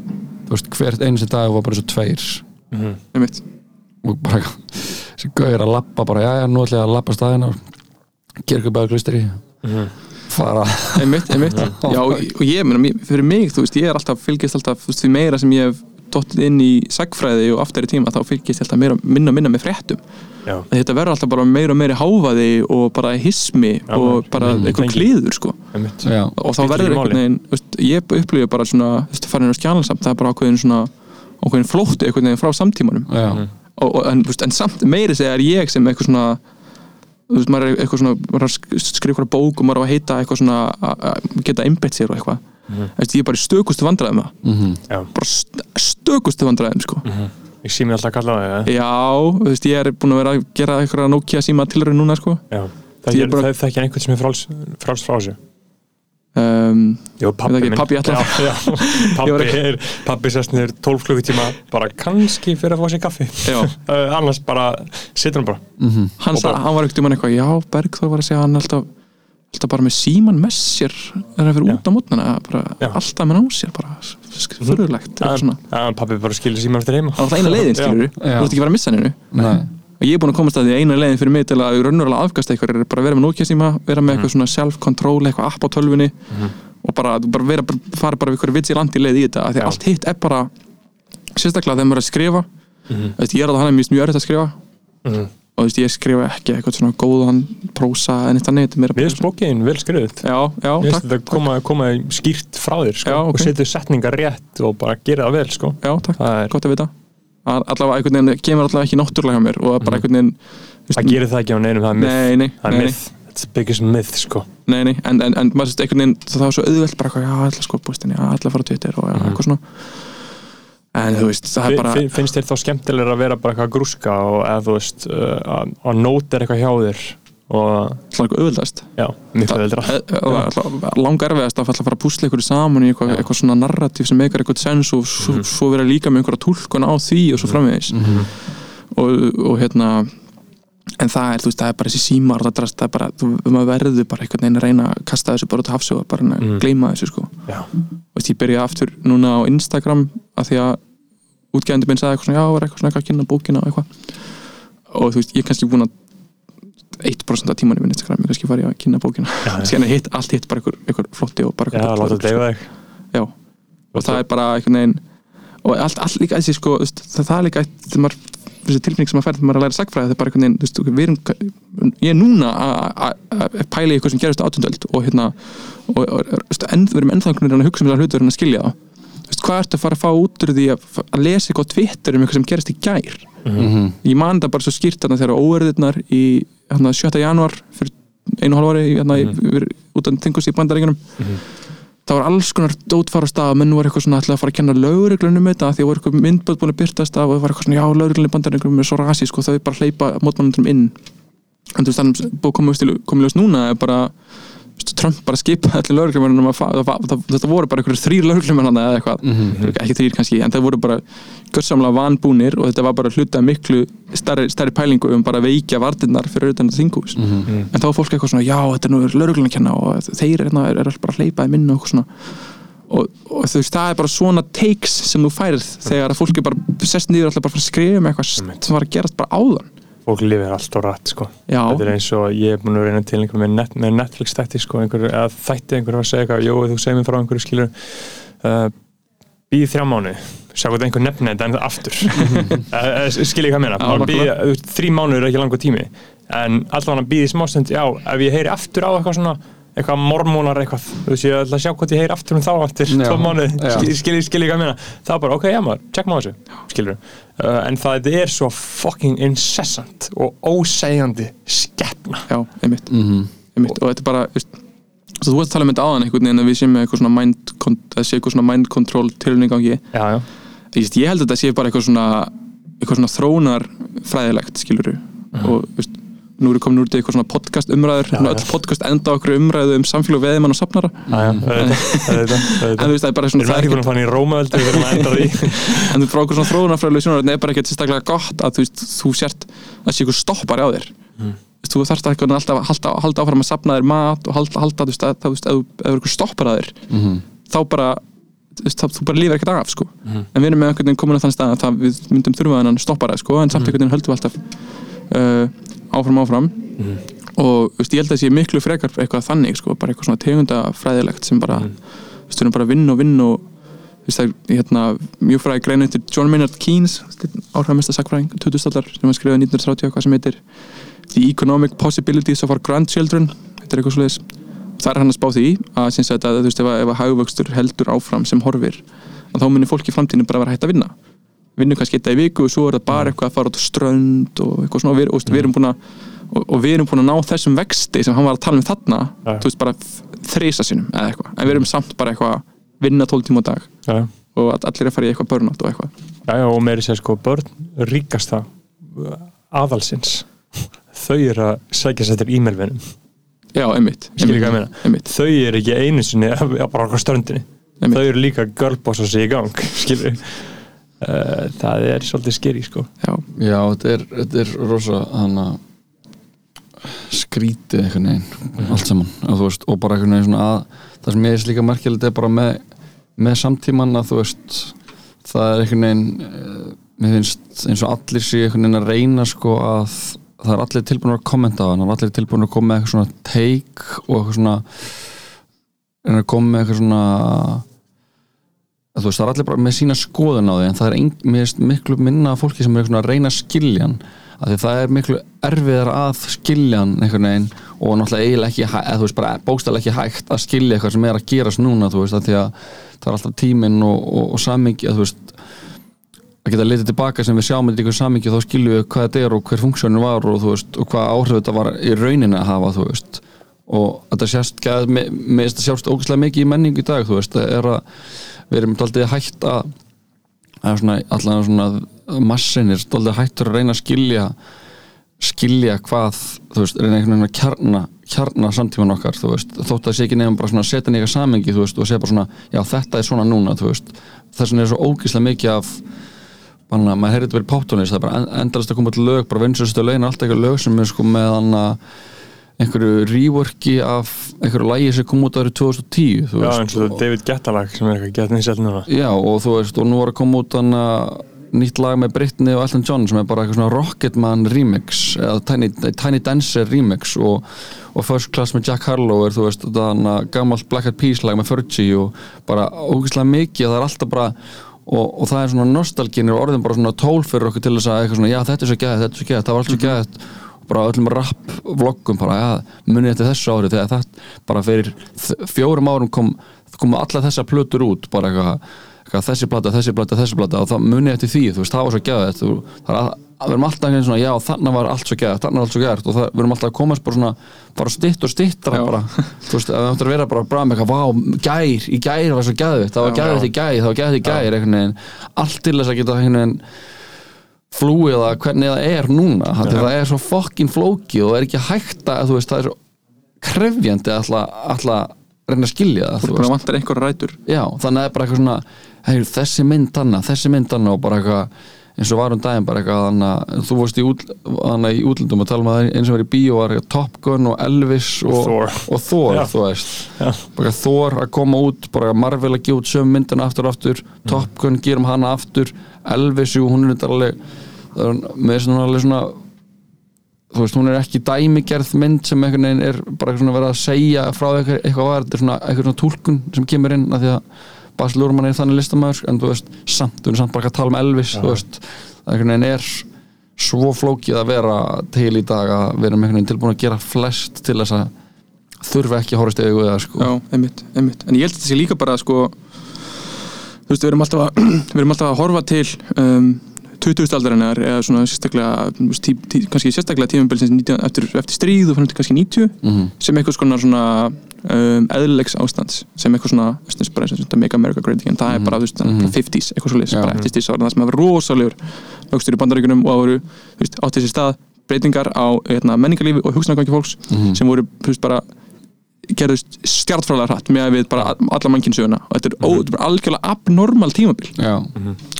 veist, hvert einsi dag var bara svo tveir. Einmitt. og bara [LAUGHS] þessi gaur að lappa bara, já, já, nú ætla ég að lappa staðina Kirkubæður klustri fara. Einmitt, einmitt. [LAUGHS] Já, og og ég, fyrir mig, þú veist, ég er alltaf fylgist alltaf, því meira sem ég hef dottið inn í sagfræði og aftur í tíma þá fylgist ég alltaf meira, minna minna með fréttum. Já, þetta verður alltaf bara meira og meira háfaði og bara hismi Já, og bara Mm, eitthvað kliður sko. Já, og þá verður einhvern veginn veist, ég upplifið bara svona þú veist, farin á skjálansamt, það er bara ákveðin svona ákveðin flótti einhvern veginn frá samtímanum. Já, og, og, en, veist, en samt meiri segja er ég sem eitthvað svona þú veist, maður er eitthvað svona maður er að sk- skrifa eitthvað bók og maður á að heita eitthvað svona geta einbeitt sér og eitthvað mm veist, ég er bara í stökustu vandræðum það. Mhm, já, bara st stökustu vandræðum sko. Ég sé mér alltaf að kalla það ja. já, þú veist, ég er búin að vera að gera eitthvað Nokia síma tilraun núna sko. Það ég er bara- það ekki einhvern sem er fráls, fráls frá þessu? Um, Ég minn pabbi ætlar- já, já, [LAUGHS] Ég ekki- er pabbi sérst niður 12 klukkutíma bara kannski fyrir að fá sér kaffi. Já. uh, [LAUGHS] annars bara situr hann bara. Mhm, hann, Og sa, bara- hann var ekkert um hann eitthvað já, Bergþór var að segja hann alltaf alltaf bara með síman með sér er að fyrir Já. út á mótnana alltaf með á sér bara fyrirlegt pabbi bara skilur síma eftir heima. Það það eina leiðin skilur þú Já. ert ekki að vera að missa hennu nei, og ég er búin að komast að því að eina leiðin fyrir mig til að raunverulega afkasta eitthvað er bara að vera með Nokia síma vera með eitthvað svona self-control eitthvað app á tölvunni og bara, þú bara vera, bara, fara bara við hverju vitsi landi leið í þetta af því allt hitt er bara sérstaklega þegar maður er að skrifa mm og þú veist, ég skrifa ekki eitthvað svona góðan prósa en þetta meira Mér finnst bókiðin vel já, Mér finnst þetta koma, koma skýrt frá þér sko, Já, ok. og setur setningar rétt og bara gera það vel sko. já, takk, er, gott að vita. Allavega einhvern veginn kemur allavega ekki náttúrulega hjá mér og bara einhvern veginn Það gerir það ekki á neinum, það er myth. Nei, Það er myth, the biggest myth sko. Nei, nei en, en, en maður sést einhvern veginn það var svo auðvelt bara já, að sko ég ætla að fara á Twitter og Mhm. eitthvað svona en þú veist, bara Fin- Finnst þér þá skemmtilega að vera bara eitthvað grúska og eða þú veist uh, að- að nóta er eitthvað hjá þér og svona eitthvað já, miklu veldra langar erfiðast að fara að púsla ykkur saman í eitthvað, eitthvað svona narratív sem meikar eitthvað sens og svo, Mhm. svo vera líka með einhverja tólkun á því og svo framvegis. Og, og hérna en það er, veist, það er bara þessi símar það, það er bara, þú, verður bara einhvern veginn að reyna að kasta þessu bara út af hafsögu bara að Mm. gleyma þessu sko. Veist, ég byrja aftur núna á Instagram að því að útgefandi minn sagði eitthvað svona, já, var eitthvað svona eitthvað að kynna bókina og eitthvað. Og þú veist, ég er kannski búin að 1% af tímanum minn Instagram er kannski farið að kynna bókina. Já, já, síðan er hitt, allt hitt bara einhver, einhver flotti og bara já bull, þetta deyfa þig. Já, og það er bara einhvern veginn og allt, allt líka þessi sko, það, er líka þessi tilfinning sem maður færð þegar maður er að læra sagfræði það er bara einhvern veginn, þú veist, við erum ég er núna að- að að pæla í eitthvað sem gerist átundöld og hérna og, og, og við erum ennþá einhvern veginn að hugsa um það hlutur en að skilja það veist, hvað ertu að fara að fá út úr því að, að lesa eitthvað Twitter um eitthvað sem gerist í gær Mhm. ég man það bara svo skýrt þarna þegar óverðirnar í hérna, 7. januar fyrir einu og hálf ári hérna, mm. út af þingus í bandaríkjunum það var alls konar dótfara stað menn voru eitthvað svona ætlaði að fara að kenna lögreglunum um þetta því að voru eitthvað myndböð búin að byrtast af og það var eitthvað svona já lögreglunum í bandaríkjunum er svo rasísk og það er bara að hleypa mótmannundum inn en þú veist þannig að búið komið til komið ljós núna er bara veist, Trump bara skipa allir það, þetta voru bara einhverjum þrýr lögreglumenn eða eitthvað. Mhm. ekki þrýr kannski, en það voru bara gjörsamlega vanbúnir og þetta var bara hluta miklu stærri, stærri pælingu um bara veikja vartinnar fyrir auðvitað þinghús. Mhm. en þá var fólk eitthvað svona, já, þetta er nú lögreglun að kenna og þeir er, er, er bara að hleypa í minna og eitthvað svona. Og, og þú veist, það er bara svona takes sem þú færið þegar að fólk er bara sest nýður alltaf bara að skrifa um eitthvað sem var að gerast bara áðan Fólk lifir allt á rætt sko. Já, Þetta er eins og ég er búin að reyna til einhver með, net, með Netflix þætti sko einhver, eða þætti einhver var að segja eitthvað Jó, þú segir mér frá einhverju skilur uh, Býð þrjá mánu Sjá hvað einhver nefni þetta en það aftur [LAUGHS] uh, Skilji hvað ég meina? Bíða- þú veist, Þrý mánu er ekki langur tími. En allavega býði smástund Já, ef ég heyri aftur á eitthvað svona eitthvað mormónar eitthvað. Þú veist ég ætla að sjá hvort ég heyri aftur um þá eftir tvo mánuði, Já. skilji skil, skil, hvað ég meina. Það er bara, ok, já maður, check maður þessu skilur, uh, en það er svo fucking incessant og ósegjandi skeppna já, einmitt, Mhm. einmitt. og þetta er bara, veist þú veist að tala um þetta áðan einhvern veginn að við séum með eitthvað svona mind, eitthvað svona mind control tilhörning gangi. Já, já, ég, held að þetta sé bara eitthvað svona eitthvað svona þróunar fræðilegt skiluru og þú veist, nú eru komin úr til eitthvað svona podcast umræður já. öll podcast enda á okkur umræðu um samfélag veðimann og safnara en þú veist það er bara Við svona erum það er ekki að fara í við erum að á því [LAUGHS] en þú frá okkur svona þróunarfræðilegu sjónar er bara ekkert sérstaklega gott að þú veist þú sért að sé ykkur stoppar á þér Mm. Þú þarfst að eitthvað alltaf að halda, áfram að safna þér mat og halda, halda þú veist, að, þú veist, ef ykkur stoppar að þér Mhm. þá bara þú bara lífir ekkert af sko. Mhm. en við erum með einhvern veginn komin að þann stað að það, við myndum þurfa þennan stoppara sko, en samt einhvern veginn höldum við alltaf uh, áfram áfram. Og þú veist, ég held að það sé miklu frekar eitthvað þannig, sko, bara eitthvað svona tegundafræðilegt sem bara, þú veist, bara að vinna og vinna og veist, það hérna, mjög fræði grein eftir John Maynard Keynes áhrifamesta sakfræðing, 2000-allar sem hann skrifaði 1930 eitthvað sem heitir The Economic Possibilities of Our Grandchildren. Þetta er eitthvað svoleiðis. Það er hann að spá því að, að að- ef að hagvöxtur heldur áfram sem horfir þá munir fólk í framtíðinu bara vera hægt að vinna vinnu kannski eitt í viku og svo er það bara eitthvað að fara út á strönd og eitthvað svona. Og við, og, við erum búin að og, og við erum búin að ná þessum vexti sem hann var að tala um þarna Ja. þú veist bara þrýsa sinum eða eitthvað. En við erum samt bara eitthvað að vinna 12 tíma á dag. Já. og all- allir að fara í eitthvað burnout og eitthvað. Já, já, og meiri sér sko börn ríkasta aðalsins þau eru að sækja sér til e-mailvinum. Já, einmitt, meina? einmitt, þau eru ekki einu sinni að bara okkur ströndinni. Einmitt. þau eru líka girlbossa sig í gang skilur það er svolítið skeri sko. Já, Já, þetta er, þetta er rosa hana skrítið einhvern veginn allt saman. Og, þú veist, og bara einhvern veginn svona að það sem ég er líka merkilegt er bara með, með samtíman að þú veist það er einhvern veginn eh, mér finnst eins og allir sé einhvern veginn að reyna sko að það er allir tilbúin að kommenta á hann það er allir tilbúin að koma með eitthvað svona take og eitthvað svona að koma með eitthvað svona þú veist, það er allir bara með sína skoðun á því en það er ein, mér finnst miklu minna fólki sem er eitthvað að reyna að skilja hann af því það er miklu erfiðar að skilja hann einhvern veginn og náttúrulega eiginlega ekki eða þú veist bara bókstæðlega ekki hægt að skilja eitthvað sem er að gerast núna þú veist að því að það er alltaf tíminn og, og, og samingi að þú veist að geta litið tilbaka sem við sjáum einhver samingi þá skiljum við hvað þetta er og hver funksjónin var og, þú veist, og hvað áhrif þetta var í rauninni að hafa þú veist. Og þetta sést með, með þetta sjást ógæslega mikið í menningu í dag þú veist, það er að við erum alltaf hægt að að svona, allavega svona massin er alltaf hættur að reyna að skilja skilja hvað þú veist, reyna einhvern veginn að kjarna kjarna samtíman okkar, þú veist. Þótt að sé ekki nefnum bara svona að setja nýja samengi þú veist, og segja bara svona, já þetta er svona núna þú veist, þess vegna er svo ógíslega mikið af bara, maður heyrði þetta verið poptónist, það er bara endalist að koma til lög bara vinslustu lögin, alltaf eitthvað lög sem er sko með hann einhverju reworki af einhverju lægi sem kom út árið 2010 þú Já, veist, eins og þetta David Guetta-lag sem er eitthvað gett nýsett núna. Já, og þú veist, og nú var að koma út hann nýtt lag með Britney og Elton John sem er bara eitthvað svona Rocketman remix eða Tiny, Tiny Dancer remix og, og First Class með Jack Harlow er þú veist, þannig að gammalt Black Eyed Peas lag með Fergie og bara ógeðslega mikið og það er alltaf bara og, og það er svona nostalgin er orðin bara svona tól fyrir okkur til þess að eitthvað svona, já þetta er svo gæðið, þetta er svo gæðið, það var allt svo gæðið og bara öllum rap vloggum bara, já, munið eftir þessu ári? Þegar það bara fyrir fjórum árum kom, komu alla þessa plötur út bara eitthvað, eitthvað þessi plata, þessi plata, þessi plata. Og það munið eftir því, þú veist, það var svo gæðið það er að, erum alltaf einhvern svona, já, þannig var allt svo gæðið, þannig var allt svo gæðið og það, við erum alltaf að komast bara svona, bara stitt og stittra bara, þú veist, að það áttur að vera bara bara með eitthvað, vá, gær, í gær var svo gæðið það var gæðið flúið að hvernig það er núna ja. það er svo fokkin flóki og er ekki hægt að þú veist, það er svo krefjandi að að reyna að skilja það þú vantar einhverja rætur já, þannig að það er bara eitthvað svona hey, þessi mynd hana, þessi mynd hana og bara eitthvað eins og var um daginn bara eitthvað þannig að þú varst í, í útlundum og tala um að eins og var í bíó var Top Gun og Elvis og, Thor. og Thor þú veist. Bara Thor að koma út bara Marvel að út söm myndina aftur og aftur. Top Gun gerum hana aftur. Elvis, jú, hún er alveg er með svona alveg svona þú veist, hún er ekki dæmigerð mynd sem einhvern veginn er bara svona verið að segja frá eitthvað, eitthvað var, þetta er svona eitthvað svona túlkun sem kemur inn af því að Bas Lurman er þannig listamæður en þú veist, samt, þú veist, samt bara að tala um Elvis þú veist, það einhvern veginn er svo flókið að vera til í dag að við erum einhvern veginn tilbúin að gera flest til þess að þurfa ekki að horfast eða sko. Já, einmitt, einmitt En ég held að þetta sé líka bara sko Þú veist, við erum alltaf að, [CLEARS THROAT] við erum alltaf að horfa til um, 20. aldarinnar eða svona sérstaklega tí, tí, kannski sérstaklega tímabilsins 19 eftir, eftir stríð og fyrir kannski 90 Mhm. sem eitthvað svona, svona um, eðlilegs ástands sem eitthvað svona veist, bara þetta Make America Great Again það er bara, þú veist, Mhm. bara 50s eitthvað svo Já. bara eftir stríðsára það sem hefur rosalegur vöxtur í bandaríkunum og það voru þú veist, átti þessi stað breytingar á hérna, menningarlífi og hugsanargangi fólks Mhm. sem voru þú veist, bara gerðust stjartfræðlega hratt með að við bara alla mannkynsöguna og þetta er, er bara algjörlega abnormal tímabil. Já,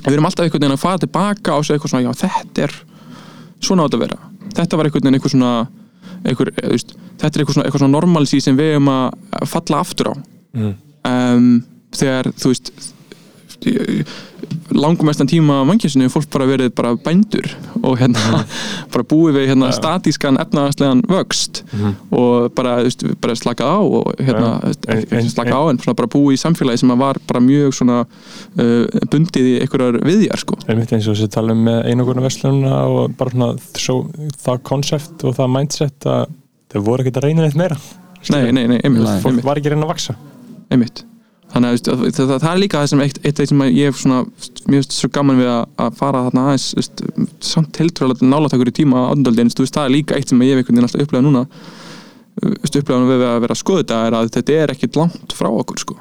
við erum alltaf einhvern veginn að fara tilbaka og segja eitthvað svona, já þetta er svona átt að vera. Þetta var einhvern veginn eitthvað svona einhver, þú veist, þetta er eitthvað svona, eitthvað svona normalsí sem við erum að falla aftur á. Mm. um, þegar þú veist langumestan tíma mannkjæsinu er fólk bara verið bara bændur og hérna [LAUGHS] bara búið við hérna statískan efnaðarslegan vöxt og bara, veist, bara slakað á og hérna, þú En- en- ekki slakað á en svona bara búið í samfélagi sem að var bara mjög svona uh, bundið í einhverjar viðjar sko. Einmitt eins og þessi tala um einogurna verslununa og bara svona svo, það konsept og það mindset að þau voru ekkert að reyna neitt meira. Nei, nei, nei, einmitt, fólk var ekki að reyna að vaksa einmitt. Þannig að að- það, það, er líka það sem eitt, eitt sem að ég hef svona mjög svo gaman við að, að fara þarna aðeins samt heldur nálat okkur í tíma veist, það er líka eitt sem ég hef einhvern veginn alltaf upplegað núna þú veist, upplegað við að vera að skoða þetta er að þetta er ekkit langt frá okkur sko.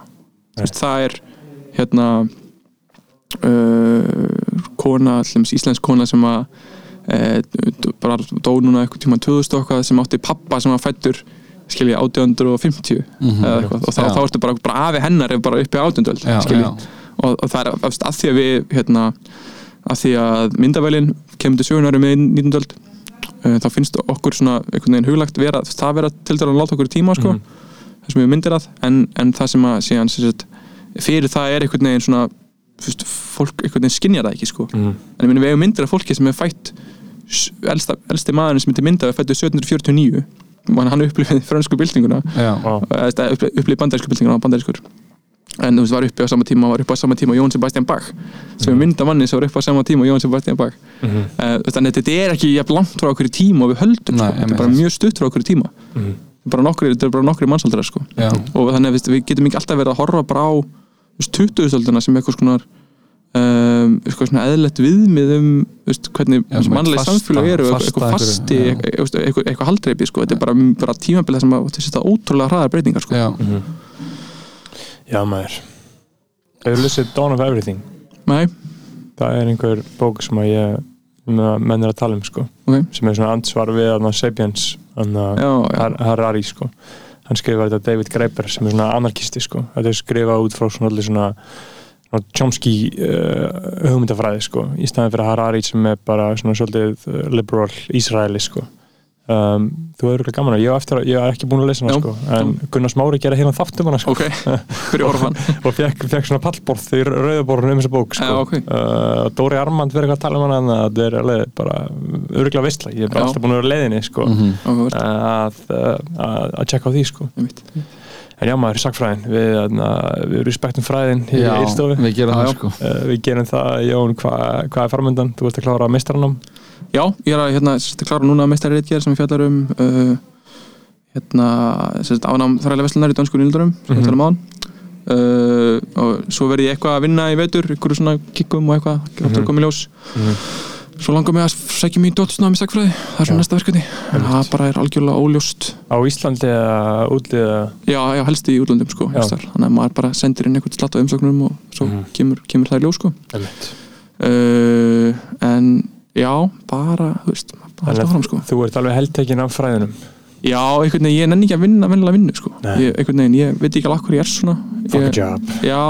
Það er hérna uh, kona, allums íslensk kona sem að uh, bara dó núna eitthvað tíma 2000 og eitthvað sem átti pappa sem var fættur skilji 1850 eða eitthvað og þá, þá ertu bara, bara afi hennar er bara uppi átjöndöld Já, skilji já. og, og það er að því að við hérna, að því að myndavælin kemur til sögunar með 19. öld uh, þá finnst okkur svona einhvern veginn huglagt vera, það vera til dæla að láta okkur tíma sko, það sem við myndir að en, en það sem að síðan sagt, fyrir það er einhvern veginn svona veist, fólk einhvern veginn skinjar það ekki sko. mm. en ég meni við hefum myndir af fólki sem er fætt elsta, elsti maðurinn sem myndi mynda er fættu 1749 og hann upplifið frönsku byltinguna. Upplifið bandarísku byltinguna á bandarískur. En þú veist var uppi á sama tíma var uppi á sama tíma Jón Sebastian Bach sem er mynda manni sem var uppi á sama tíma Jón Sebastian Bach. Mhm. uh, þannig að þetta er ekki jafn langt frá okkur í tíma og við höldum Nei, sko. þetta er bara mjög stutt frá okkur í tíma. Mhm. bara nokkri, þetta er bara nokkri mannsaldrar sko. og þannig að við getum ekki alltaf verið að horfa bara á þú veist, 20-öldina sem eitthvað skonar um, sko, svona eðlilegt viðmið um veist, hvernig fasta- samfélag eru eitthvað fasti, eitthvað, eitthvað, eitthvað, haldreipi sko. þetta er bara, bara tímabilið sem að þetta er ótrúlega hraðar breytingar sko. Já, Já, maður. Hefur lesið Dawn of Everything? Nei, það er einhver bók sem að ég að menn er að tala um sko. Ok, sem er svona ansvar við þarna Sapiens Harari sko. Hann skrifaði þetta David Graeber sem er svona anarkisti sko. Þetta er skrifað út frá svona allir svona, Chomsky uh, hugmyndafræði sko í staðin fyrir Harari sem er bara svona svolítið uh, liberal Ísraeli sko um, þú hefur ekki gaman að ég hef, ég hef ekki búin að lesa hana sko en Gunnar Smári gera hérna þáttum hana sko ok fyrir orðan [LAUGHS] og fekk, fekk svona pallborð í rauðaborðinu um þessa bók sko. Já, ok. uh, Dóri Armand verið eitthvað að tala um hana það er alveg bara örgulega vistla ég er bara Já. alltaf búin að vera á leiðinni sko, mhm. áhugavert, að, að, að checka á því sko. einmitt. En já maður, sakfræðin við, uh, við respektum fræðin í Eilstofu við gerum það sko við gerum það, Jón, hvað hva er framöndan? Þú ert að klára meistaranám. Já, ég er að hérna, klára núna meistari reitgerð sem ég fjallar um uh, hérna, sérst, afnám þrælega veslunar í dansku nýldurum við talum á uh, og svo verði ég eitthvað að vinna í vetur ykkur svona kikkum og eitthvað mm Mhm. -hmm. komið ljós svo langar mig að í dóttusnámi í sagfræði það er svona næsta verkefni. En það bara er algjörlega óljóst. Á Íslandi eða útliða já, já, helst í útlöndum sko þannig að maður bara sendir inn eitthvað slatt á umsóknum og svo Mhm. kemur, kemur það í ljós sko. Uh, en já, bara þú veist, bara alltaf fram sko. þú ert alveg heldtekinn af fræðinum? Já, einhvern veginn, ég nenni ekki að vinna vennilega vinnu sko. Nei. ég, einhvern veginn, ég veit ekki alveg hvað ég er svona. Fuck a ég, job. Já,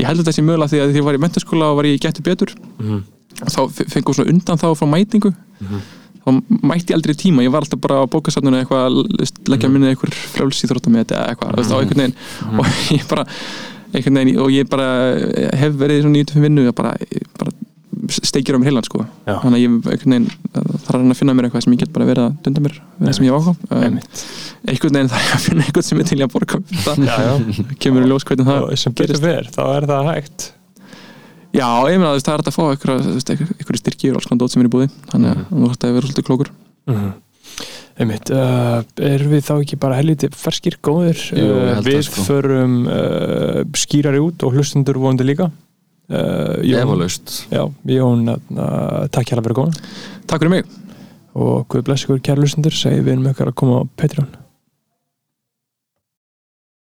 ég held að þetta sé mögulega því að því ég var í mentaskóla og var ég getur betur. Mm og þá fe- fengum svona undan þá frá mætingu Mhm. þá mætti ég aldrei í tíma ég var alltaf bara á bókasafninu eitthvað leggja Mhm. minni eitthvað frjálsýþróttum eða eitthvað, mm. þá einhvern veginn og [LAUGHS] ég bara einhvern veginn, og ég bara hef verið í svona 95 vinnu og bara, bara steikir á mér heilan sko Já. þannig að ég einhvern veginn þarf reyna að finna mér eitthvað sem ég get bara verið að dunda mér það sem ég ákvað um, einhvern veginn þarf ég að finna eitthvað sem er til í að borga það já, já. kemur í ljós hvernig það og sem betur gerist. ver, þá er það hægt já, ég meina það er hægt að fá eitthvað, eitthvað styrki og alls konar dót sem er í búði. Þannig að þú ætti að vera svolítið klókur. Mm Einmitt, uh, erum við þá ekki bara helviti ferskir góðir? Jú, uh, við sko. förum uh, skýrari út og hlustundur vonandi líka. Uh, Jón, uh, takk fyrir að koma Takk fyrir mig. Og Guð bless ykkur kæra hlustundur segi við erum okkar að koma á Patreon